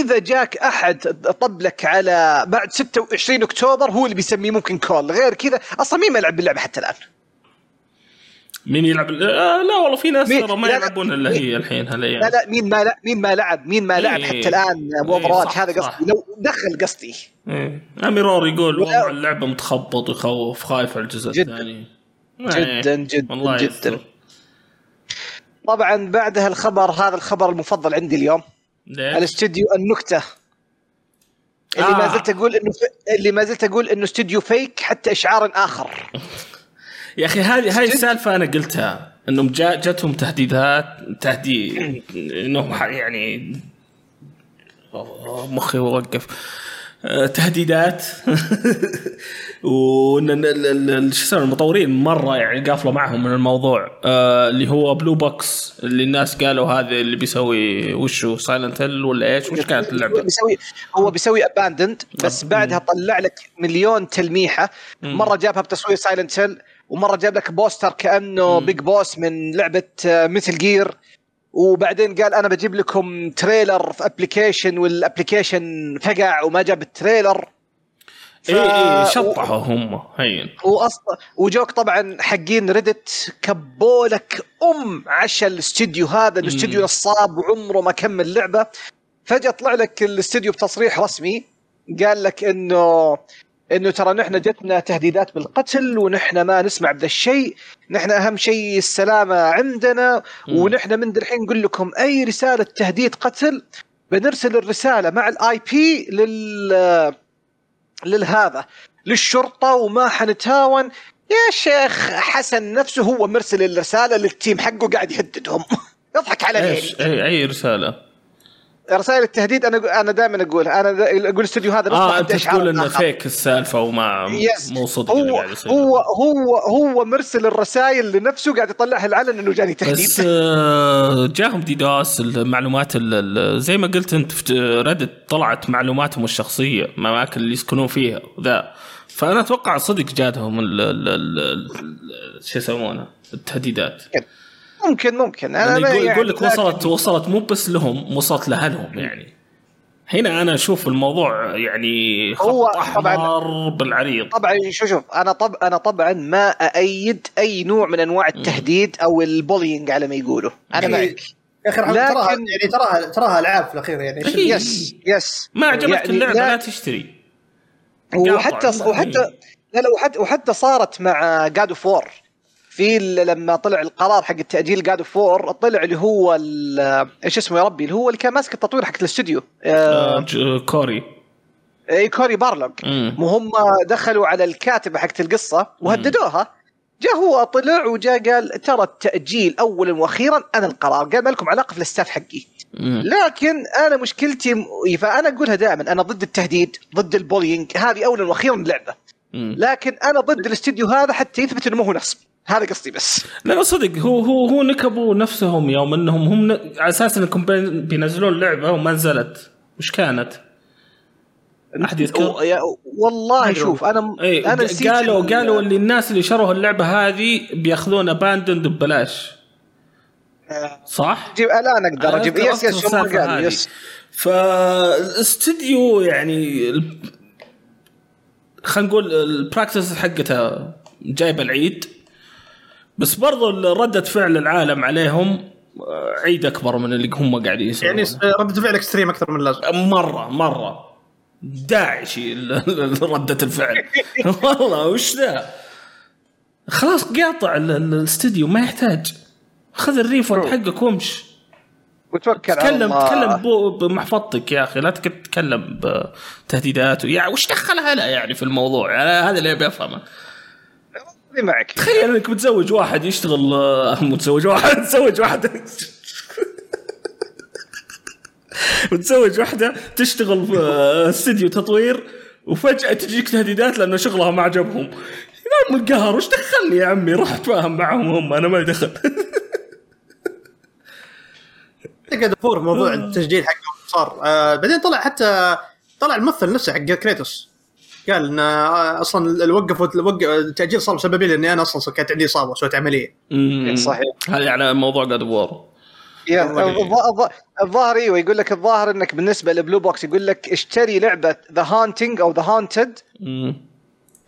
إذا جاك أحد طب لك على بعد 26 أكتوبر هو اللي بيسميه ممكن كول. غير كذا أصلا مين ما يلعب باللعبة حتى الآن؟ مين يلعب آه لا والله في ناس ترى ما يلعبون إلا هي الحين هالأيام. لا لا مين ما لا مين ما لعب مين ما لعب إيه. حتى الآن إيه، واتش صح، هذا. قصدي. لو دخل قصدي. إيه. اميرور يقول والله اللعبة متخبط ويخوف خايف على الجزء جداً. الثاني. جدا إيه. جدا والله جدا يستر. طبعا بعدها الخبر هذا الخبر المفضل عندي اليوم ليش؟ الاستوديو النكتة اللي آه. ما زلت أقول إنه ف... اللي ما زلت أقول إنه استوديو فيك حتى إشعار آخر يا أخي هذه هاي السالفة أنا قلتها إنهم جا جاتهم تهديدات تهديد إنهم يعني مخي وقف تهديدات وإن شو يسمونه المطورين مرة يعني قافله معهم من الموضوع آه اللي هو Blue Box اللي الناس قالوا هذا اللي بيسوي وشو Silent Hill ولا إيش وش كانت اللعبة؟ بيسوي هو بيسوي Abandoned بس بعدها طلع لك مليون تلميحة. مرة جابها بتصوير Silent Hill ومرة جاب لك poster كأنه. Big Boss من لعبة Metal Gear وبعدين قال أنا بجيب لكم trailer في application وال application فقع وما جاب ال trailer. إي إي شطحوا هم. هين. واصلا وجوك طبعا حقين Reddit كبوا لك أم عشا الاستديو هذا الاستديو مم. نصاب وعمره ما كمل لعبة. فجأة طلع لك الاستديو بتصريح رسمي قال لك إنه إنه ترى نحن جتنا تهديدات بالقتل ونحن ما نسمع بذا الشيء. نحن أهم شيء السلامة عندنا. ونحن من الحين نقول لكم أي رسالة تهديد قتل بنرسل الرسالة مع ال IP لل للهذا للشرطة وما حنتهاون. يا شيخ حسن نفسه هو مرسل الرسالة لل team حقه قاعد يهددهم. يضحك على إيش؟ أي أي رسالة؟ رسائل التهديد أنا أنا دائما اقولها أنا أقول الاستوديو هذا آه أنت تقول إنه. فيك السالفة وما yes. مو صدق هو هو هو هو مرسل الرسائل لنفسه قاعد يطلعها العلن إنه جاني تهديد. بس آه، جاهم DDoS المعلومات ال- ال- زي ما قلت أنت في Reddit طلعت معلوماتهم الشخصية الاماكن اللي يسكنون فيها ذا فأنا أتوقع صدق جاتهم ال- ال- ال- ال- شو يسمونه؟ التهديدات. ممكن ممكن. أنا يعني ما يقول, يقول يعني لك وصلت وصلت مو بس لهم وصلت لأهلهم يعني. هنا أنا أشوف الموضوع يعني خط هو أحمر طبعاً- بالعريض. طبعا شوف شوف أنا طب أنا طبعا ما أأيد أي نوع من أنواع التهديد أو ال bullying على ما يقولوا. أنا إيه. معك. يا أخي لكن- تراها يعني تراها تراها ألعاب في الأخير يعني. yes yes ما عجبتك يعني اللعبة؟ لا- لا تشتري. وحتى. وحتى لا لا وحتى وحتى صارت مع God of War في لما طلع القرار حق التأجيل God of War طلع اللي هو إيش اسمه يا ربي؟ اللي هو اللي كان ماسك التطوير حق الاستوديو. آه، آه Cory. إي Cory Barlog مم. وهم دخلوا على الكاتبة حقت القصة وهددوها. جاء هو طلع وجاء قال ترى التأجيل اولا وأخيرا أنا القرار. قال ما لكم علاقة في ال staff حقي. لكن أنا مشكلتي م- فانا أقولها دائما أنا ضد التهديد ضد ال bullying. هذه اولا وأخيرا لعبة. لكن أنا ضد الاستديو هذا حتى يثبت إنه ما هو نصب. هذا قصدي بس لا صدق هو هو هو نكبوا نفسهم يوم إنهم هم ن... على أساس انكم بين- بينزلون لعبة وما نزلت وش كانت؟ أحد يذكر؟ والله. شوف أنا اي أنا قالوا ال- قالوا اللي الناس اللي شروا اللعبة هذه بيأخذون Abandoned ببلاش صح؟ جيب الان أقدر أجيب yes yes. yes فال studio يعني خلينا نقول ال practice حقته جايبه العيد بس برضو ردة فعل العالم عليهم آه، عيد أكبر من اللي هم قاعدين يسوونه. يعني ردة فعل extreme أكثر من اللازم. مرة مرة. داعشي ردة الفعل. والله وش ذا؟ خلاص قاطع ال- ال- الاستديو ما يحتاج. خذ ال refund حقك وامش وتوكل على تكلم الله. تكلم بو- بمحفظتك يا أخي لا تك- تتكلم بتهديدات. يعني وش دخلها لا يعني في الموضوع؟ يعني هذا اللي أبي أفهمه. معك. تخيل انك متزوج واحد يشتغل آه، متزوج واحد متزوج واحد متزوج واحدة تشتغل في آه، استديو تطوير وفجأة تجيك تهديدات لأنه شغلها ما عجبهم. يا عم القهر وش دخلني يا عمي؟ روح اتفاهم معهم هم أنا ما لي دخل. قاعد افور موضوع التسجيل حقه صار آه بعدين طلع حتى طلع الممثل نفسه حق Kratos. قال إن آه، أصلا وقفوا الوق- التأجيل صار بسببي لاني أنا أصلا كانت عندي إصابة سويت عملية. أمم. صحيح. هذا يعني موضوع God of War الظاهر إيوه يقول لك الظاهر إنك بالنسبة ل Blue Box يقول لك اشتري لعبة The Haunting أو The Haunted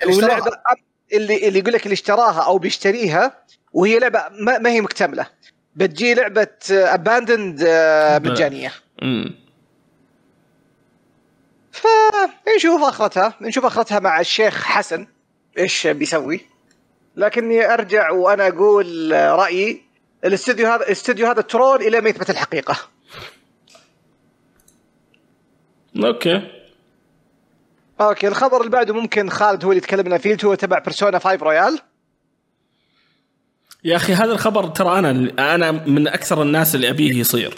اللي اللي اللي يقول لك اللي اشتراها أو بيشتريها وهي لعبة ما, ما هي مكتملة. بتجي لعبة Abandoned مجانية. فنشوف اخرتها نشوف اخرتها مع الشيخ حسن إيش بيسوي. لكني أرجع وأنا أقول رأيي الاستوديو هذا الاستوديو هذا troll إلى ما يثبت الحقيقة. Okay. Okay الخبر اللي بعده ممكن خالد هو اللي يتكلمنا فيه هو تبع Persona 5 Royal يا أخي هذا الخبر ترى أنا أنا من أكثر الناس اللي أبيه يصير.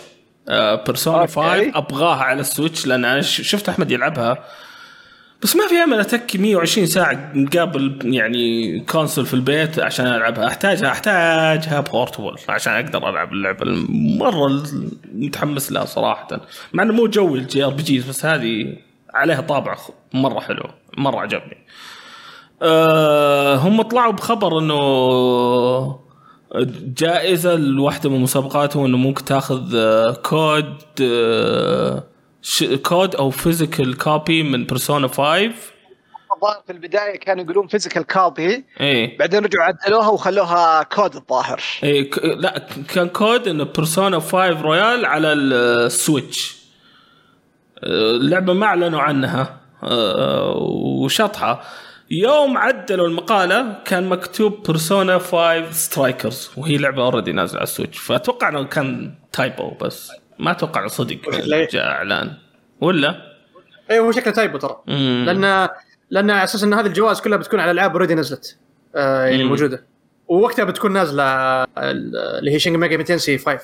Persona okay. 5 أبغاها على ال Switch لأن أنا شفت أحمد يلعبها. بس ما في أمل أتك 120 ساعة مقابل يعني console في البيت عشان ألعبها. احتاجها أحتاجها portable عشان أقدر ألعب اللعبة مره متحمس لها صراحة. مع إنه مو جوي ال JRPGs بس هذه عليها طابع مرة حلو مرة عجبني. آه هم طلعوا بخبر إنه جائزة لواحدة من مسابقاتهم إنه ممكن تاخذ آه، كود آه، كود أو physical copy من Persona 5 الظاهر في البداية كانوا يقولون physical copy إيه. بعدين رجعوا عدلوها وخلوها كود الظاهر. إيه ك- لا كان كود إنه Persona 5 Royal على ال Switch آه، اللعبه ما أعلنوا عنها آه، وشطحة. يوم عدلوا المقالة كان مكتوب Persona 5 Strikers وهي لعبة already نازلة على ال Switch فأتوقع إنه كان typo بس ما أتوقع صدق؟ جاء إعلان ولا؟ اي هو شكله typo ترى. لأن لأن على أساس إن هذه الجوائز كلها بتكون على العاب already نزلت آه يعني مم. موجودة ووقتها بتكون نازلة ال- اللي هي Shin Megami Tensei 5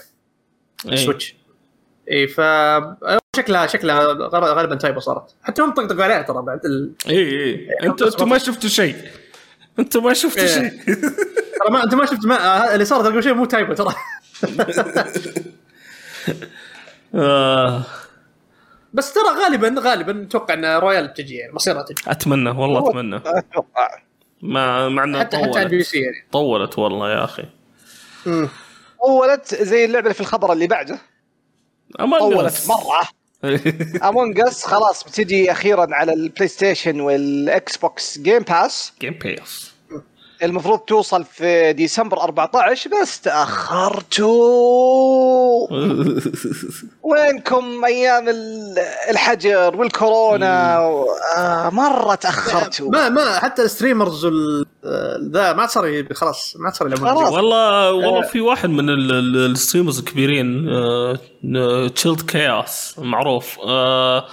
إيه. اي ف شكلها شكلها غالبا typo صارت. حتى هم طقطقوا عليها ترى بعد ال... اي اي أنتوا أنتوا ما شفتوا شيء. أنتوا ما شفتوا إيه. شيء. ترى ما انت ما شفت ما... اللي صار قبل شيء مو typo ترى. آه. بس ترى غالبا غالبا أتوقع إن Royal تجي يعني مصيرها تجي. أتمنى والله أتمنى. أتوقع ما مع إنها حتى حتى على ال PC طولت يعني. طولت والله يا أخي. طولت زي اللعبة اللي في الخبر اللي بعده. طولت. مرة. Among Us خلاص بتجي أخيرا على ال PlayStation وال Xbox Game Pass Game Pass المفروض توصل في ديسمبر 14 بس تأخرتوا. وينكم أيام ال- الحجر والكورونا؟ و... آه مرة تأخرتوا. ما ما حتى ال streamers وال آه، ذا ما صار خلاص ما صار. والله والله في واحد من ال- ال- ال streamers الكبيرين Chilled Chaos معروف. آه،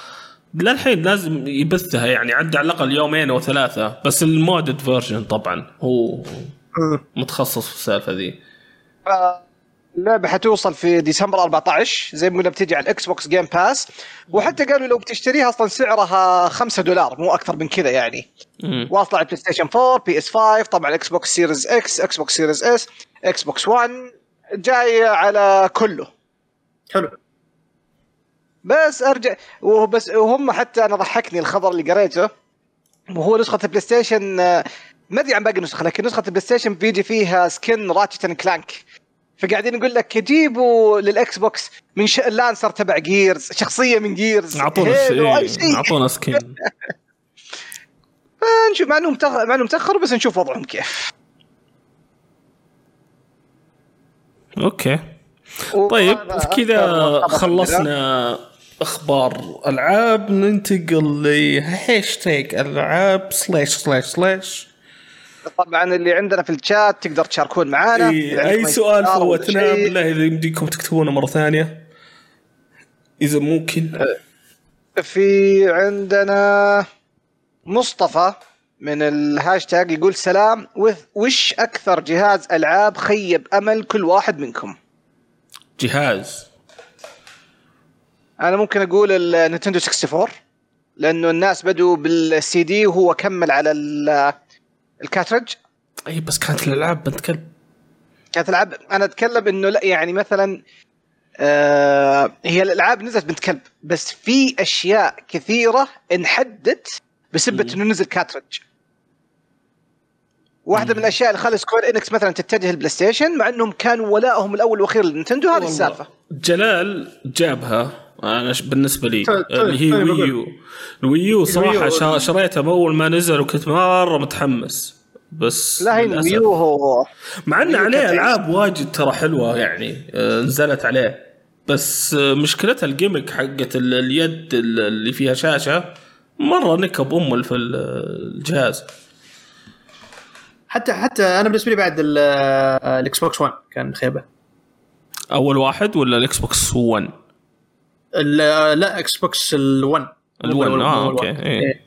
للحين لازم يبثها يعني عدى على الأقل يومين أو ثلاثة. بس ال modded version طبعا هو. متخصص في السالفة ذي. اللعبة حتوصل في ديسمبر 14 زي ما قلنا بتجي على ال Xbox Game Pass وحتى قالوا لو بتشتريها أصلا سعرها 5 دولار مو أكثر من كذا يعني. واصلة على ال PlayStation 4 PS 5 طبعا Xbox Series X Xbox Series S Xbox 1 جاية على كله. حلو. بس أرجع وبس وهم حتى أنا ضحكني الخبر اللي قريته وهو نسخة ال PlayStation آه، ما أدري عن باقي النسخ لكن نسخة البلاي ستيشن بيجي فيها skin Ratchet Clank فقاعدين يقول لك جيبوا لل Xbox من ش... ال Lancer تبع Gears شخصية من Gears اعطونا اعطونا skin نشوف مع انه متأخر مع انه متاخر بس نشوف وضعهم كيف. Okay. طيب كذا خلصنا أخبار ألعاب ننتقل لهاشتاج ألعاب slash slash slash طبعا اللي عندنا في الشات تقدر تشاركون معنا إذا أي عندكم سؤال فوتناه. بالله إذا يمديكم تكتبونه مرة ثانية. إذا ممكن. في عندنا مصطفى من الهاشتاج يقول سلام وش أكثر جهاز ألعاب خيب أمل كل واحد منكم؟ جهاز. أنا ممكن أقول ال Nintendo 64 لأنه الناس بدوا بالسي دي وهو كمل على ال- ال cartridge إي بس كانت الألعاب بنت كلب كانت العاب أنا أتكلم إنه لا يعني مثلا آه هي الألعاب نزلت بنت كلب بس في أشياء كثيرة انحدت بسبه إنه نزل cartridge واحدة من الأشياء اللي خلى Square Enix مثلا تتجه ال PlayStation مع إنهم كانوا ولائهم الأول والاخير لل Nintendo هذه. السالفة. جلال جابها. أنا ش- بالنسبة لي طيب، طيب، اللي هي طيب، ويو الويو صراحة الويو. شا- شريتها اول ما نزل وكنت مرة متحمس. بس لا هي. ال Wii U هو مع إن عليه ألعاب واجد ترى حلوة يعني آه، نزلت عليه. بس آه، مشكلتها ال gimmick حقت ال- اليد ال- اللي فيها شاشة مرة نكب ام في ال- الجهاز. حتى حتى أنا بالنسبة لي بعد ال- آه، ال Xbox 1 كان خيبة. أول واحد ولا ال Xbox 1 ال- آه، لا Xbox ال1 ال1 آه okay إيه.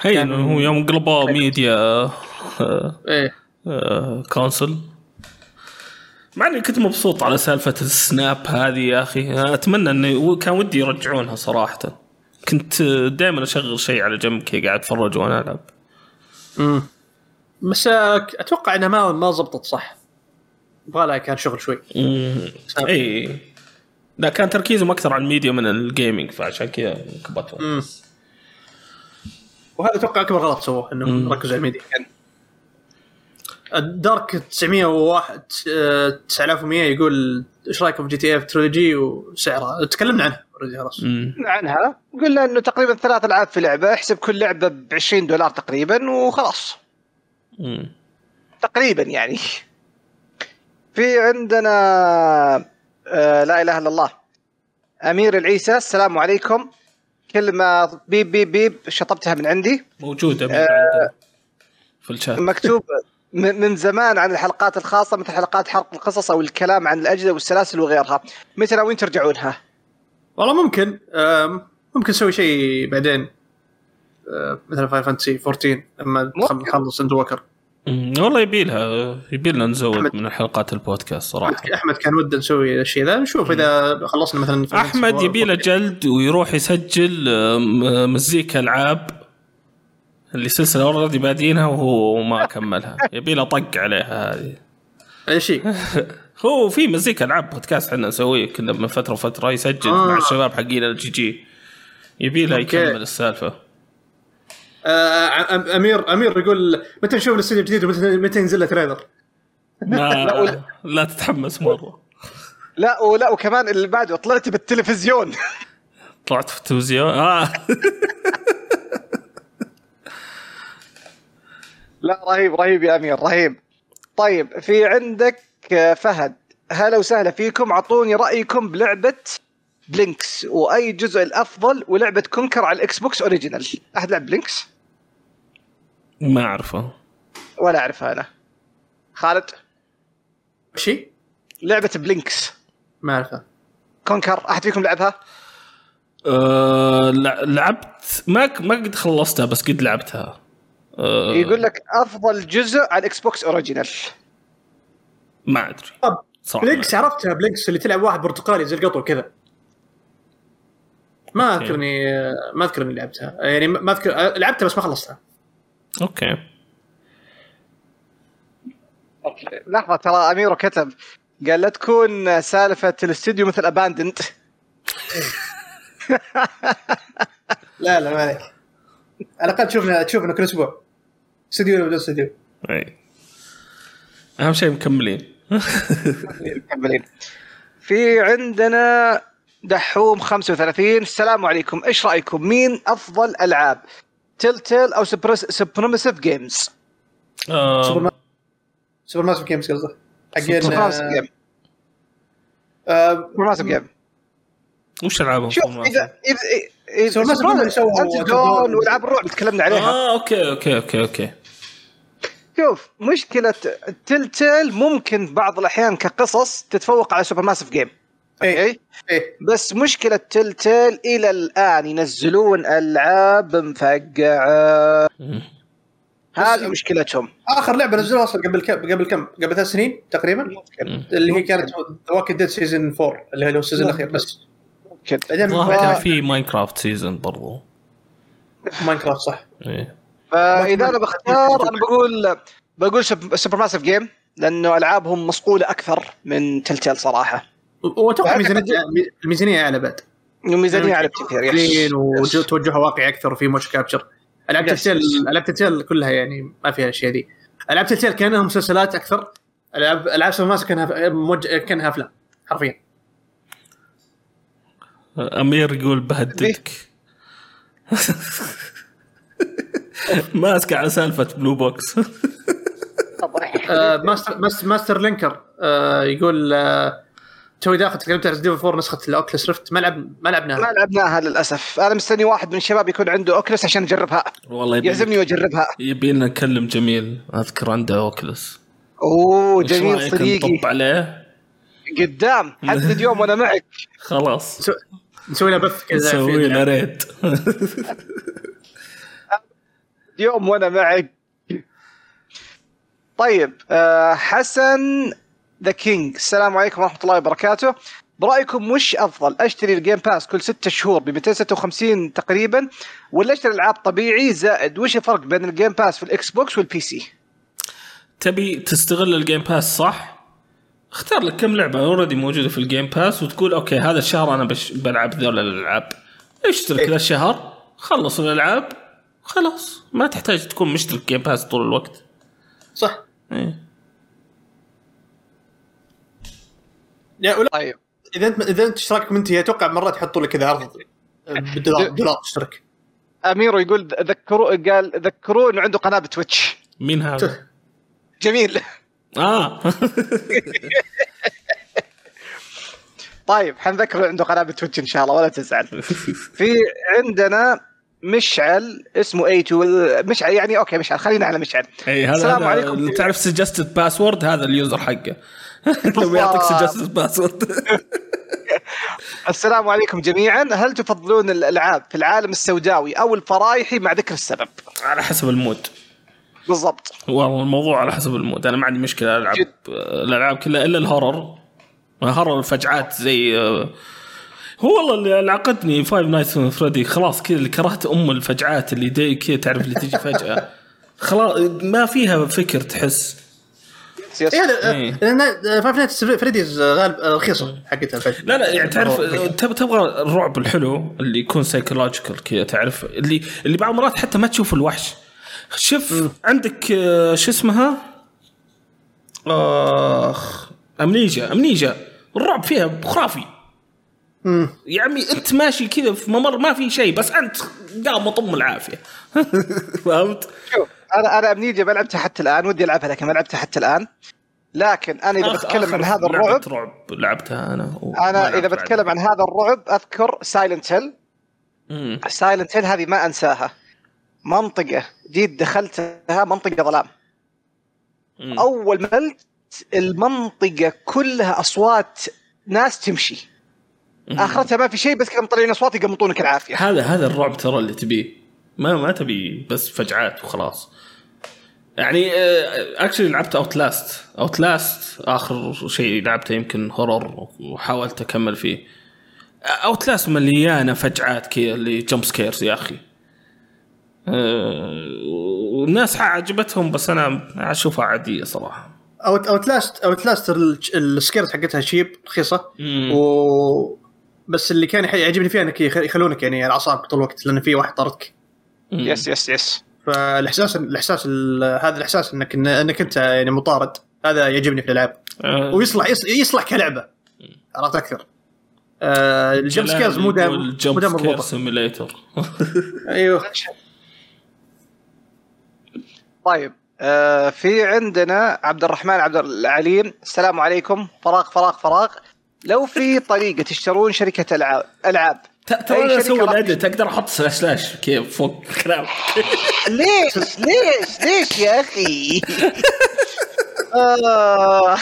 هي إنه هو يوم قلبوا ميديا آه، إيه. آه، console مع إني كنت مبسوط على سالفة ال snap هذه يا أخي. أتمنى إنه كان ودي يرجعونها صراحة. كنت دائما أشغل شيء على جنب كذا قاعد أتفرج وأنا ألعب. امم بس أتوقع إنها ما ما زبطت صح. يبغى لها كان شغل شوي. إي. لا كان تركيزهم أكثر على الميديا من ال gaming فعشان كذا امم وهذا أتوقع أكبر غلط سووه إنهم ركزوا على الميديا. الدارك 901 آه، 9100 يقول إيش رايكم في جي تي اف تريلوجي وسعرها تكلمنا عنها already خلاص. عنها. قلنا إنه تقريبا ثلاث العاب في لعبة احسب كل لعبة ب 20 دولار تقريبا وخلاص. مم. تقريبا يعني. في عندنا آه لا إله إلا الله. أمير العيسى السلام عليكم. كلمة بيب بيب بيب شطبتها من عندي. موجوده من آه، في الشات. مكتوب من زمان عن الحلقات الخاصة مثل حلقات حرق القصص أو الكلام عن الأجهزة والسلاسل وغيرها. متى ناويين ترجعونها؟ والله ممكن ممكن نسوي شيء بعدين. مثلا Final Fantasy 14 لما. نخلص Endwalker مم. والله يبي لها يبي لنا نزود أحمد. من حلقات البودكاست صراحة احمد كان وده نسوي الشيء ذا نشوف إذا خلصنا مثلا أحمد يبي له 14. جلد ويروح يسجل آم، مزيكا العاب اللي سلسلة اوريدي بادينها وهو ما كملها يبي له طق عليها هذه أي شيء هو في مزيكا العاب بودكاست إحنا نسويه كنا من فترة وفترة يسجل آه. مع الشباب حقين الجي جي يبي له. يكمل السالفة آه، امير أمير يقول متى نشوف الاستوديو الجديد ومتى متى ينزل له trailer؟ ما لا تتحمس مرة. لا ولا وكمان اللي بعده طلعت بالتلفزيون. طلعت في التلفزيون؟ آه. لا رهيب رهيب يا أمير رهيب. طيب في عندك آه، فهد. هلا وسهلا فيكم أعطوني رأيكم بلعبة Blinx وأي جزء الأفضل ولعبة Conker على ال Xbox original أحد لعب Blinx ما أعرفه. ولا أعرفها أنا. خالد؟ شيء؟ لعبة Blinx ما اعرفه Conker أحد فيكم لعبها؟ آه لع- لعبت ما ك- ما قد خلصتها بس قد لعبتها. آه يقول لك أفضل جزء على ال Xbox original ما أدري. Blinx عرفتها Blinx اللي تلعب واحد برتقالي زي القطو كذا. ما okay. اذكرني ما أذكر إني لعبتها. يعني ما ما أذكر لعبتها بس ما خلصتها. okay. لحظة ترى اميرو كتب قال لا تكون سالفة الاستوديو مثل Abandoned لا لا ما عليك. على الأقل تشوفنا تشوفنا كل أسبوع. استوديو ولا بدون استوديو. أي. أهم شيء مكملين. مكملين. في عندنا دحوم 35 السلام عليكم. إيش رأيكم؟ مين أفضل ألعاب؟ Telltale أو Supermassive Games Super ما Supermassive Games قصده حقين Supermassive Games Supermassive Games وش ألعابهم؟ شوف؟ اذا اذا Supermassive اللي سووا والعاب الرعب تكلمنا عليها. آه okay okay okay okay. شوف مشكلة Telltale ممكن بعض الأحيان كقصص تتفوق على Supermassive Games okay؟ إيه. بس مشكلة Telltale إلى الآن ينزلون ألعاب مفقعة. مم. هذه مشكلتهم. آخر لعبة نزلوها أصلا قبل كم قبل كم؟ قبل ثلاث سنين تقريبا؟ مم. اللي هي كانت Walking Dead season 4 اللي هو ال season الأخير بس. ممكن. بعدين بعدين في Minecraft season برضو. Minecraft صح. إيه. فإذا أنا بختار أنا بقول بقول Super- Supermassive Games لأنه ألعابهم مصقولة أكثر من Telltale صراحة. واتوقع ميزانيه الميزانيه أعلى بعد. الميزانية على بكثير yes. وتوجهها واقعي أكثر وفي motion capture ألعاب. Telltale ألعاب Telltale كلها يعني ما فيها الأشياء دي. ألعاب Telltale كأنها مسلسلات أكثر. العاب ألعاب سوبر كانها موجه كأنها أفلام حرفيا. أمير يقول بهددك. ماسك على سالفة Blue Box آه، Master Master, Master Linker آه، يقول آه، توي داخل تكلمت عن Resident Evil 4 نسخة ال Oculus Rift ما لعب ما ما لعبناها لعبناها للأسف. أنا مستني واحد من الشباب يكون عنده Oculus عشان أجربها. والله يبي يعزمني وأجربها. يبي لنا نكلم جميل. أذكر عنده Oculus. أوه وش جميل صديقي. نطب عليه؟ قدام حدد يوم وأنا معك. خلاص. نسوي- له بث كذا نسوي له raid يوم وأنا معك. طيب آه حسن The King السلام عليكم ورحمة الله وبركاته. برأيكم وش أفضل؟ أشتري ال Game Pass كل ستة شهور ب 256 تقريبا ولا أشتري ألعاب طبيعي زائد؟ وش الفرق بين ال Game Pass في ال Xbox وال PC تبي تستغل ال Game Pass صح؟ اختار لك كم لعبة already موجودة في ال Game Pass وتقول okay هذا الشهر أنا بش بلعب ذول الألعاب. اشترك ذا الشهر خلص الألعاب خلاص. ما تحتاج تكون مشترك Game Pass طول الوقت. صح. إيه. يعني ولا طيب. إذا انت إذا أنت اشتراكك منتهي أتوقع مرات يحطوا لك كذا عرض بدولار دولار اشترك أميرو يقول ذكروا قال ذكروه إنه عنده قناة بتويتش. مين هذا؟ جميل. آه. طيب حنذكره عنده قناة بتويتش إن شاء الله ولا تزعل. في عندنا مشعل اسمه اي 2 مشعل يعني okay مشعل خلينا على مشعل. اي هذا السلام هذا عليكم. تعرف suggested password هذا ال user حقه. لما يعطيك suggested password السلام عليكم جميعا. هل تفضلون الألعاب في العالم السوداوي أو الفرايحي مع ذكر السبب؟ على حسب ال mood. بالضبط. والله الموضوع على حسب ال mood. أنا ما عندي مشكلة ألعب جد. الألعاب كلها إلا ال horror. horror الفجعات زي هو والله اللي اللي عقدني Five Nights Freddy خلاص كذا اللي كرهت أم الفجعات اللي كذا تعرف اللي تجي فجأة. خلاص ما فيها فكر تحس. yes. اي هذا إيه. لأن Five Nights Freddy's غالب آه، رخيصه حقتها الفجعة. لا لا يعني تعرف تبغى تبغى الرعب الحلو اللي يكون psychological كذا تعرف؟ اللي اللي بعض المرات حتى ما تشوف الوحش. شوف عندك آه، شو اسمها؟ آخ Amnesia Amnesia الرعب فيها خرافي. يا عمي أنت ماشي كذا في ممر ما في شيء بس أنت قام يقمطك العافية. فهمت؟ أنا أنا Amnesia ما لعبتها حتى الآن ودي ألعبها لكن ما لعبتها حتى الآن. لكن أنا إذا آخر- بتكلم عن هذا الرعب رعب لعبتها أنا أنا إذا بتكلم عن هذا الرعب أذكر Silent Hill. Silent Hill هذه ما أنساها. منطقة جيت دخلتها منطقة ظلام. مم. أول ما المنطقة كلها أصوات ناس تمشي. آخرتها ما في شيء بس كذا مطلعين أصوات يقمطونك العافية. هذا هذا الرعب ترى اللي تبيه. ما ما تبي بس فجعات وخلاص. يعني actually لعبت Outlast Outlast آخر شيء لعبته يمكن horror وحاولت أكمل فيه. Outlast مليانة فجعات كذا اللي jump scares يا أخي. أه، والناس عجبتهم بس أنا أشوفها عادية صراحة. Out Outlast Outlast ال scares حقتها cheap رخيصة. و بس اللي كان يعجبني فيها إنك يخ- يخلونك يعني على أعصابك طول الوقت لأن في واحد يطاردك. yes yes yes فالإحساس الإحساس ال- هذا الإحساس إنك إنك أنت يعني مطارد. هذا يعجبني في الألعاب. أه، ويصلح يص- يصلح كلعبة. عرفت أكثر. آه الجمب سكيرز مو دائما مو دائما مضبوطة. سيميليتر أيوه. طيب آه في عندنا عبد الرحمن عبد العليم. السلام عليكم. فراغ فراغ فراغ. لو في طريقة تشترون شركة العاب ألعاب ترى أنا أسوي راح الاديت أقدر أحط سلاش سلاش كيف فوق كلام ليش؟ ليش؟ ليش يا أخي؟ آه.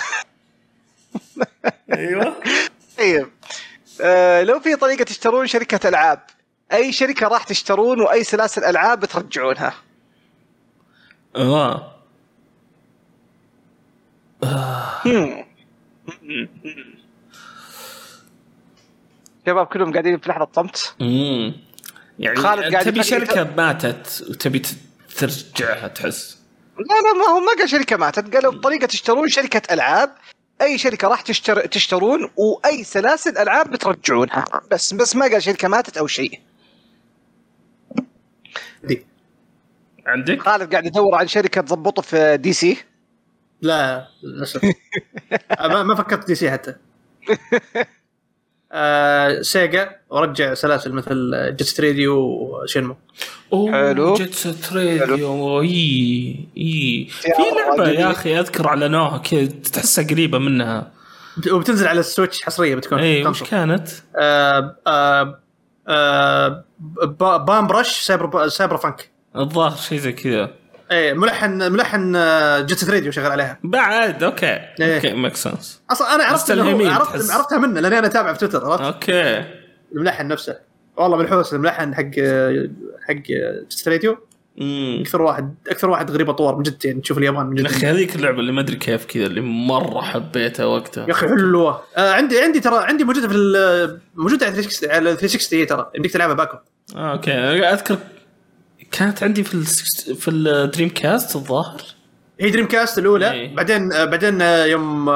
أيوه. طيب. آه لو في طريقة تشترون شركة ألعاب أي شركة راح تشترون وأي سلاسل العاب بترجعونها آه. شباب كلهم قاعدين في لحظة صمت. امم يعني خالد قاعد تبي شركة ماتت وتبي ترجعها تحس. لا لا ما هو ما قال شركة ماتت قالوا بطريقه تشترون شركة ألعاب. أي شركة راح تشتر تشترون وأي سلاسل ألعاب بترجعونها. بس بس ما قال شركة ماتت أو شيء. دي. عندك؟ خالد قاعد يدور عن شركة تضبطه في دي سي. لا للأسف. ما ما فكرت دي سي حتى. آه سيجا ورجع سلاسل مثل جست راديو وشنمو أوه حلو. جيت ست راديو إي إي في يا لعبة. يا أخي أذكر اعلنوها كذا تحسها قريبة منها وبتنزل على السويتش حصرية بتكون اي وش. كانت؟ آه آه آه با- بام برش سايبر سايبر فانك الظاهر شيء زي كذا إيه ملحن ملحن آه، جست راديو شغال عليها. بعد أوكي. إيه. أوكي ميك سنس أصلا أنا عرفت مستلهمين عرفت تحس. عرفتها منه لأني أنا اتابعه في تويتر عرفت؟ أوكي. الملحن نفسه. والله منحوس الملحن حق حق Jet Set Radio امم أكثر واحد أكثر واحد غريب اطوار من جد يعني تشوف اليابان من يا جد أخي هذيك اللعبة اللي ما أدري كيف كذا اللي مرة حبيتها وقتها. يا أخي حلوة. آه عندي عندي ترى عندي موجودة في موجودة على 360 على 360 هي ترى. يمديك تلعبها باكو. آه، okay. أذكر كانت عندي في ال في الدريم كاست الظاهر. هي Dreamcast الأولى. إيه. بعدين بعدين يوم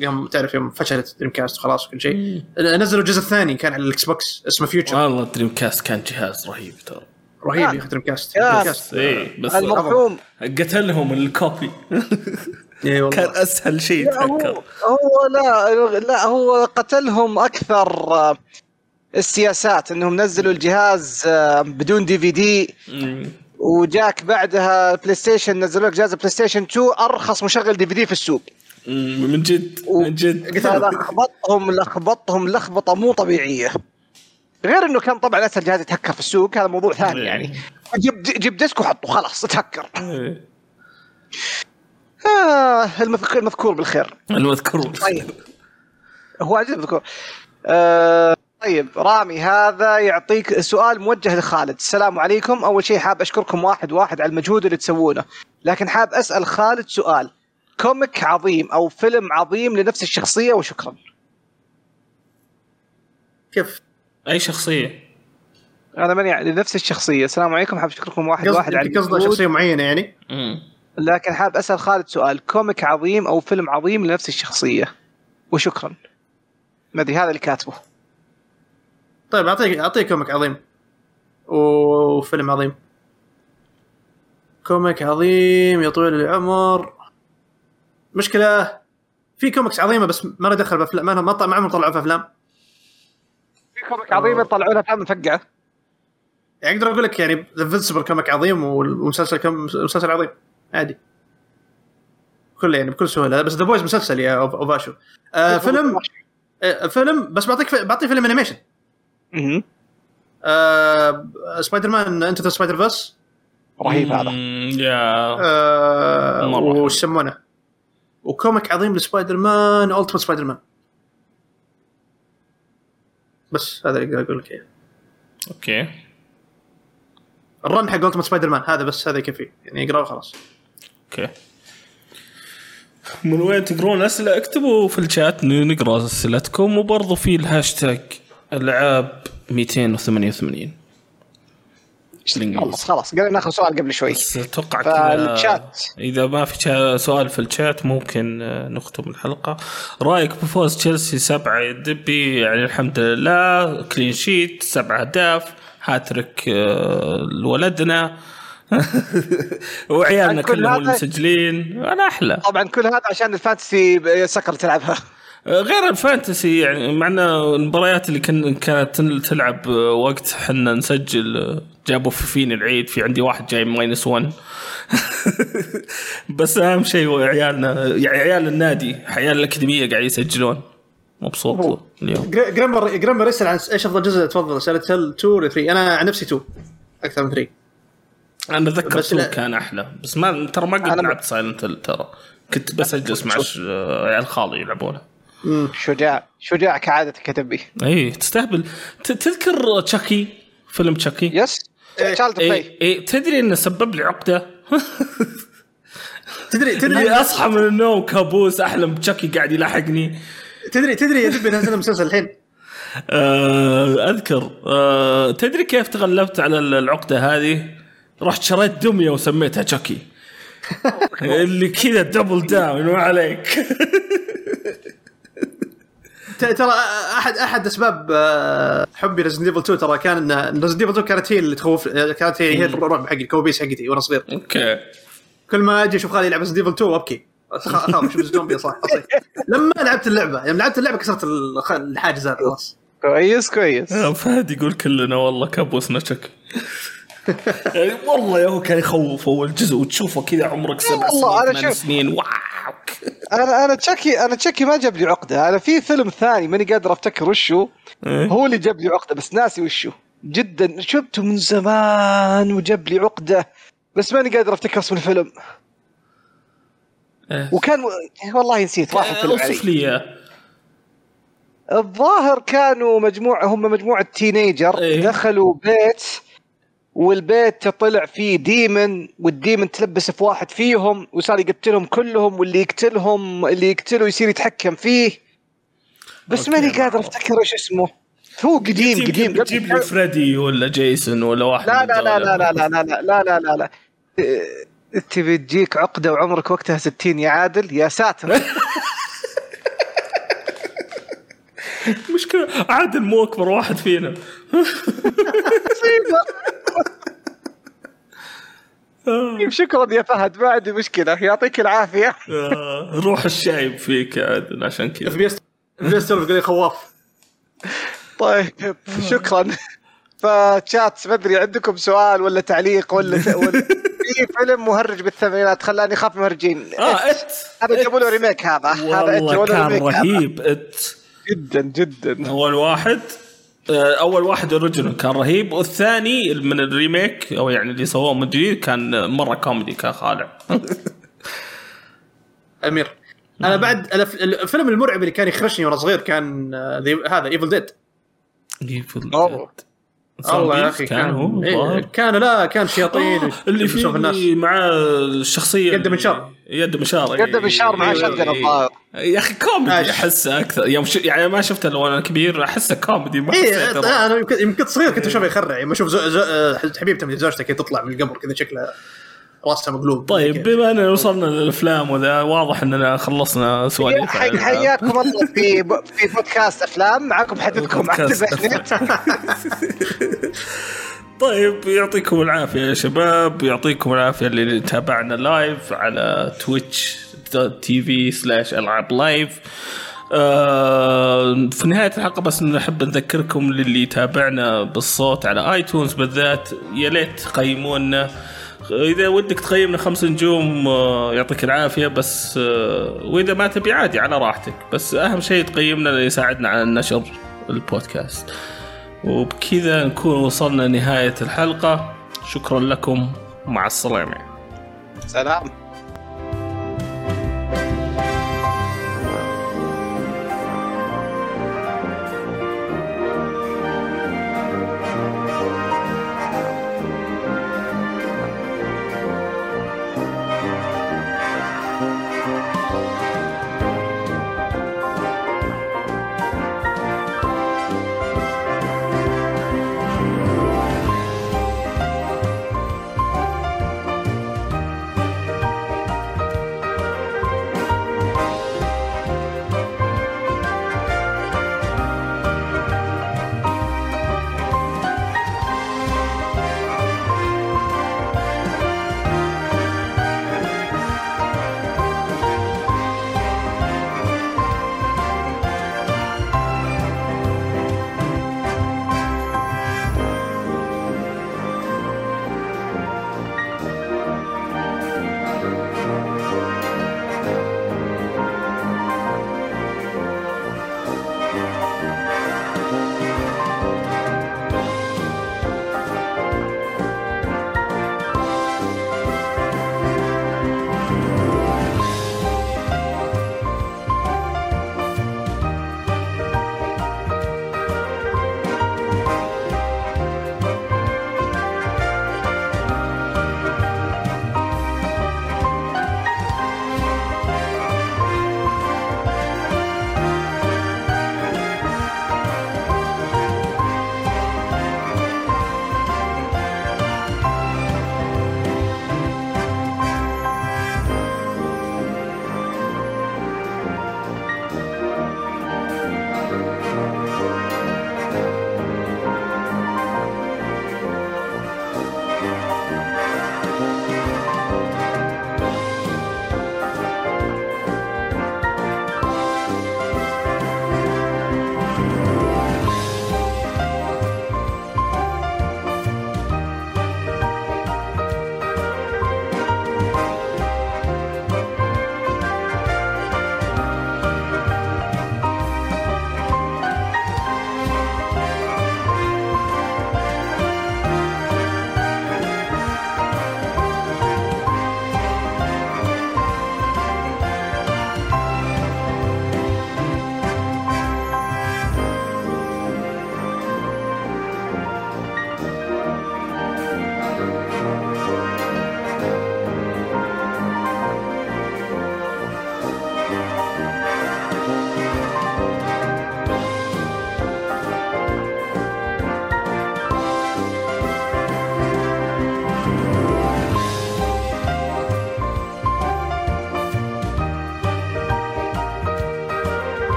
يوم تعرف يوم فشلت Dreamcast خلاص كل شيء. آه، نزلوا الجزء الثاني كان على ال Xbox اسمه Future والله ال Dreamcast كان جهاز رهيب ترى. رهيب. يا أخي Dreamcast Dream اي بس المرحوم. قتلهم ال copy. اي والله. كان أسهل شيء لا هو, هو لا لا هو قتلهم أكثر السياسات إنهم نزلوا الجهاز آه، بدون DVD. وجاك بعدها PlayStation نزلوا لك جهاز PlayStation 2 أرخص مشغل DVD في السوق. من جد من جد. لخبطهم لخبطهم لخبطة مو طبيعية. غير إنه كان طبعا أسهل جهاز يتهكر في السوق هذا موضوع ثاني يعني. جيب جيب ديسك وحطه خلاص تهكر. آه المذكور, المذكور بالخير. المذكور. طيب. هو عجيب مذكور آه طيب رامي هذا يعطيك سؤال موجه لخالد. السلام عليكم. أول شيء حاب أشكركم واحد واحد على المجهود اللي تسوونه. لكن حاب أسأل خالد سؤال. comic عظيم أو فيلم عظيم لنفس الشخصية وشكرا. كيف؟ أي شخصية؟ أنا ماني لنفس الشخصية. السلام عليكم. حاب أشكركم واحد واحد على قصد قصده شخصية معينة يعني؟ مم. لكن حاب أسأل خالد سؤال. comic عظيم أو فيلم عظيم لنفس الشخصية. وشكرا. ما ادري هذا اللي كاتبه. طيب اعطيك أعطيك comic عظيم. وفيلم عظيم. comic عظيم يا طويل العمر. مشكلة في كوميكس عظيمة بس ما له دخل بأفلام ما ما ما عمرهم طلعوا في أفلام. في comic عظيم يطلعونها أفلام مفقعة. يعني أقدر أقول لك يعني ذا Invincible comic عظيم والمسلسل كم مسلسل عظيم. عادي. كله يعني بكل سهولة. بس The Boys مسلسل يا اوفاشو آه فيلم آه فيلم بس بعطيك بعطيه فيلم animation آه Spider-Man Into the Spider-Verse رهيب هذا. يا. آه. وش يسمونه و comic عظيم ل Spider-Man Ultimate Spider-Man. بس هذا اللي أقدر أقول لك إياه. okay. ال run حق Ultimate Spider-Man هذا بس هذا يكفي. يعني اقراه وخلاص okay. من وين تقرون أسئلة؟ اكتبوا في الشات نقرأ أسئلتكم وبرضه في الهاشتاج. العاب 288 بالانجليزي خلص خلاص قلنا ناخذ سؤال قبل شوي. بس أتوقع فالشات إذا ما في سؤال في الشات ممكن آه، نختم الحلقة. رأيك بفوز تشيلسي سبعة يا دبي؟ يعني الحمد لله. clean sheet سبع اهداف هاتريك آه، لولدنا. وعيالنا كل كلهم مسجلين. أنا أحلى. طبعا كل هذا عشان ال fantasy سكر تلعبها. غير ال fantasy يعني معنا المباريات اللي كان كانت تلعب وقت حنا نسجل جابوا في فيني العيد في عندي واحد جاي minus 1 بس أهم شيء هو عيالنا يعني عيال النادي عيال الأكاديمية قاعد يسجلون. مبسوط اليوم. جر- جرامر جرامر يسأل عن إيش أفضل جزء تفضل. Silent Hill 2 ولا 3 أنا عن نفسي 2 أكثر من 3 أنا أتذكر بس لا- كان أحلى. بس ما ترى ما قد لعبت Silent ترى. كنت بس اجلس مع ش- عيال خالي يلعبونها شجاع. شجاع كعادتك يا دبي اي تستهبل تذكر تشاكي؟ فيلم تشاكي؟ yes. Child's Play اي تدري إنه سبب لي عقدة؟ تدري تدري اللي أصحى من النوم كابوس أحلم بتشاكي قاعد يلاحقني. تدري تدري يا دبي نزل مسلسل الحين؟ آه أذكر. آه تدري كيف تغلبت على العقدة هذه؟ رحت شريت دمية وسميتها تشاكي. اللي كذا double down ما عليك. ترى احد أحد أسباب آه، حبي Resident Evil 2 ترى كان إن Resident Evil 2 كانت هي اللي تخوف كانت هي هي الرعب حقي الكوابيس حقتي وأنا صغير. okay. كل ما أجي أشوف خالي يلعب Resident Evil 2 أبكي. أخاف أشوف الزومبي صح أصيح. لما لعبت اللعبة لما لعبت اللعبة كسرت الحاجز هذا خلاص. كويس كويس. آه، فهد يقول كلنا والله كابوسنا تشاكي يعني والله يا هو كان يخوف أول جزء وتشوفه كذا عمرك سبع سنين ثمان شوف- سنين واو أنا أنا تشاكي أنا تشاكي ما جاب لي عقدة أنا في فيلم ثاني ماني قادر أفتكر وشو إيه؟ هو اللي جاب لي عقدة بس ناسي وشو جدا شفته من زمان وجاب لي عقدة بس ماني قادر أفتكر اسم الفيلم إيه. وكان والله نسيت راح الفيلم. أوصف لي إياه الظاهر كانوا مجموعة هم مجموعة teenager إيه. دخلوا بيت والبيت طلع فيه demon وال demon تلبس في واحد فيهم وصار يقتلهم كلهم واللي يقتلهم اللي يقتله يصير يتحكم فيه. بس ماني قادر. أفتكر إيش اسمه. هو قديم قديم. تجيب لي فريدي ولا جيسون ولا واحد لا لا لا. لا لا لا لا لا لا لا لا. تبي تجيك عقدة وعمرك وقتها 60 يا عادل؟ يا ساتر. مشكلة عادل مو اكبر واحد فينا. طيب شكرا يا فهد ما عندي مشكلة يعطيك العافية. آه، روح الشايب فيك يا عدل عشان كذا. اف بي اس قال لي خواف. طيب شكرا. فشات ما أدري عندكم سؤال ولا تعليق ولا في فيلم مهرج بالثمانينات؟ خلاني أخاف مهرجين. آه It. هذا جابوا له remake هذا. هذا هذا. رهيب It. جدا جدا. أول واحد آه، أول واحد original كان رهيب. والثاني من ال remake أو يعني اللي سووه من جديد كان مرة كوميدي كان خالع. أمير أنا بعد أنا ف- الفيلم المرعب اللي كان يخرشني وأنا صغير كان آه، ذي- هذا Evil Dead أوه. الله يا أخي كان هو إيه،. كان لا كان شياطين آه، اللي يلبسون في مع الشخصية يد منشار. يد منشار يد منشار مع أيوة، شجرة أيوة. الظاهر. يا أخي كوميدي. أحسه أكثر يوم ش... يعني ما شفته لو أنا كبير أحسه كوميدي ما أنا يمكن يمكن صغير كنت أشوفه يخرع لما أشوف زو... زو... آه، حبيبته من زوجته كذا تطلع من القبر كذا شكلها راسها مقلوب طيب بما إننا وصلنا للأفلام وذا واضح إننا خلصنا سواليف حي- حياكم الله في ب- في بودكاست أفلام معكم حدثكم طيب يعطيكم العافية يا شباب يعطيكم العافية اللي تابعنا live على Twitch TV slash العاب live آه في نهاية الحلقة بس نحب نذكركم للي يتابعنا بالصوت على iTunes بالذات. يا ليت تقيمونا. إذا ودك تقيمنا خمس نجوم آه، يعطيك العافية بس آه، وإذا ما تبي عادي على راحتك. بس أهم شيء تقيمنا يساعدنا على نشر البودكاست. وبكذا نكون وصلنا نهايه الحلقة. شكرا لكم. مع السلامة. سلام.